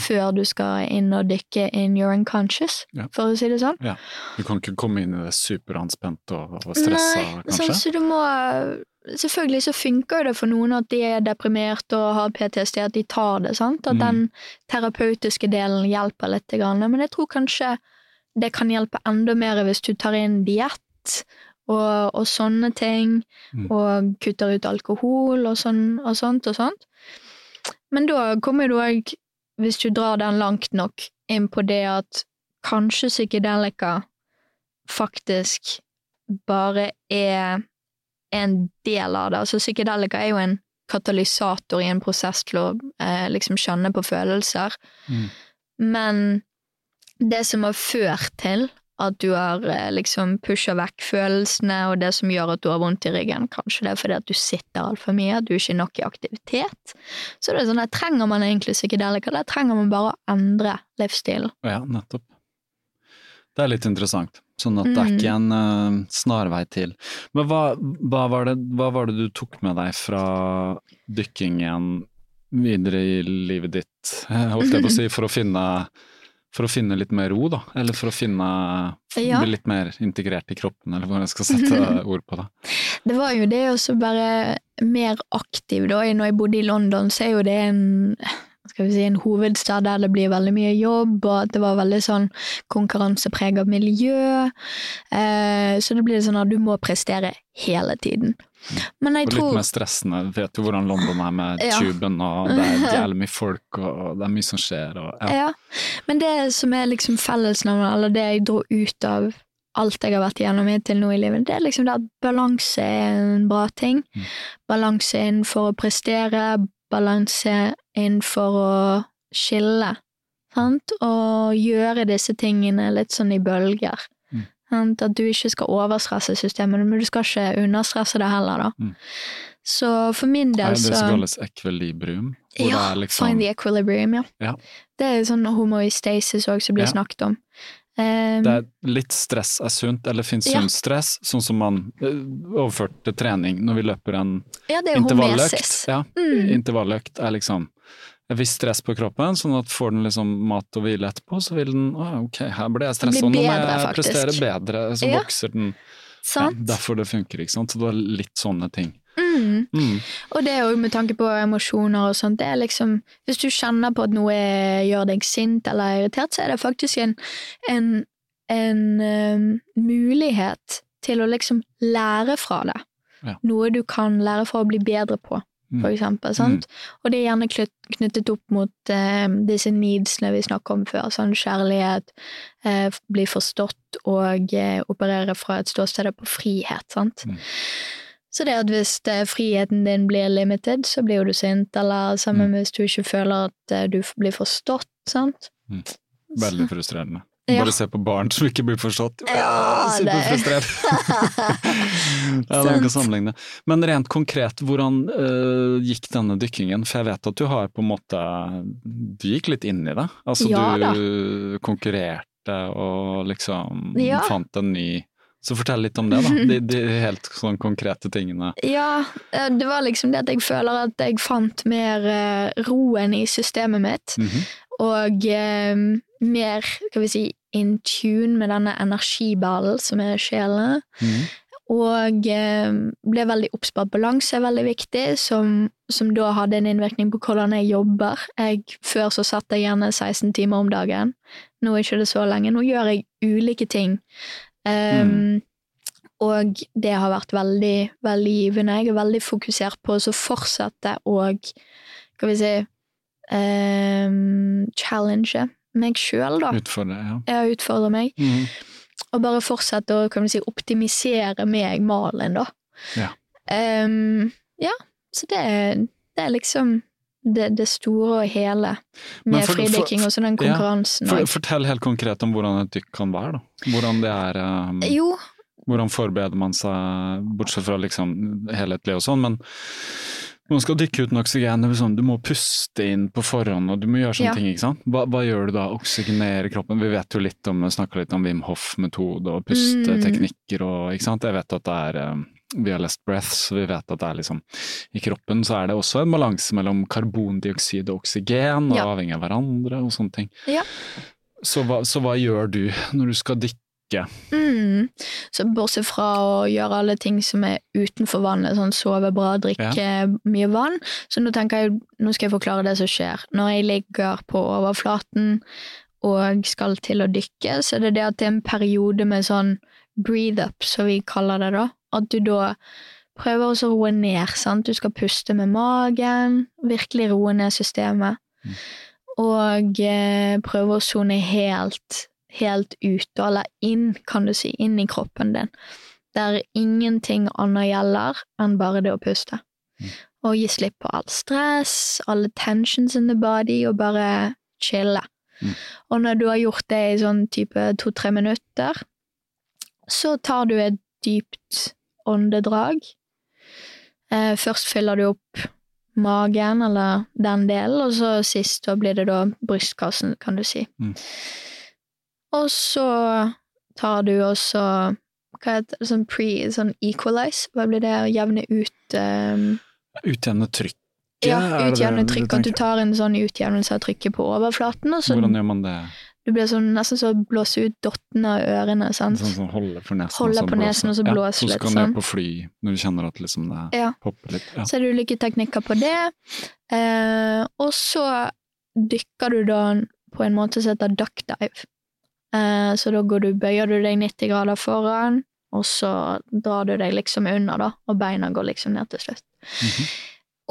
før du skal inn og dykke in your unconscious, Ja. for å si det sånn? Ja. Du kan ikke komme inn i det superanspent og, og stressa, Nei, kanskje? sånn, så du må Selvfølgelig så funker det for noen at de er deprimert og har PTSD, at de tar det, sant? At Mm. den terapeutiske delen hjelper litt, men jeg tror kanskje det kan hjelpe enda mer hvis du tar inn diett og, og sånne ting, Mm. og kutter ut alkohol og, sånn, og sånt og sånt. Men da kommer du òg, hvis du drar den langt nok, inn på det at kanskje psykedelika faktisk bare er en del av det. Altså psykedelika er jo en katalysator i en prosess til å eh, liksom skjønne på følelser. Mm. Men det som har ført til at du har eh, liksom pusha vekk følelsene, og det som gjør at du har vondt i ryggen, kanskje det er fordi at du sitter altfor mye, at du ikke er nok i aktivitet. Så det er sånn, der trenger man egentlig psykedelika, der trenger man bare å endre livsstilen. Ja, nettopp. Det er litt interessant. Sånn at det er Mm. ikke en uh, snarvei til. Men hva, hva, var det, hva var det du tok med deg fra dykkingen videre i livet ditt, eh, holdt jeg på å si, for å finne for å finne litt mer ro, da? Eller for å finne Ja. Bli litt mer integrert i kroppen, eller hvordan jeg skal sette [laughs] ord på det. Det var jo det å bare mer aktiv, da. Når jeg bodde i London, så er jo det en skal vi si, en hovedstad der det blir veldig mye jobb, og at det var veldig sånn konkurransepreget miljø. Eh, så det blir sånn at du må prestere hele tiden. Men jeg Og litt mer stressende. Vet jo hvordan London er med Ja. tuben, og det er [laughs] jævlig mye folk, og det er mye som skjer, og ja. Ja. Men det som er liksom fellesnavnet, eller det jeg dro ut av alt jeg har vært igjennom til nå i livet, det er liksom det at balanse er en bra ting. Mm. Balanse innenfor å prestere, balanse innenfor å skille. Sant? Og gjøre disse tingene litt sånn i bølger. Mm. Sant? At du ikke skal overstresse systemet, men du skal ikke understresse det heller, da. Mm. Så for min del det det så som kalles equilibrium? Ja, liksom find the equilibrium, ja. Ja. Det er sånn homoistasis òg som blir Ja. snakket om. Um, Det er litt stress er sunt, eller finnes Ja. sunt stress, sånn som man overførte til trening når vi løper en ja, det er intervalløkt. Ja, Mm. intervalløkt er liksom et visst stress på kroppen, sånn at får den liksom mat og hvile etterpå, så vil den å, ok, her ble jeg stressa, nå må jeg prestere bedre, så Ja. vokser den. Ja, derfor det funker, ikke sant. Så det er litt sånne ting. Mm. Mm. Mm. Og det er jo med tanke på emosjoner og sånt, det er liksom Hvis du kjenner på at noe gjør deg sint eller irritert, så er det faktisk en, en, en eh, mulighet til å liksom lære fra det. Ja. Noe du kan lære fra å bli bedre på, Mm. for eksempel. Sant? Og det er gjerne knyttet opp mot eh, disse needsene vi snakket om før. Sånn kjærlighet, eh, bli forstått og eh, operere fra et ståsted på frihet. Sant? Mm. Så det at hvis eh, friheten din blir limited, så blir jo du sint, eller sammen Mm. hvis du ikke føler at eh, du blir forstått, sant? Veldig frustrerende. Ja. Bare se på barn som ikke blir forstått. Ja, Superfrustrert. [laughs] ja, det er ikke å sammenligne. Men rent konkret, hvordan uh, gikk denne dykkingen? For jeg vet at du har på en måte Du gikk litt inn i det. Altså Ja da. du konkurrerte og liksom Ja. fant en ny Så fortell litt om det, da. De, de helt sånn konkrete tingene. Ja, eh, det var liksom det at jeg føler at jeg fant mer eh, roen i systemet mitt, Mhm. og eh, mer, skal vi si, in tune med denne energiballen som er sjelen. Mhm. Og eh, ble veldig obs på at balanse er veldig viktig, som, som da hadde en innvirkning på hvordan jeg jobber. Jeg, før så satt jeg gjerne 16 timer om dagen. Nå er ikke det så lenge. Nå gjør jeg ulike ting. Um, Og det har vært veldig, veldig givende. Jeg er veldig fokusert på å fortsette og skal vi si um, challenge meg sjøl, da. Utfordre, ja. ja. Utfordre meg. Mm. Og bare fortsette å kan vi si, optimisere meg, Malin, da. Ja. Um, ja, så det, det er liksom det, det store og hele med for- fridykking og så den ja, konkurransen. For, fortell helt konkret om hvordan et dykk kan være, da. Hvordan det er um, jo, Hvordan forbereder man seg, bortsett fra liksom helhetlig og sånn, men man skal dykke uten oksygen, sånn, du må puste inn på forhånd, og du må gjøre sånne Ja. ting, ikke sant? Hva, hva gjør du da? Oksygenere kroppen? Vi vet jo litt om, snakker litt om Wim Hof-metode og pusteteknikker og, ikke sant? Jeg vet at det er um, vi har lest breaths, vi vet at det er liksom I kroppen så er det også en balanse mellom karbondioksid og oksygen, og Ja. avhengig av hverandre og sånne ting. Ja. Så, hva, så hva gjør du når du skal dykke? Mm. Så bortsett fra å gjøre alle ting som er utenfor vannet, sånn sove bra, drikke mye vann, så nå tenker jeg, nå skal jeg forklare det som skjer. Når jeg ligger på overflaten og skal til å dykke, så er det det at det er en periode med sånn breathe up, som vi kaller det da. At du da prøver å roe ned, sant. Du skal puste med magen, virkelig roe ned systemet. Og eh, prøve å sone helt, helt ut, eller inn, kan du si, inn i kroppen din. Der ingenting annet gjelder enn bare det å puste. Og gi slipp på all stress, alle tensions in the body, og bare chille. Mm. Og når du har gjort det i sånn type to-tre minutter, så tar du et dypt åndedrag. Eh, først fyller du opp magen, eller den delen, og så sist da blir det da brystkassen, kan du si. Mm. Og så tar du også hva heter det, sånn pre, sånn equalize, hva blir det, å jevne ut um, Utjevne trykket? Ja, utjevne trykket, trykk, at du tar en sånn utjevnelse av trykket på overflaten, så Hvordan gjør man det? Du blir sånn, nesten så blåser ut dottene av ørene, sant? Sånn, sånn holder på nesen holder så på nesen og så Ja, blåse Så litt, skal du sånn. ned på fly når du kjenner at liksom det Ja. popper litt. Ja. Så er det ulike teknikker på det. Eh, og så dykker du da på en måte som heter duck dive. Eh, så da går du, bøyer du deg 90 grader foran, og så drar du deg liksom under, da, og beina går liksom ned til slutt. Mhm.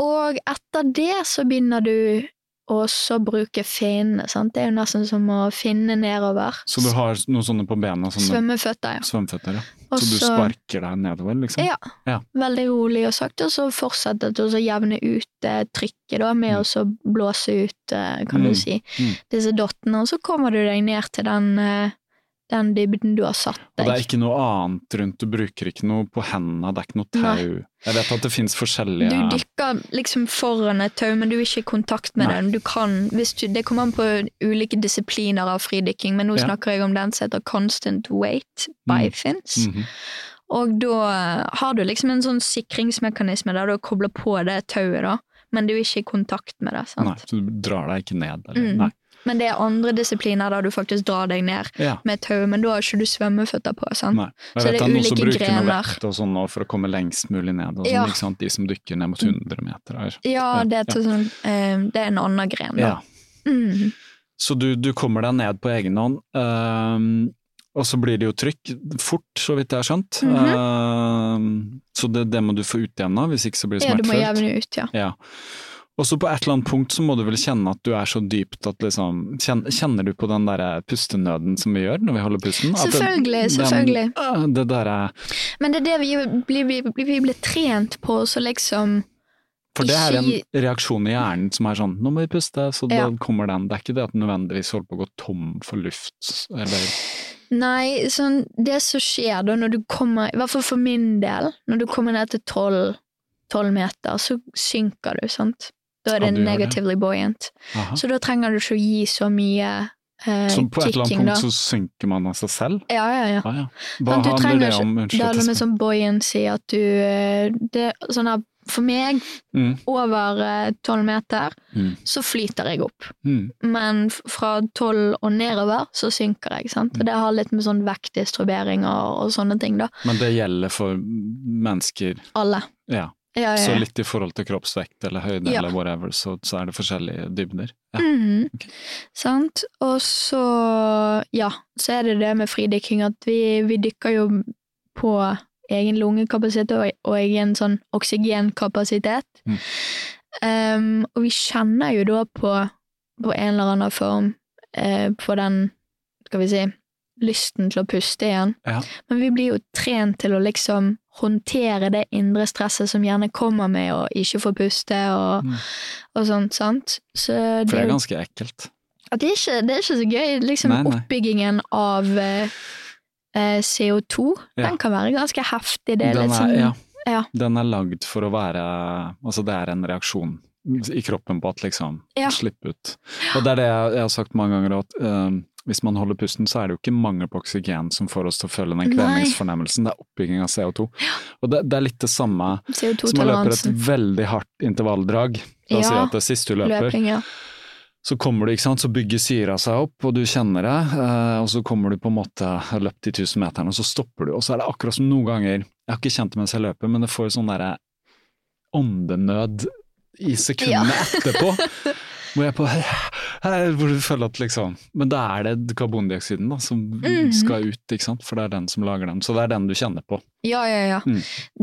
Og etter det så begynner du også så bruke finnene, sant. Det er jo nesten som å finne nedover. Så du har noen sånne på bena? Sånne Svømmeføtter, ja. svømmeføtter, ja. Også, Så du sparker deg nedover, liksom? Ja. Ja. Veldig rolig og sakte, og så fortsette å jevne ut eh, trykket da, med Mm. å blåse ut, eh, kan Mm. du si, Mm. disse dottene, og så kommer du deg ned til den, eh, den dybden du har satt Og det er ikke noe annet rundt, du bruker ikke noe på hendene, det er ikke noe tau. Nei. Jeg vet at det finnes forskjellige Du dykker liksom foran et tau, men du er ikke i kontakt med Nei. den. Du kan, du, det kommer an på ulike disipliner av fridykking, men nå Ja. snakker jeg om den som heter constant weight by Mm. fins. Mhm. Og da har du liksom en sånn sikringsmekanisme der du kobler på det tauet, da, men du er ikke i kontakt med det. sant? Nei, så du drar deg ikke ned? Eller? Mm. Nei. Men det er andre disipliner der du faktisk drar deg ned Ja. med tau, men da har ikke du svømmeføtter på. sant? Nei. Så vet det er ulike grener. noe vekt og sånn for å komme lengst mulig ned. Og sånn, Ja. ikke sant? De som dykker ned mot 100 meter. Her. Ja, det er, sånn, eh, det er en annen gren, da. Ja. Mm. Så du, du kommer deg ned på egen hånd, ehm, og så blir det jo trykk fort, så vidt jeg har skjønt. Ehm, så det, det må du få utjevna, hvis ikke så blir det Ja, du må jevne ut, ja. Ja. Og så på et eller annet punkt så må du vel kjenne at du er så dypt at liksom Kjenner, du på den derre pustenøden som vi gjør når vi holder pusten? Selvfølgelig, den- selvfølgelig. ah, Det derre Men det er det vi blir, vi, vi blir trent på, så liksom For det er en reaksjon i hjernen som er sånn nå må vi puste, så Ja. da kommer den. Det er ikke det at den nødvendigvis holder på å gå tom for luft, eller Nei, sånn, det som skjer da når du kommer, i hvert fall for min del, når du kommer ned til tolv meter, så synker du, sant? Da er det gjør det. negatively buoyant. Aha. Så da trenger du ikke å gi så mye eh, Som på et eller annet punkt da. så synker man av seg selv? Ja, ja, ja. Ah, ja. Hva handler det om? Unnskyld Det handler om med sånn buoyancy at du eh, det, sånn her, For meg, Mm, over tolv meter, mm, så flyter jeg opp. mm. Men fra tolv og nedover, så synker jeg. sant? Og det har litt med sånn vektdistribuering og, og sånne ting, da. Men det gjelder for mennesker, Alle. ja. Ja, ja, Så litt i forhold til kroppsvekt eller høyde eller whatever, så, så er det forskjellige dybder. Ja. -hmm. okay. Sant. Og så, ja, så er det det med fridykking at vi, vi dykker jo på egen lungekapasitet og, og egen sånn oksygenkapasitet. Mm. Um, og vi kjenner jo da på, på en eller annen form uh, på den, skal vi si, lysten til å puste igjen. Ja. Men vi blir jo trent til å liksom håndtere det indre stresset som gjerne kommer med å ikke få puste og, Mm. og sånt, sant? Så For det er ganske ekkelt. det, er ikke, det er ikke så gøy. Liksom Nei, nei. Oppbyggingen av eh, eh, CO2, Ja. den kan være ganske heftig. Det er Den litt er, sånn, ja, ja. den er lagd for å være Altså, det er en reaksjon i kroppen på at liksom Ja. Slipp ut. Og det er det jeg, jeg har sagt mange ganger, at uh, hvis man holder pusten, så er det jo ikke mangel på oksygen som får oss til å føle den kvelningsfornemmelsen, det er oppbygging av CO2. Og det, det er litt det samme som man løper et veldig hardt intervalldrag. La oss si at det er siste du løper, Løping, ja. så kommer du, ikke sant, så bygger syra seg opp, og du kjenner det, eh, og så kommer du på en måte løpt de tusen meterne, og så stopper du, og så er det akkurat som noen ganger, jeg har ikke kjent det mens jeg løper, men det får sånn derre åndenød i sekundene etterpå, [laughs] hvor jeg på hvor du føler at liksom Men da er det karbondioksiden da, som mm. skal ut, ikke sant, for det er den som lager den, så det er den du kjenner på. Ja, ja, ja. Mm.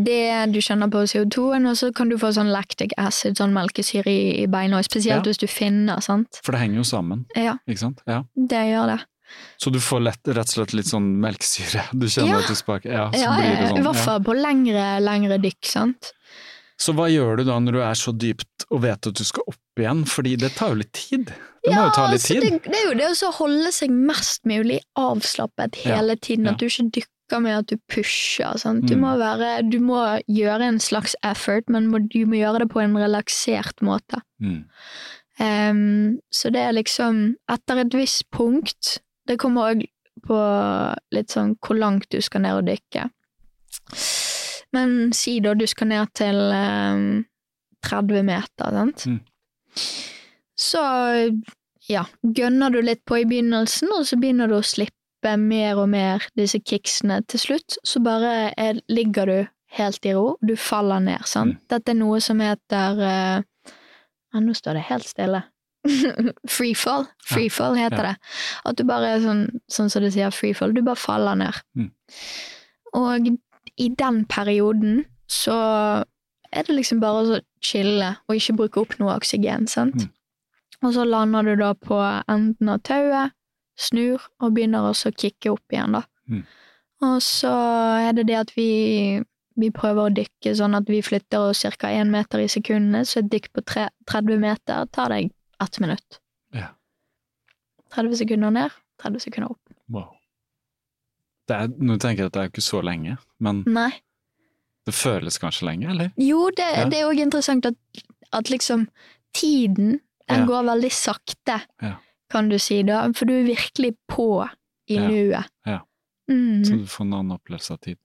Det du kjenner på CO2-en, og så kan du få sånn lactic acid, sånn melkesyre i, i beina, spesielt Ja. hvis du finner, sant? For det henger jo sammen, Ja, ikke sant? Ja. det gjør det. Så du får lett, rett og slett litt sånn melkesyre. Du kjenner Ja. at du sparker Ja, så Ja, blir det ja, sånn. I hvert fall på lengre, lengre dykk, sant? Så hva gjør du da når du er så dypt og vet at du skal opp igjen? Fordi det tar jo litt tid. Det må jo ta litt tid. Det, det er jo det å holde seg mest mulig avslappet hele tiden, ja. at du ikke dykker med at du pusher. Sant? Du, Mm. må være, du må gjøre en slags effort, men må, du må gjøre det på en relaksert måte. Mm. Um, så det er liksom Etter et visst punkt Det kommer òg på litt sånn hvor langt du skal ned og dykke. Men si da du skal ned til um, 30 meter, sant. Mm. Så ja, gønner du litt på i begynnelsen, og så begynner du å slippe mer og mer disse kicksene. Til slutt så bare er, ligger du helt i ro, du faller ned, sant. Mm. Dette er noe som heter uh, ja, nå står det helt stille. [laughs] freefall. Freefall heter Ja. det. At du bare er sånn, sånn som det sier freefall, du bare faller ned. Mm. Og i den perioden så er det liksom bare å chille og ikke bruke opp noe oksygen, sant? Mm. Og så lander du da på enden av tauet, snur og begynner også å kicke opp igjen, da. Mm. Og så er det det at vi, vi prøver å dykke sånn at vi flytter oss ca. én meter i sekundene, så et dykk på tre, 30 meter tar deg ett minutt. Ja. 30 sekunder ned, 30 sekunder opp. Er, nå tenker jeg at det er jo ikke så lenge, men Nei. det føles kanskje lenge, eller? Jo, det, Ja. det er òg interessant at, at liksom tiden den Ja. går veldig sakte, Ja. kan du si da, for du er virkelig på i Ja. nuet. Ja. Mm, Så du får en annen opplevelse av tid.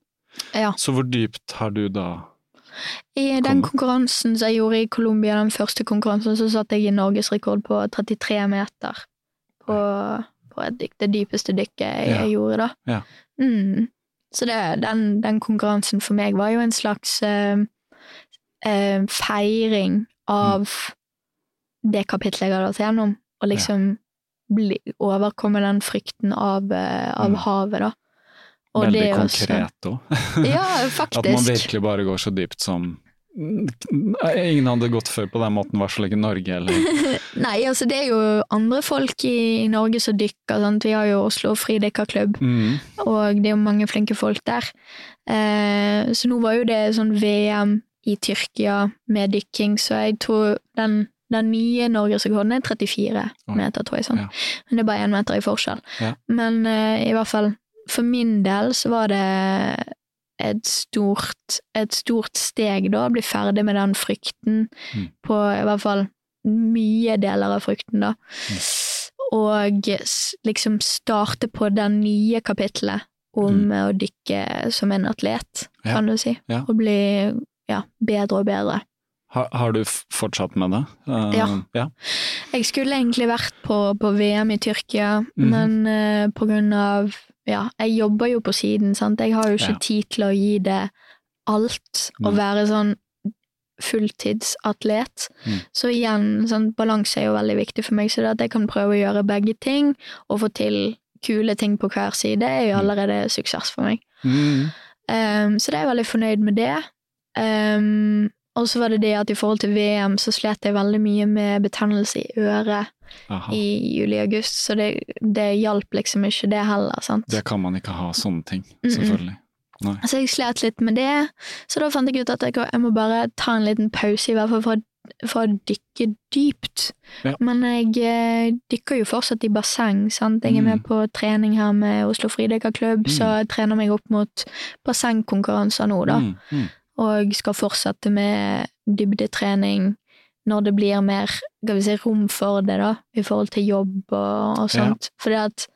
ja. Så hvor dypt har du da I den konkurransen som jeg gjorde i Colombia, den første konkurransen, så satte jeg i norgesrekord på 33 meter. på, på et dykk, det dypeste dykket jeg, Ja. gjorde, da. Ja. Mm. Så det, den, den konkurransen for meg var jo en slags uh, uh, feiring av det kapitlet jeg hadde vært gjennom, og liksom bli, overkomme den frykten av, uh, av Mm. havet, da. Og Veldig konkret òg. Ja, [laughs] At man virkelig bare går så dypt som Ingen hadde gått før på den måten, i hvert fall ikke Norge. Eller. [laughs] Nei, altså det er jo andre folk i, Norge som dykker, sant. Vi har jo Oslo Fridykkerklubb, Mm. og det er jo mange flinke folk der. Eh, så nå var jo det sånn VM i Tyrkia med dykking, så jeg tror den, den nye norgesrekorden er 34 Oi. meter, tror jeg. sånn. Ja. Men det er bare én meter i forskjell. Ja. Men eh, i hvert fall, for min del så var det et stort, et stort steg da, å bli ferdig med den frykten Mm. på i hvert fall mye deler av frykten, da. Mm. Og liksom starte på det nye kapitlet om å dykke som en atlet, kan Ja. du si. Ja. Og bli ja, bedre og bedre. Har, har du fortsatt med det? Uh, Ja. Jeg skulle egentlig vært på, på VM i Tyrkia, Mhm. men uh, på grunn av Ja, jeg jobber jo på siden, sant. Jeg har jo ikke Ja. tid til å gi det alt, og mm. være sånn fulltidsatlet. Mm. Så igjen, sånn, balanse er jo veldig viktig for meg, så det at jeg kan prøve å gjøre begge ting, og få til kule ting på hver side, er jo Mm. allerede suksess for meg. Mm. Um, så det er jeg veldig fornøyd med det. Um, og så var det det at i forhold til VM så slet jeg veldig mye med betennelse i øret Aha. i juli-august, så det, det hjalp liksom ikke det heller, sant. Det kan man ikke ha, sånne ting. Selvfølgelig. Nei. Så jeg slet litt med det, så da fant jeg ut at jeg, jeg må bare ta en liten pause, i hvert fall for, for å dykke dypt. Ja. Men jeg eh, dykker jo fortsatt i basseng, sant. Jeg er Mm. med på trening her med Oslo Fridykkerklubb, så Mm. jeg trener meg opp mot bassengkonkurranser nå, da. Mm. Mm. og skal fortsette med dybdetrening når det blir mer vi si, rom for det, da, i forhold til jobb og, og Ja. sånt. Fordi at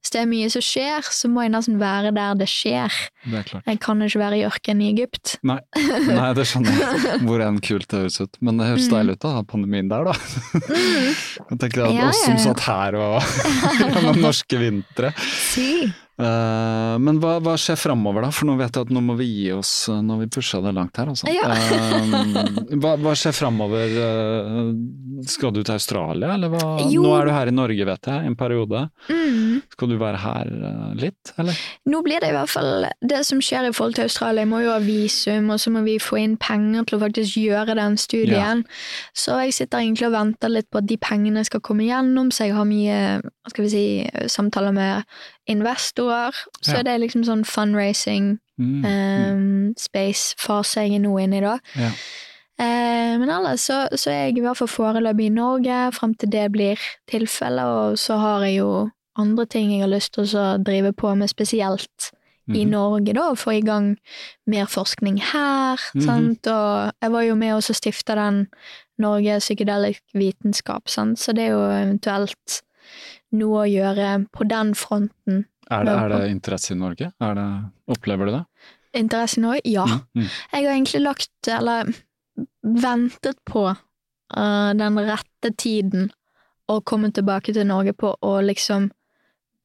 hvis det er mye som skjer, så må jeg nesten være der det skjer. Det er klart. Jeg kan ikke være i ørkenen i Egypt. Nei. Nei, det skjønner jeg. [laughs] Hvor enn kult det høres ut. Men det høres Mm. deilig ut å ha pandemien der, da. [laughs] Jeg tenker at Ja, oss ja, som satt her og [laughs] gjennom norske vintre. Si. Eh, men hva, hva skjer framover, da? For nå vet jeg at nå må vi gi oss eh, når vi pusha det langt her, altså. Ja. uh, hva, hva skjer framover? Uh, skal du til Australia, eller hva? Jo. Nå er du her i Norge, vet jeg, en periode. Mm. Skal du være her litt, eller? Nå blir det i hvert fall det som skjer i forhold til Australia. Jeg må jo ha visum, og så må vi få inn penger til å faktisk gjøre den studien. Så jeg sitter egentlig og venter litt på at de pengene skal komme gjennom, så jeg har mye skal vi si, samtaler med investorer. Så Ja. det er liksom sånn fundraising Mm. um, space-fase jeg er nå inne i, da. Ja. Eh, men ellers så, så er jeg i hvert fall foreløpig i Norge frem til det blir tilfellet, og så har jeg jo andre ting jeg har lyst til å drive på med spesielt i Mhm. Norge, da, og få i gang mer forskning her, Mhm. sant, og jeg var jo med også å stifte den Norge psykedelisk vitenskap, sant, så det er jo eventuelt noe å gjøre på den fronten. Er, det, er det interesse i Norge? Det, opplever du det? Interesse i Norge? Ja. Mm, mm. Jeg har egentlig lagt, eller ventet på uh, den rette tiden å komme tilbake til Norge på og liksom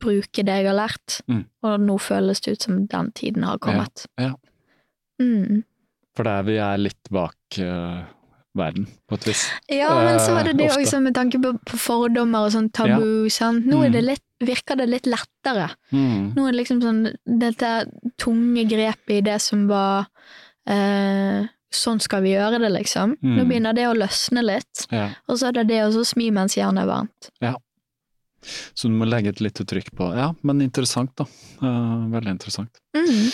bruke det jeg har lært. Mm. Og nå føles det ut som den tiden har kommet. Ja, ja. Mm. For det er vi er litt bak eh, verden, på et vis. Ja, men så var det det òg, med tanke på, på fordommer og sånn tabu, sant. Nå det litt, virker det litt lettere. Mm. Nå er det liksom sånn dette tunge grepet i det som var eh, Sånn skal vi gjøre det, liksom. Nå Mm. begynner det å løsne litt. Ja. Og så er det det å smi mens jernet er varmt. Ja. Så du må legge et lite trykk på Ja, men interessant, da. Eh, veldig interessant. Mm.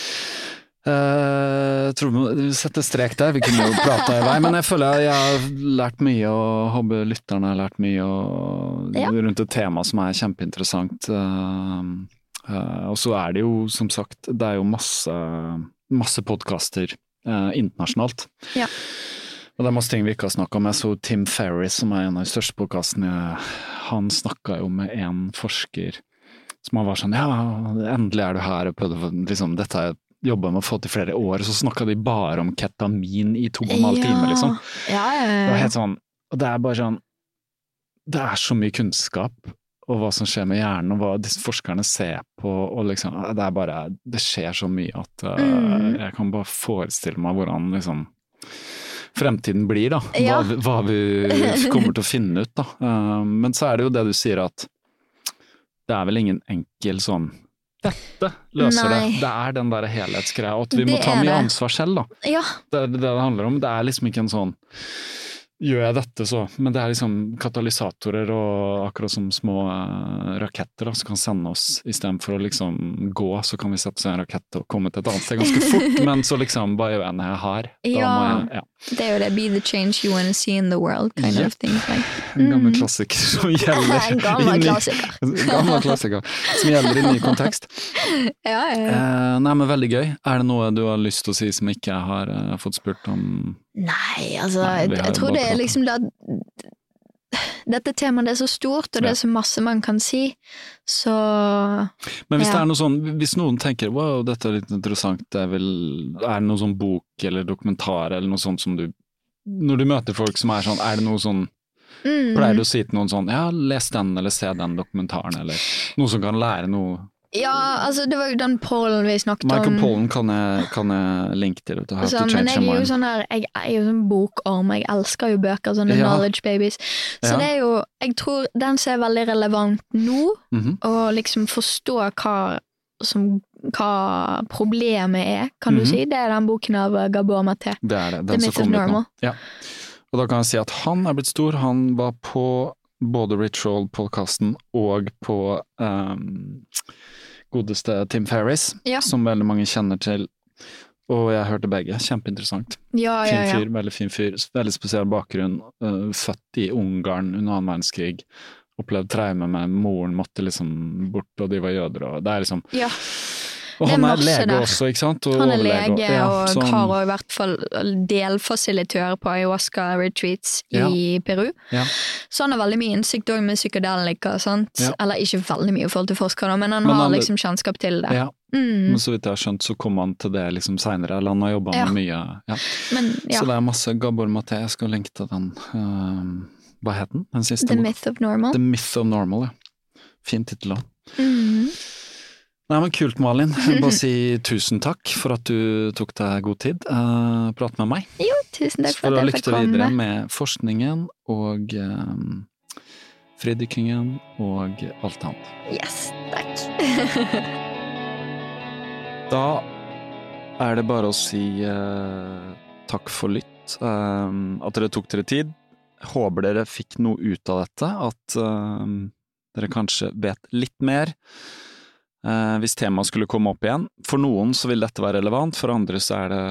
Eh, Jeg tror vi må sette strek der, vi kunne jo prata i vei, men jeg føler jeg har lært mye, og håper lytterne har lært mye og, Ja. rundt et tema som er kjempeinteressant. Uh, uh, og så er det jo, som sagt, det er jo masse, masse podkaster internasjonalt. Ja. Og det er masse ting vi ikke har snakka om. Jeg så Tim Ferris, som er en av de største podkastene, han snakka jo med en forsker som han var sånn Ja, endelig er du her, liksom, dette er jobba med å få til flere år. Og så snakka de bare om ketamin i to og en halv time, liksom. Ja, ja, Det var helt sånn Og det er bare sånn Det er så mye kunnskap og hva som skjer med hjernen, og hva disse forskerne ser på, og liksom Det er bare Det skjer så mye at uh, Mm. jeg kan bare forestille meg hvordan liksom fremtiden blir, da. Hva, vi- hva vi [laughs] kommer til å finne ut, da. Uh, men så er det jo det du sier at det er vel ingen enkel sånn Dette løser Nei. det. Det er den der helhetsgreia, at vi må ta mye det. ansvar selv, da. Ja, Det er det det handler om. Det er liksom ikke en sånn Gjør jeg dette, så Men det er liksom katalysatorer og akkurat som små eh, raketter da, som kan sende oss istedenfor å liksom gå, så kan vi sette oss i en rakett og komme til et annet sted ganske [laughs] fort, men så liksom Hva gjør jeg når jeg har. Ja. jeg Ja. det er jo det. Be the change you want to see in the world, kind Yep. of thing. Like. En gammel Mm. klassiker som gjelder [laughs] En gammel klassiker. [laughs] gammel klassiker som gjelder i ny kontekst. Ja, ja, ja. Eh, nei, men veldig gøy. Er det noe du har lyst til å si som ikke jeg har eh, fått spurt om? Nei, altså, Nei, jeg, jeg tror det er liksom det at dette temaet det er så stort, og det er så masse man kan si, så Men hvis Ja. det er noe sånn, hvis noen tenker wow, dette er litt interessant, det er vel Er det noen sånn bok eller dokumentar eller noe sånt som du Når du møter folk som er sånn, er det noe sånn mm, Pleier du å si til noen sånn ja, les den eller se den dokumentaren, eller noe som kan lære noe Ja, altså, det var jo den pollen vi snakket Michael om. Pollan kan jeg, kan jeg linke til. vet du, How Altså, men jeg er jo sånn her, jeg er jo sånn bokorm, jeg elsker jo bøker, sånne Ja. knowledge babies. Så Ja. det er jo, jeg tror den som er veldig relevant nå, Mhm. å liksom forstå hva som hva problemet er, kan Mhm. du si. Det er den boken av uh, Gabor Maté. Det er det. The Den som kom ut nå. Ja. Og da kan jeg si at han er blitt stor. Han var på både Rich Roll-podkasten og på um, godeste Tim Ferris, Ja. som veldig mange kjenner til. Og jeg hørte begge. Kjempeinteressant. Ja, ja, fin fyr, veldig fin fyr. Veldig spesiell bakgrunn. Uh, født i Ungarn under annen verdenskrig. Opplevd traume med moren, måtte liksom bort, og de var jøder, og det er liksom ja. Og han er lege der. også, ikke sant? Og Han er overlege lege ja, og så han- har i hvert fall delfasilitør på ayahuasca-retreats Ja. i Peru. Ja. Så han har veldig mye innsikt òg med psykedelika, sant. Eller ikke veldig mye i forhold til forskere, men han Men har han- liksom kjennskap til det. Mm. men så vidt jeg har skjønt, så kom han til det liksom seinere, eller han har jobba med mye ja. Men ja, Så det er masse Gabor Maté, jeg skal linke til den. Uh, hva het den? Den siste? The? Myth of Normal. The Myth of Normal, ja. Fin tittel òg. Mm. Nei, men kult, Malin. Jeg bare si tusen takk for at du tok deg god tid. Uh, prate med meg. Jo, tusen takk for får du Så får du lykke fikk til videre med forskningen og um, fridykkingen og alt annet. Yes, takk. [laughs] Da er det bare å si uh, takk for lytt. Uh, at dere tok dere tid. Håper dere fikk noe ut av dette. At eh, dere kanskje vet litt mer. Eh, hvis temaet skulle komme opp igjen. For noen så vil dette være relevant, for andre så er det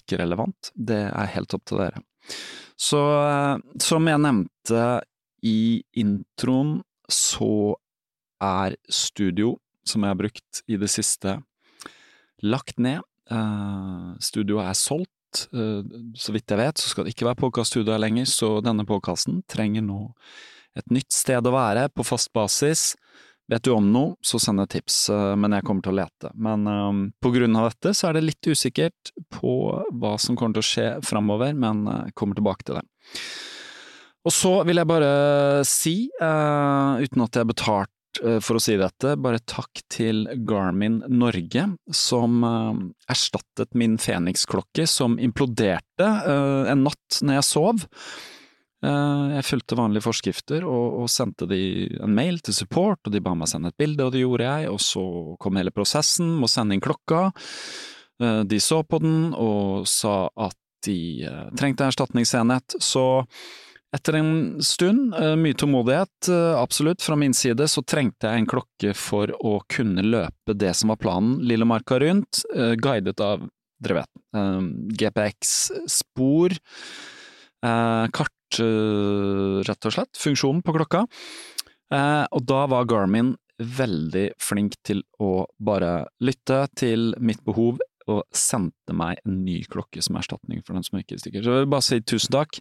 ikke relevant. Det er helt opp til dere. Så eh, som jeg nevnte i introen, så er studio, som jeg har brukt i det siste, lagt ned. Eh, studioet er solgt. Så vidt jeg vet, så skal det ikke være podkaststudio her lenger, så denne podkasten trenger nå et nytt sted å være, på fast basis. Vet du om noe, så send et tips, eh, men jeg kommer til å lete. Men um, på grunn av dette så er det litt usikkert på hva som kommer til å skje framover, men jeg kommer tilbake til det. Og så vil jeg bare si, uh, uten at jeg er betalt for å si dette, bare takk til Garmin Norge, som uh, erstattet min Fenix-klokke, som imploderte uh, en natt når jeg sov. Eh, jeg fulgte vanlige forskrifter og, og sendte de en mail til support, og de ba meg sende et bilde, og det gjorde jeg, og så kom hele prosessen med å sende inn klokka. Eh, de så på den og sa at de eh, trengte erstatningsenhet, så etter en stund, mye tålmodighet, absolutt, fra min side, så trengte jeg en klokke for å kunne løpe det som var planen, Lillemarka rundt, guidet av, dere vet, GPX-spor, eh, kart, rett og slett, funksjonen på klokka. Eh, og da var Garmin veldig flink til å bare lytte til mitt behov, og sendte meg en ny klokke som erstatning for den som ikke stikker. Så jeg vil bare si tusen takk.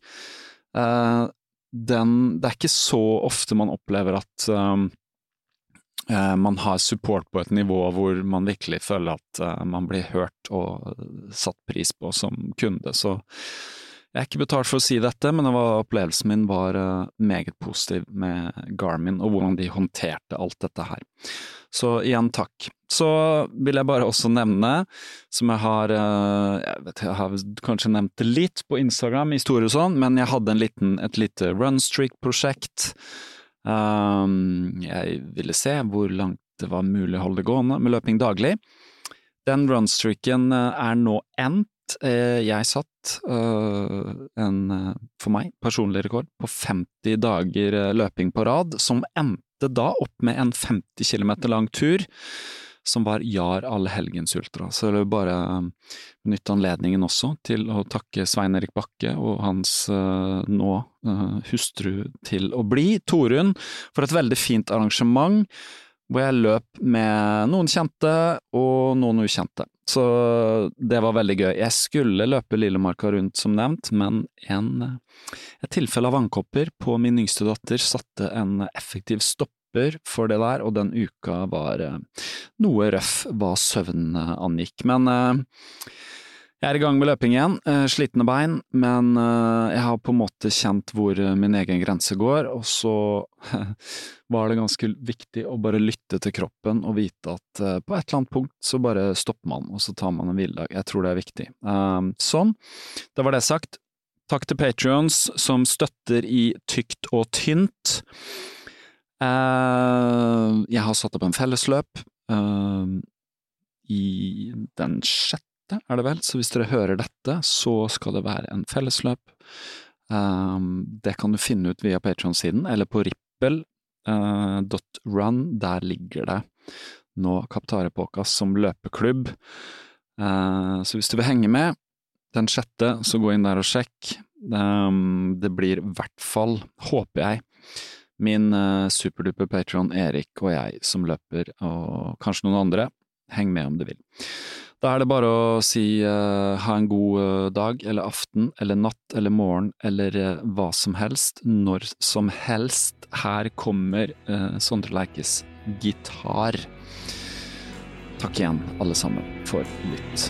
Eh, den, det er ikke så ofte man opplever at eh, man har support på et nivå hvor man virkelig føler at eh, man blir hørt og satt pris på som kunde. Så Jeg er ikke betalt for å si dette, men det var, opplevelsen min var uh, meget positiv med Garmin og hvordan de håndterte alt dette her. Så igjen takk. Så vil jeg bare også nevne, som jeg har uh, jeg, vet, jeg har kanskje nevnt det litt på Instagram, historie og sånn, men jeg hadde liten, et lite runstreak-prosjekt. Um, jeg ville se hvor langt det var mulig å holde det gående med løping daglig. Den runstreaken er nå endt Eh, jeg satt uh, en, eh, for meg, personlig rekord på 50 dager løping på rad, som endte da opp med en 50 km lang tur som var Jar Allehelgens Ultra. Så jeg vil bare benytte anledningen også til å takke Svein Erik Bakke og hans nå hustru til å bli, Torunn, for et veldig fint arrangement hvor jeg løp med noen kjente og noen ukjente. Så det var veldig gøy. Jeg skulle løpe Lillemarka rundt, som nevnt, men en, et tilfelle av vannkopper på min yngste datter satte en effektiv stopper for det der, og den uka var eh, noe røff hva søvnen angikk. Men eh, jeg er i gang med løping igjen, eh, slitne bein, men eh, jeg har på en måte kjent hvor eh, min egen grense går, og så [laughs] var det ganske viktig å bare lytte til kroppen og vite at på et eller annet punkt så bare stopper man, og så tar man en hviledag. Jeg tror det er viktig. Sånn, da var det sagt. Takk til Patrions som støtter i tykt og tynt. Jeg har satt opp en fellesløp i den sjette er det vel, så hvis dere hører dette, så skal det være en fellesløp. Um, det kan du finne ut via Patron-siden, eller på rippel.run. Uh, der ligger det nå Kaptarepåkas som løpeklubb. Uh, så hvis du vil henge med den sjette, så gå inn der og sjekk. Um, det blir i hvert fall, håper jeg, min uh, superduper patron Erik og jeg som løper, og kanskje noen andre. Heng med om du vil. Da er det bare å si uh, ha en god uh, dag, eller aften, eller natt, eller morgen, eller uh, hva som helst, når som helst. Her kommer Sondre Leikes gitar. Takk igjen, alle sammen, for lytt.